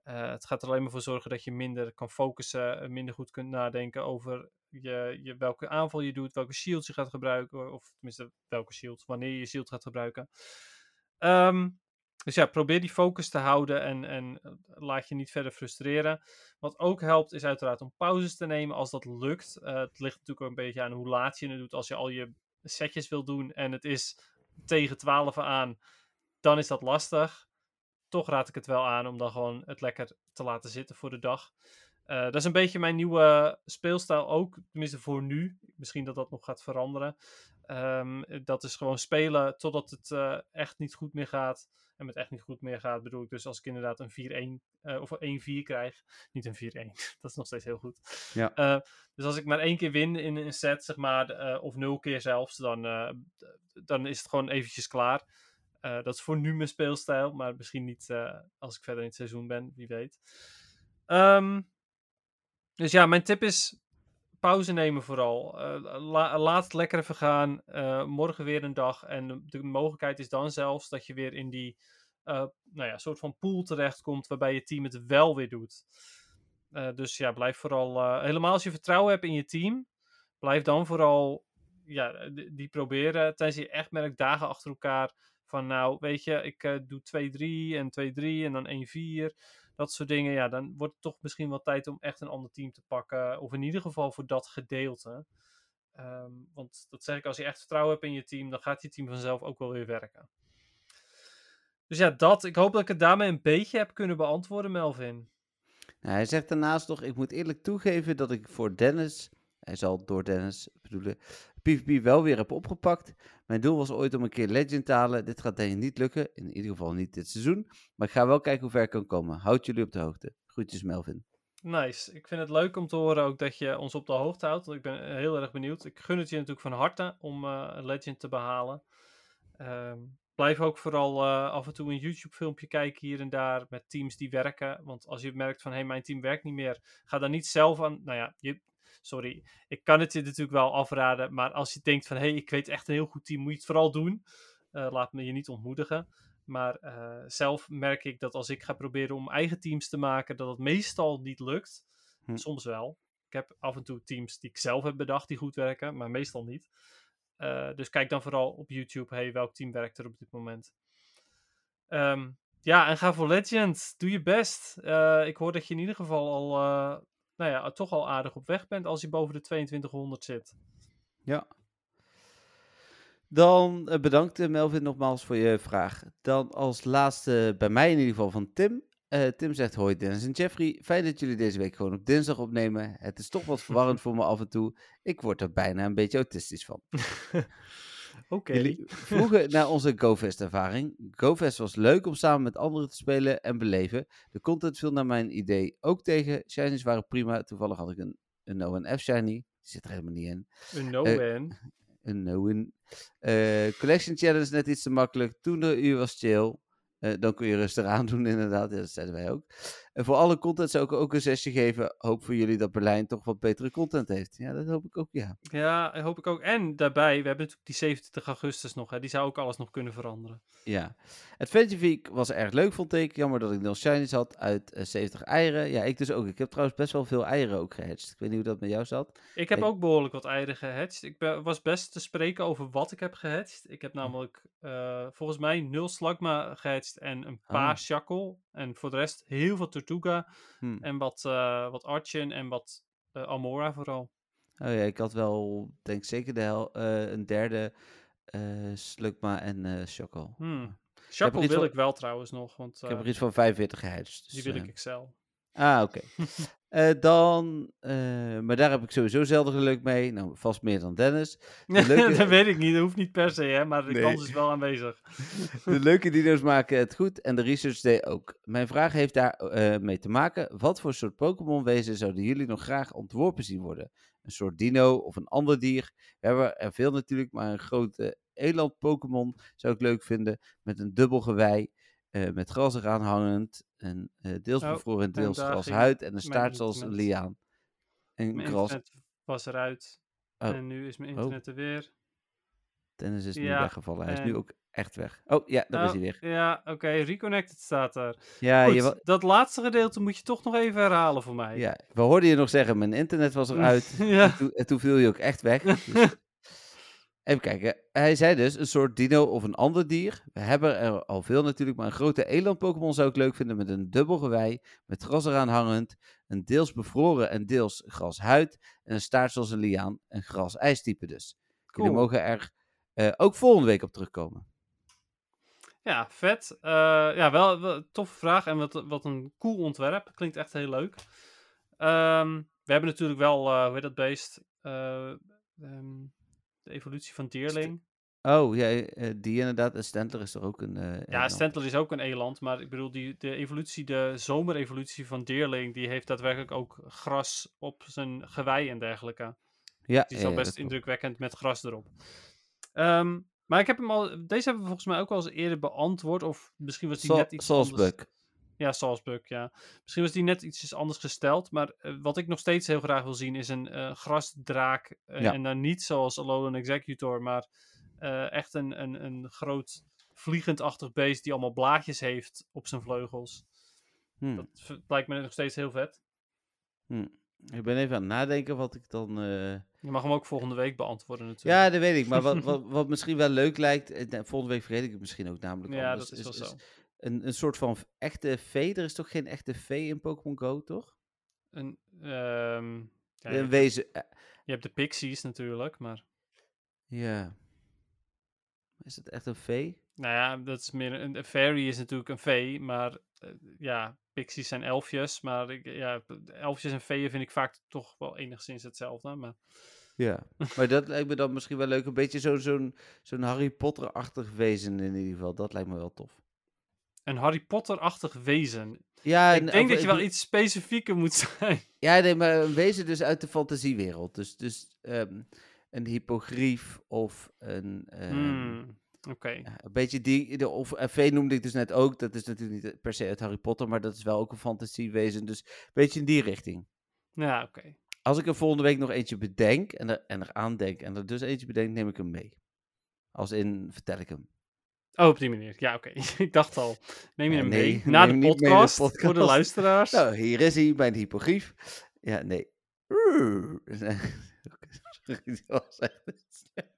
B: Het gaat er alleen maar voor zorgen dat je minder kan focussen, en minder goed kunt nadenken over je, welke aanval je doet, welke shields je gaat gebruiken, of tenminste welke shield, wanneer je je shield gaat gebruiken. Ehm, dus ja, probeer die focus te houden en, en eh, laat je niet verder frustreren. Wat ook helpt is uiteraard om pauzes te nemen als dat lukt. Eh, het ligt natuurlijk ook een beetje aan hoe laat je het doet. Als je al je setjes wil doen en het is tegen 12 aan, dan is dat lastig. Toch raad ik het wel aan om dan gewoon het lekker te laten zitten voor de dag. Eh, dat is een beetje mijn nieuwe speelstijl ook, tenminste voor nu. Misschien dat dat nog gaat veranderen. Ehm, dat is gewoon spelen totdat het eh, echt niet goed meer gaat. En met echt niet goed meer gaat bedoel ik dus als ik inderdaad een 4-1 eh, of een 1-4 krijg. Niet een 4-1, [laughs] dat is nog steeds heel goed.
A: Ja.
B: Dus als ik maar één keer win in een set, zeg maar, of nul keer zelfs, dan, dan is het gewoon eventjes klaar. Dat is voor nu mijn speelstijl, maar misschien niet als ik verder in het seizoen ben, wie weet. Ehm, dus ja, mijn tip is pauze nemen vooral. La- laat het lekker even gaan. Eh, morgen weer een dag. En de, mogelijkheid is dan zelfs dat je weer in die eh, nou ja, soort van pool terechtkomt waarbij je team het wel weer doet. Dus ja, blijf vooral, helemaal als je vertrouwen hebt in je team, blijf dan vooral ja, die, proberen. Tenzij je echt merkt dagen achter elkaar van nou, weet je, ik doe 2-3 en 2-3 en dan 1-4 dat soort dingen, ja, dan wordt het toch misschien wel tijd om echt een ander team te pakken. Of in ieder geval voor dat gedeelte. Ehm, want dat zeg ik, als je echt vertrouwen hebt in je team, dan gaat je team vanzelf ook wel weer werken. Dus ja, dat. Ik hoop dat ik het daarmee een beetje heb kunnen beantwoorden, Melvin.
A: Nou, hij zegt daarnaast nog, ik moet eerlijk toegeven dat ik voor Dennis, hij zal door Dennis bedoelen, PvP wel weer heb opgepakt. Mijn doel was ooit om een keer Legend te halen. Dit gaat denk ik niet lukken, in ieder geval niet dit seizoen. Maar ik ga wel kijken hoe ver ik kan komen. Houd jullie op de hoogte. Groetjes Melvin.
B: Nice. Ik vind het leuk om te horen ook dat je ons op de hoogte houdt. Want ik ben heel erg benieuwd. Ik gun het je natuurlijk van harte om eh, een Legend te behalen. Ehm, blijf ook vooral eh, af en toe een YouTube-filmpje kijken hier en daar met teams die werken. Want als je merkt van, hé, hey, mijn team werkt niet meer, ga dan niet zelf aan, nou ja, je, sorry, ik kan het je natuurlijk wel afraden, maar als je denkt van, hé, hey, ik weet echt een heel goed team, moet je het vooral doen. Eh, laat me je niet ontmoedigen. Maar eh, zelf merk ik dat als ik ga proberen om eigen teams te maken, dat het meestal niet lukt.
A: Hm.
B: Soms wel. Ik heb af en toe teams die ik zelf heb bedacht die goed werken, maar meestal niet. Uh, dus kijk dan vooral op YouTube, hey, welk team werkt er op dit moment. Um, ja, en ga voor Legend. Doe je best. Uh, ik hoor dat je in ieder geval al, nou ja, toch al aardig op weg bent als je boven de 2200 zit.
A: Ja. Dan bedankt Melvin nogmaals voor je vraag. Dan als laatste bij mij in ieder geval van Tim. Uh, Tim zegt: Hoi Dennis en Jeffrey. Fijn dat jullie deze week gewoon op dinsdag opnemen. Het is toch wat verwarrend [laughs] voor me af en toe. Ik word er bijna een beetje autistisch van. [laughs]
B: Oké. Okay.
A: Vroegen naar onze GoFest-ervaring. GoFest was leuk om samen met anderen te spelen en beleven. De content viel naar mijn idee ook tegen. Shinies waren prima. Toevallig had ik een, een No-F Shiny. Die zit er helemaal niet in.
B: Een No-N?
A: Uh, [laughs] een No-Win. Uh, collection Challenge net iets te makkelijk. Toen de uur was chill. Uh, dan kun je rustig [laughs] aandoen, inderdaad. Ja, dat zeiden wij ook. En voor alle content zou ik ook een zesje geven. Hoop voor jullie dat Berlijn toch wat betere content heeft. Ja, dat hoop ik ook, ja.
B: Ja, hoop ik ook. En daarbij, we hebben natuurlijk die 27 augustus nog. Hè. Die zou ook alles nog kunnen veranderen.
A: Ja. Adventure Week was erg leuk, vond ik. Jammer dat ik nul shinies had uit uh, 70 eieren. Ja, ik dus ook. Ik heb trouwens best wel veel eieren ook gehatcht. Ik weet niet hoe dat met jou zat.
B: Ik heb ik... ook behoorlijk wat eieren gehatcht. Ik ben, was best te spreken over wat ik heb gehatcht. Ik heb namelijk uh, volgens mij nul slagma gehatcht en een paar oh. shackle. En voor de rest heel veel Tortuga.
A: Hmm.
B: En wat, uh, wat Archin en wat uh, Almora vooral.
A: Oh ja, ik had wel, denk zeker de hel, uh, een derde Slugma en uh, Shackle.
B: Hmm. Wil van, ik wel trouwens nog. Want,
A: ik heb er iets van 45 gehatcht.
B: Dus, die wil ik Excel.
A: Ah, oké. Okay. dan, maar daar heb ik sowieso zelden geluk mee. Nou, vast meer dan Dennis. [laughs]
B: Leuke... dat weet ik niet, dat hoeft niet per se, hè, maar de nee. kans is wel aanwezig. [laughs]
A: de leuke dino's maken het goed en de research deed ook. Mijn vraag heeft daar uh, mee te maken. Wat voor soort Pokémon wezen zouden jullie nog graag ontworpen zien worden? Een soort dino of een ander dier? We hebben er veel natuurlijk, maar een grote eland Pokémon zou ik leuk vinden. Met een dubbel gewei. Met gras eraan hangend. En uh, deels
B: Oh,
A: bevroren en deels
B: daar
A: grashuid. En een staart zoals een liaan. En
B: Mijn
A: gras.
B: internet was eruit.
A: Oh.
B: En nu is mijn
A: Oh.
B: internet er weer.
A: Dennis is nu
B: Ja,
A: weggevallen. Hij is nu ook echt weg. Oh ja, daar is
B: Oh,
A: hij weer.
B: Ja, oké, reconnected staat er.
A: Ja,
B: Goed,
A: je, wa-
B: dat laatste gedeelte moet je toch nog even herhalen voor mij.
A: ja, we hoorden je nog zeggen, mijn internet was [laughs] eruit.
B: Ja.
A: En, toen, en toen viel je ook echt weg. Dus- [laughs] Even kijken. Hij zei dus een soort dino of een ander dier. We hebben er al veel natuurlijk, maar een grote eland-Pokémon zou ik leuk vinden met een dubbel gewei, met gras eraan hangend, een deels bevroren en deels grashuid en een staart zoals een liaan, een gras-ijstype dus. Jullie
B: Cool.
A: mogen er eh, ook volgende week op terugkomen.
B: Ja, vet. Eh, ja, wel, wel een toffe vraag en wat, wat een cool ontwerp. Klinkt echt heel leuk. Ehm, we hebben natuurlijk wel, eh hoe heet dat beest? Ehm, de evolutie van Dierling.
A: Oh, ja, eh, die inderdaad. En Stentler is er ook een... eh,
B: Ja. Stentler is ook een eland, maar ik bedoel, die, de evolutie, de zomerevolutie van Deerling, die heeft daadwerkelijk ook gras op zijn gewei en dergelijke.
A: Ja,
B: Die is
A: ja,
B: al best indrukwekkend met gras erop. Ehm, maar ik heb hem al, deze hebben we volgens mij ook al eens eerder beantwoord, of misschien was die net iets anders. Ja, Salzburg, ja. Misschien was die net iets anders gesteld, maar eh, wat ik nog steeds heel graag wil zien is een eh, grasdraak. eh,
A: Ja.
B: En dan niet zoals Alolan Executor, maar echt een, een, een groot vliegendachtig beest die allemaal blaadjes heeft op zijn vleugels.
A: Hm.
B: Dat lijkt me nog steeds heel vet.
A: Hm. Ik ben even aan het nadenken wat ik dan...
B: Je mag hem ook volgende week beantwoorden natuurlijk.
A: Ja, dat weet ik. Maar wat, [laughs] wat, wat misschien wel leuk lijkt... Volgende week vergeet ik het misschien ook namelijk
B: Ja,
A: anders,
B: dat is wel zo.
A: Een, een soort van echte vee. Er is toch geen echte vee in Pokémon Go, toch?
B: Een, ehm, ja,
A: een wezen... eh,
B: je hebt de pixies natuurlijk, maar...
A: ja. Is het echt een vee?
B: Nou ja, dat is meer een, een fairy is natuurlijk een vee, maar eh, ja, pixies zijn elfjes, maar ik, ja, elfjes en veeën vind ik vaak toch wel enigszins hetzelfde. Maar
A: Ja. maar dat lijkt me dan misschien wel leuk. Een beetje zo- zo'n zo'n Harry Potter-achtig wezen in ieder geval. Dat lijkt me wel tof.
B: Een Harry Potter-achtig wezen.
A: Ja,
B: ik
A: en-
B: denk dat je wel iets specifieker moet [laughs] zijn.
A: Ja, nee, maar een wezen dus uit de fantasiewereld. Dus, dus ehm, een hippogrief of een... ehm,
B: Hmm. Oké.
A: Ja, een beetje die, de, of eh, Vee noemde ik dus net ook. Dat is natuurlijk niet per se uit Harry Potter, maar dat is wel ook een fantasiewezen. Dus een beetje in die richting.
B: Ja, oké.
A: Als ik er volgende week nog eentje bedenk en er, en er aandenk en er dus eentje bedenk, neem ik hem mee. Als in, vertel ik hem.
B: Oh, op die manier. Ja, oké. [laughs] ik dacht al, neem je hem
A: nee,
B: mee [laughs] na de
A: mee de
B: podcast, voor de luisteraars?
A: Nou, hier is hij, mijn hypogrief. Ja, nee. Dat was echt slecht.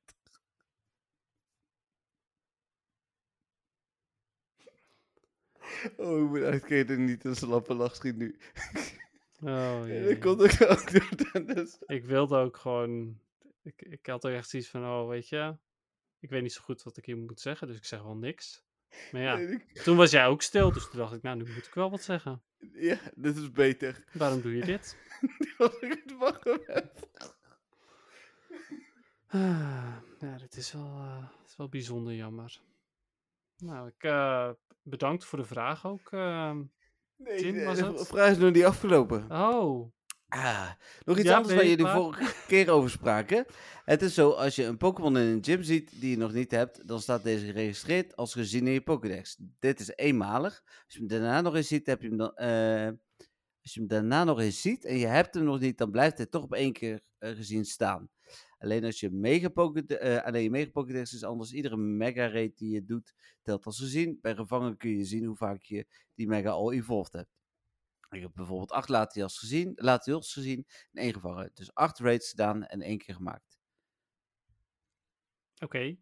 A: Oh, ik moet uitkijken niet een slappe lach schiet nu.
B: Oh, [laughs] jee.
A: dat komt ook ook door Dennis.
B: Ik wilde ook gewoon... Ik, ik had ook echt zoiets van, oh, weet je... Ik weet niet zo goed wat ik hier moet zeggen, dus ik zeg wel niks. Maar ja,
A: ik-
B: toen was jij ook stil, dus toen dacht ik, nou, nu moet ik wel wat zeggen.
A: Ja, dit is beter.
B: Waarom doe je dit?
A: Als ik het wachten heb.
B: Ah, ja, dit is wel, dit is wel bijzonder jammer. Nou, ik eh, bedankt voor de vraag ook. ehm.
A: Nee,
B: Tim, was
A: de
B: het?
A: vraag is nog niet afgelopen.
B: oh,
A: Ah, nog iets
B: Ja,
A: anders waar
B: je
A: jullie
B: klaar?
A: vorige keer over spraken. Het is zo, als je een Pokémon in een gym ziet die je nog niet hebt, dan staat deze geregistreerd als gezien in je Pokédex. Dit is eenmalig. Als je hem daarna nog eens ziet, heb je hem dan... eh, als je hem daarna nog eens ziet en je hebt hem nog niet, dan blijft hij toch op één keer eh, gezien staan. Alleen als je mega Pokédex, eh, alleen je mega Pokédex is anders. Iedere mega raid die je doet, telt als gezien. Bij gevangen kun je zien hoe vaak je die mega al evolved hebt. Ik heb bijvoorbeeld acht Latias gezien, Latios gezien en één gevangen. Dus acht raids gedaan en één keer gemaakt.
B: oké.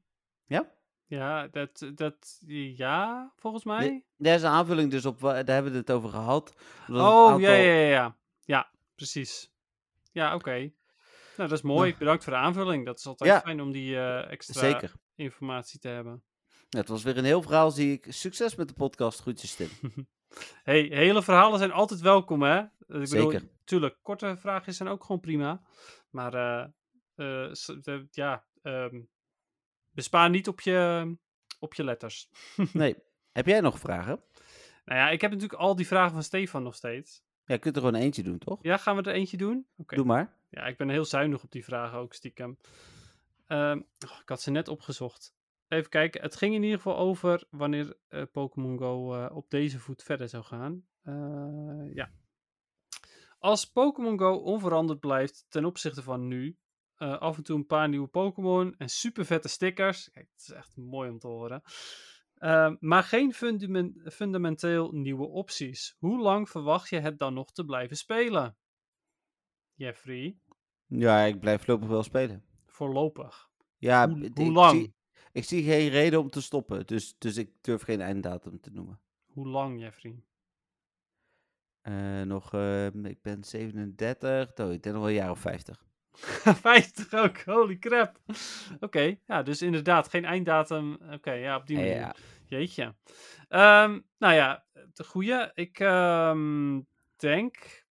A: Ja?
B: Ja, dat, dat, ja, volgens mij.
A: Daar is een aanvulling dus op, daar hebben we het over gehad.
B: oh,
A: aantal-
B: ja, ja, ja, ja. Ja, precies. Ja, oké. Nou, dat is mooi.
A: Nou.
B: Bedankt voor de aanvulling. Dat is altijd
A: Ja.
B: fijn om die eh, extra
A: Zeker.
B: informatie te hebben.
A: Ja, het was weer een heel verhaal, zie ik. Succes met de podcast. Groetjes, Tim. [laughs]
B: hey, hele verhalen zijn altijd welkom, hè? Ik bedoel,
A: Zeker.
B: tuurlijk, korte vragen zijn ook gewoon prima. Maar eh, eh, ja, ehm, bespaar niet op je, op je letters. [laughs]
A: Nee. Heb jij nog vragen?
B: Nou ja, ik heb natuurlijk al die vragen van Stefan nog steeds.
A: Ja, je kunt er gewoon eentje doen, toch?
B: Ja, gaan we er eentje doen?
A: Doe maar.
B: Ja, ik ben heel zuinig op die vragen ook stiekem. Ehm, oh, ik had ze net opgezocht. Even kijken. Het ging in ieder geval over wanneer eh, Pokémon Go eh, op deze voet verder zou gaan. Eh, ja. Als Pokémon Go onveranderd blijft ten opzichte van nu, af en toe een paar nieuwe Pokémon en super vette stickers. Kijk, het is echt mooi om te horen. Maar geen fundamen- fundamenteel nieuwe opties. Hoe lang verwacht je het dan nog te blijven spelen? Jeffrey?
A: Ja, ik blijf voorlopig wel spelen.
B: Voorlopig.
A: Ja,
B: Hoe- lang?
A: Ik zie geen reden om te stoppen. Dus, dus ik durf geen einddatum te noemen.
B: Hoe lang, Jeffrey?
A: Eh, nog, eh, ik ben 37. Oh, ik denk nog wel een jaar of 50.
B: 50 [laughs] ook, holy crap. Oké, ja, dus inderdaad, geen einddatum. Oké, ja, op die manier.
A: Ja,
B: Jeetje. Ehm, nou ja, de goeie. Ik ehm, denk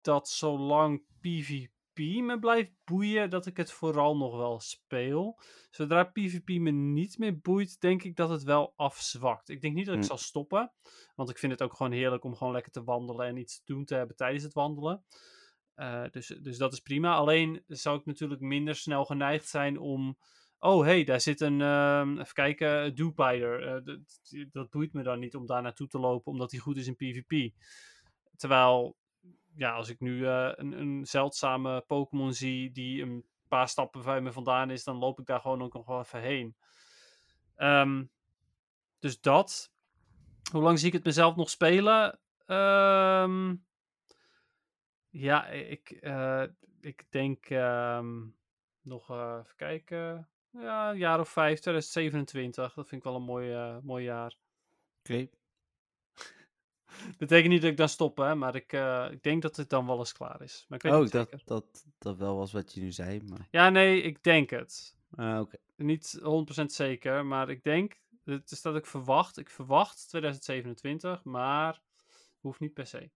B: dat zolang PvP me blijft boeien, dat ik het vooral nog wel speel. Zodra PvP me niet meer boeit, denk ik dat het wel afzwakt. Ik denk niet dat ik
A: Hm.
B: zal stoppen, want ik vind het ook gewoon heerlijk om gewoon lekker te wandelen en iets te doen te hebben tijdens het wandelen. Eh, dus, dus dat is prima. Alleen zou ik natuurlijk minder snel geneigd zijn om. Oh, hey, daar zit een. ehm, even kijken, Dewpider. Eh, dat- dat boeit me dan niet om daar naartoe te lopen, omdat hij goed is in PvP. Terwijl, ja, als ik nu eh, een, een zeldzame Pokémon zie die een paar stappen bij me vandaan is, dan loop ik daar gewoon ook nog even heen. Ehm, dus dat. Hoe lang zie ik het mezelf nog spelen? Ehm, ja, ik, eh, ik denk ehm, nog eh, even kijken. Ja, een jaar of vijf, 2027. Dat vind ik wel een mooi, mooi jaar.
A: oké. [laughs]
B: Betekent niet dat ik dan stop, hè, maar ik, eh, ik denk dat het dan wel eens klaar is. Maar ik weet
A: Oh,
B: niet zeker.
A: dat dat wel was wat je nu zei. Maar...
B: Ja, nee, ik denk het.
A: Oké.
B: Niet 100% zeker, maar ik denk. Het is dat ik verwacht. Ik verwacht 2027, maar hoeft niet per se.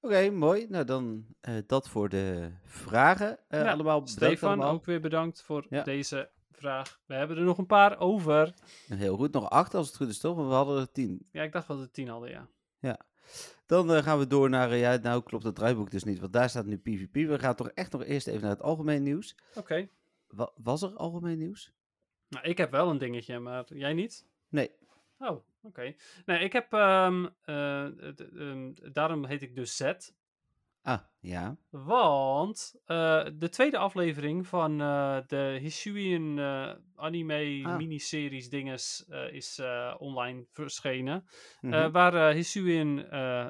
A: Oké, mooi. Nou, dan eh, dat voor de vragen. Eh,
B: Ja,
A: allemaal
B: Stefan,
A: allemaal.
B: ook weer bedankt voor
A: Ja.
B: deze vraag. We hebben er nog een paar over.
A: Heel goed, nog acht als het goed is, toch? Want we hadden er tien.
B: Ja, ik dacht wel dat we tien hadden, ja.
A: Dan eh, gaan we door naar, eh, ja, nou klopt het draaiboek dus niet, want daar staat nu PvP. We gaan toch echt nog eerst even naar het algemeen nieuws.
B: Oké.
A: Wa- was er algemeen nieuws?
B: Nou, ik heb wel een dingetje, maar jij niet?
A: Nee.
B: Oh, oké. Nee, ik heb, ehm, daarom heet ik dus Z.
A: Ah, ja.
B: Want eh, de tweede aflevering van eh, de Hisuian eh, anime
A: Ah.
B: miniseries dinges is online verschenen.
A: Mhm.
B: waar Hisuian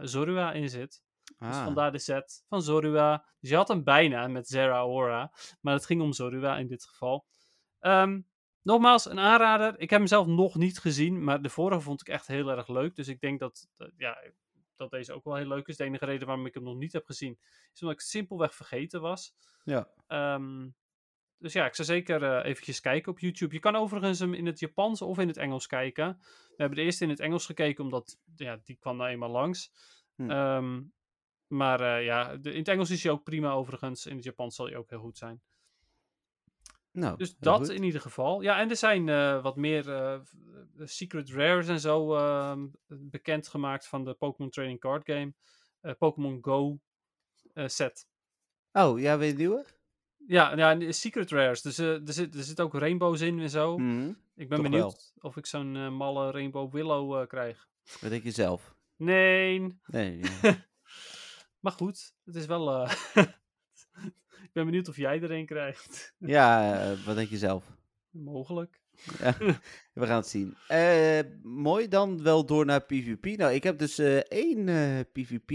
B: Zorua in zit. Dus
A: Ah.
B: vandaar de set van Zorua. Dus je had hem bijna met Zera Ora. Maar het ging om Zorua in dit geval. Ehm, nogmaals, een aanrader. Ik heb hem zelf nog niet gezien. Maar de vorige vond ik echt heel erg leuk. Dus ik denk dat, dat- ja, dat deze ook wel heel leuk is. De enige reden waarom ik hem nog niet heb gezien. Is omdat ik simpelweg vergeten was.
A: Ja.
B: Ehm, dus ja, ik zou zeker eh, eventjes kijken op YouTube. Je kan overigens hem in het Japans of in het Engels kijken. We hebben de eerste in het Engels gekeken, omdat ja, die kwam nou eenmaal langs.
A: Hm.
B: Ehm, maar eh, ja, de, in het Engels is hij ook prima overigens. In het Japans zal hij ook heel goed zijn.
A: Nou,
B: Dus dat
A: goed.
B: in ieder geval. Ja, en er zijn eh, wat meer eh, eh, secret rares en zo ehm bekendgemaakt van de Pokémon Trading Card Game. Pokémon Go set.
A: Oh, ja, weer nieuwe?
B: Ja, ja, secret rares. Dus er, zit, er zit ook rainbows in en zo.
A: Mhm.
B: Ik ben
A: Toch
B: benieuwd of ik zo'n malle Rainbow Willow krijg.
A: Wat denk je zelf?
B: Nee,
A: Nee, ja. [laughs]
B: maar goed. Het is wel... [laughs] ik ben benieuwd of jij er een krijgt. [laughs]
A: ja, eh, wat denk je zelf?
B: Mogelijk.
A: Ja, [laughs] we gaan het zien. Eh, mooi, dan wel door naar PvP. Nou, ik heb dus eh, één PvP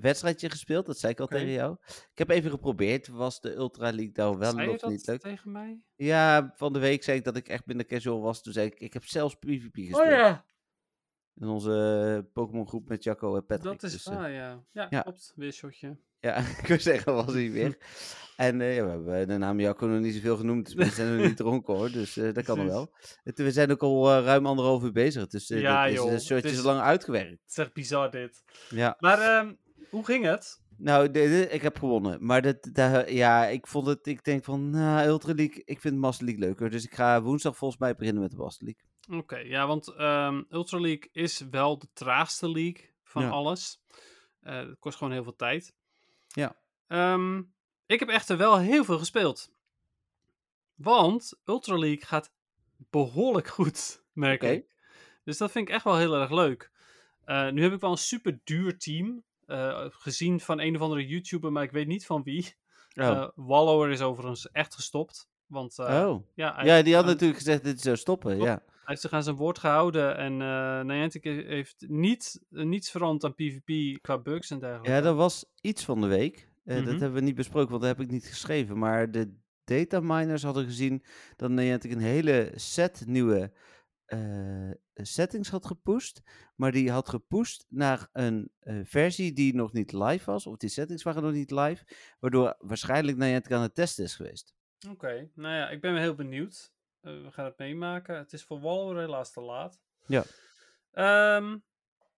A: wedstrijdje gespeeld. Dat zei ik al tegen jou. Ik heb even geprobeerd. Was de Ultra League nou wel
B: Zei je
A: of
B: dat
A: niet leuk?
B: tegen mij?
A: Ja, van de week zei ik dat ik echt minder casual was. Toen zei ik, ik heb zelfs PvP gespeeld.
B: Oh ja,
A: In onze Pokémon groep met Jacco en Patrick.
B: dat is
A: Dus,
B: waar, ja. Ja,
A: ja.
B: klopt. Weer shotje.
A: Ja, [laughs] ik wil zeggen, was hij weer. En eh, ja, we hebben de naam Jacco nog niet zoveel genoemd, dus we zijn nog niet dronken hoor, dus eh, dat kan nog wel. Het- we zijn ook al eh, ruim anderhalf uur bezig, dus
B: Ja,
A: dit is
B: joh,
A: een soortje
B: is-
A: lang uitgewerkt.
B: Het is echt bizar dit.
A: Ja,
B: Maar ehm, hoe ging het?
A: nou, de- de- ik heb gewonnen, maar dat, ja, ik vond het, ik denk van, nou, Ultra League, ik vind Master League leuker, dus ik ga woensdag volgens mij beginnen met de Master League.
B: Oké, ja, want ehm, Ultra League is wel de traagste league van
A: Ja.
B: alles. Eh, het kost gewoon heel veel tijd.
A: Ja.
B: Ehm, ik heb echter wel heel veel gespeeld. Want Ultra League gaat behoorlijk goed, [laughs] merk ik. Dus dat vind ik echt wel heel erg leuk. Eh, nu heb ik wel een super duur team. eh, gezien van een of andere YouTuber, maar ik weet niet van wie.
A: Oh,
B: Eh, Wallower is overigens echt gestopt. Want eh,
A: oh.
B: ja, hij,
A: ja, die had natuurlijk gezegd dat hij zou stoppen, ja.
B: hij heeft zich aan zijn woord gehouden. En eh Niantic he- heeft niet, eh, niets veranderd aan PvP qua bugs en dergelijke.
A: Ja, dat was iets van de week. Eh,
B: Mhm.
A: Dat hebben we niet besproken, want dat heb ik niet geschreven. Maar de dataminers hadden gezien dat Niantic een hele set nieuwe settings had gepusht. Maar die had gepusht naar een versie die nog niet live was. Of die settings waren nog niet live. Waardoor waarschijnlijk Niantic aan het testen is geweest.
B: Oké, nou ja, ik ben heel benieuwd. Eh, we gaan het meemaken. Het is voor Wallower helaas te laat.
A: Ja.
B: Ehm,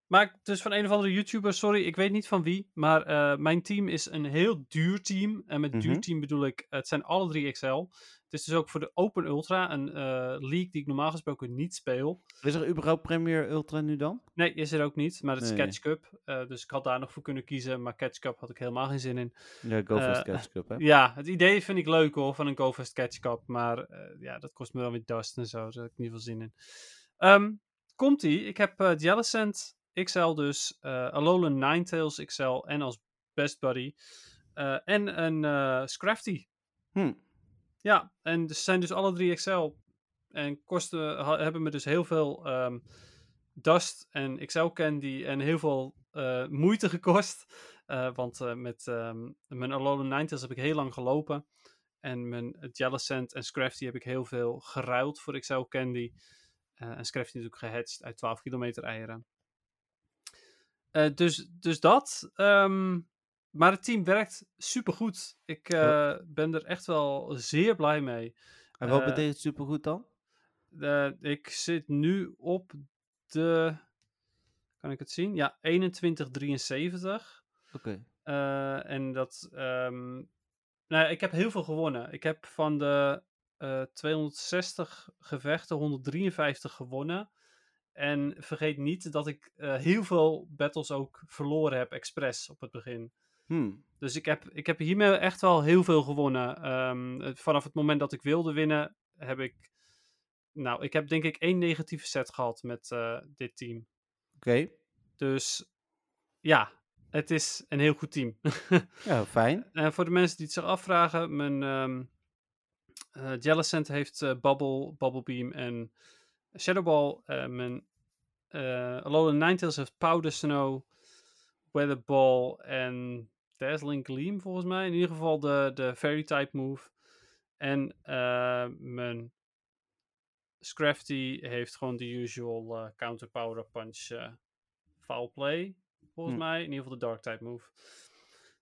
B: maar dus van een of andere YouTuber, sorry, ik weet niet van wie. Maar eh, mijn team is een heel duur team. En met duur
A: Mhm.
B: team bedoel ik, het zijn alle drie XL. Het is dus ook voor de Open Ultra, een eh, league die ik normaal gesproken niet speel.
A: Is er überhaupt Premier Ultra nu dan?
B: Nee, is er ook niet, maar het is
A: Nee.
B: Catch Cup. eh, dus ik had daar nog voor kunnen kiezen, maar Catch Cup had ik helemaal geen zin in.
A: Ja, Go Fast
B: Eh,
A: Catch Cup, hè? [laughs]
B: Ja, het idee vind ik leuk hoor, van een GoFest Catch Cup. Maar ja, dat kost me dan weer dust en zo. Daar heb ik niet veel zin in. Ehm, Komt-ie. Ik heb eh Jellicent XL dus. eh Alolan Ninetales XL en als best buddy. en een Scrafty.
A: Hm.
B: Ja, en ze zijn dus alle drie XL. En kosten, hebben me dus heel veel ehm, Dust en XL Candy en heel veel eh, moeite [laughs] gekost. Eh, want eh, met ehm, mijn Alolan Ninetales heb ik heel lang gelopen. En mijn Jellicent en Scrafty heb ik heel veel geruild voor XL Candy. En Scrafty natuurlijk gehatcht uit 12 kilometer eieren. Dus, dus dat. ehm, maar het team werkt supergoed. Ik eh, ben er echt wel zeer blij mee.
A: En wat
B: Eh,
A: betekent supergoed dan?
B: Eh, ik zit nu op de. Kan ik het zien? Ja, 2173.
A: Oké.
B: En dat. ehm, nou, ik heb heel veel gewonnen. Ik heb van de eh, 260 gevechten 153 gewonnen. En vergeet niet dat ik heel veel battles ook verloren heb, expres op het begin.
A: Hmm.
B: Dus ik heb, ik heb hiermee echt wel heel veel gewonnen. Ehm, vanaf het moment dat ik wilde winnen, heb ik. Nou, ik heb denk ik één negatieve set gehad met eh, dit team.
A: Oké,
B: Dus ja, het is een heel goed team. [laughs]
A: ja, fijn.
B: En voor de mensen die het zich afvragen, mijn eh, Jellicent heeft eh, Bubble, Bubble Beam en Shadowball. Mijn eh Alolan Ninetales heeft Powder Snow, Weather Ball en Dazzling Gleam volgens mij. In ieder geval de, de Fairy type move. En eh, mijn Scrafty heeft gewoon de usual eh, Counter Power Punch eh, Foul Play. Volgens
A: Hm.
B: mij. In ieder geval de Dark type move.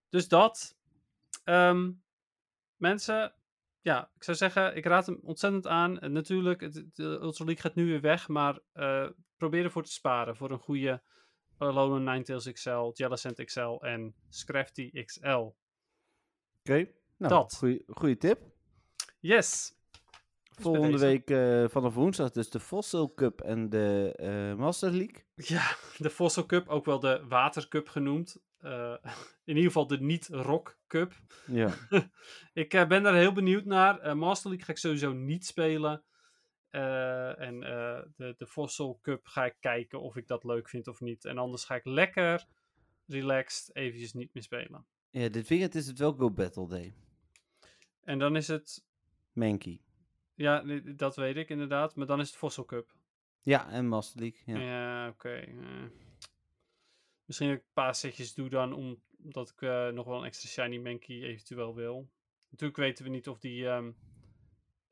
B: Dus dat. Ehm, mensen, ja, ik zou zeggen, ik raad hem ontzettend aan. En natuurlijk, het, de Ultra League gaat nu weer weg, maar probeer ervoor te sparen voor een goede Alolan Ninetales XL, Jellicent XL en Scrafty XL.
A: Oké, nou,
B: Dat.
A: goeie tip.
B: Yes!
A: Volgende
B: deze.
A: week eh, vanaf woensdag dus de Fossil Cup en de eh, Master League.
B: Ja, de Fossil Cup, ook wel de Water Cup genoemd. Eh, in ieder geval de niet-Rock Cup.
A: Ja, [laughs]
B: ik ben daar heel benieuwd naar. Master League ga ik sowieso niet spelen. Eh, en eh, de, de Fossil Cup ga ik kijken of ik dat leuk vind of niet. En anders ga ik lekker relaxed eventjes niet meer spelen.
A: ja dit weekend is het wel Go Battle Day.
B: En dan is het,
A: Mankey.
B: ja, dat weet ik inderdaad, maar dan is het Fossil Cup.
A: Ja, en Master League. Ja.
B: Ja, oké. eh. Misschien dat ik een paar setjes doe dan, om- omdat ik nog wel een extra shiny Mankey eventueel wil. Natuurlijk weten we niet of die, ehm,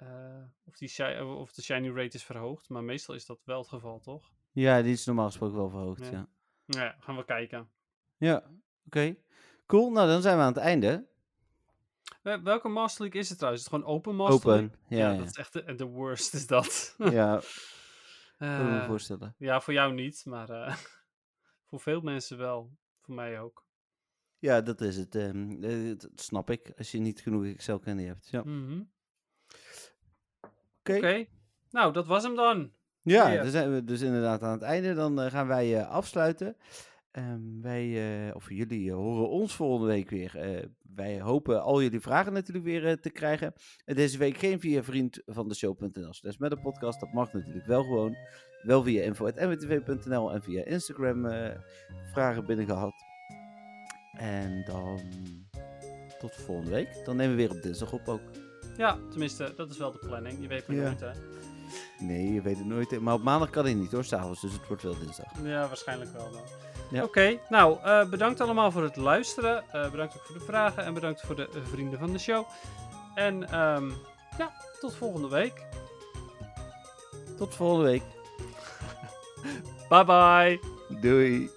B: eh, of, die shi- of de shiny rate is verhoogd, maar meestal is dat wel het geval, toch?
A: ja, die is normaal gesproken wel verhoogd.
B: Ja.
A: Ja,
B: Nou ja, gaan we kijken.
A: ja. oké. Cool, nou dan zijn we aan het einde.
B: Wel- welke Master League is het trouwens? Is het gewoon Open Master League?
A: Open. Ja, ja.
B: dat is echt de, de worst, is dat.
A: ja [laughs] kan ik me
B: Eh,
A: voorstellen.
B: ja, voor jou niet, maar eh, [laughs] voor veel mensen wel. Voor mij ook.
A: Ja, dat is het. ehm, eh, dat snap ik, als je niet genoeg Excel candy hebt. Ja.
B: Mhm.
A: Oké.
B: Nou dat was hem dan.
A: Ja, dan zijn we dus inderdaad aan het einde. Dan eh, gaan wij eh, afsluiten. Ehm, wij, eh, of jullie horen ons volgende week weer. Wij hopen al jullie vragen natuurlijk weer te krijgen. En deze week geen via vriend van de show.nl slash met een podcast. Dat mag natuurlijk wel gewoon. Wel via info.mwtv.nl en via Instagram vragen binnen gehad. En dan tot volgende week. Dan nemen we weer op dinsdag op ook.
B: Ja, tenminste, dat is wel de planning. Je weet maar
A: Ja.
B: nooit, hè?
A: Nee, je weet het nooit. Maar op maandag kan hij niet hoor, s'avonds. Dus het wordt wel dinsdag.
B: Ja, waarschijnlijk wel dan.
A: Ja.
B: Oké, nou, eh, bedankt allemaal voor het luisteren. Eh, bedankt ook voor de vragen en bedankt voor de eh, vrienden van de show. En ehm, ja, tot volgende week.
A: Tot volgende week. [laughs]
B: Bye bye.
A: Doei.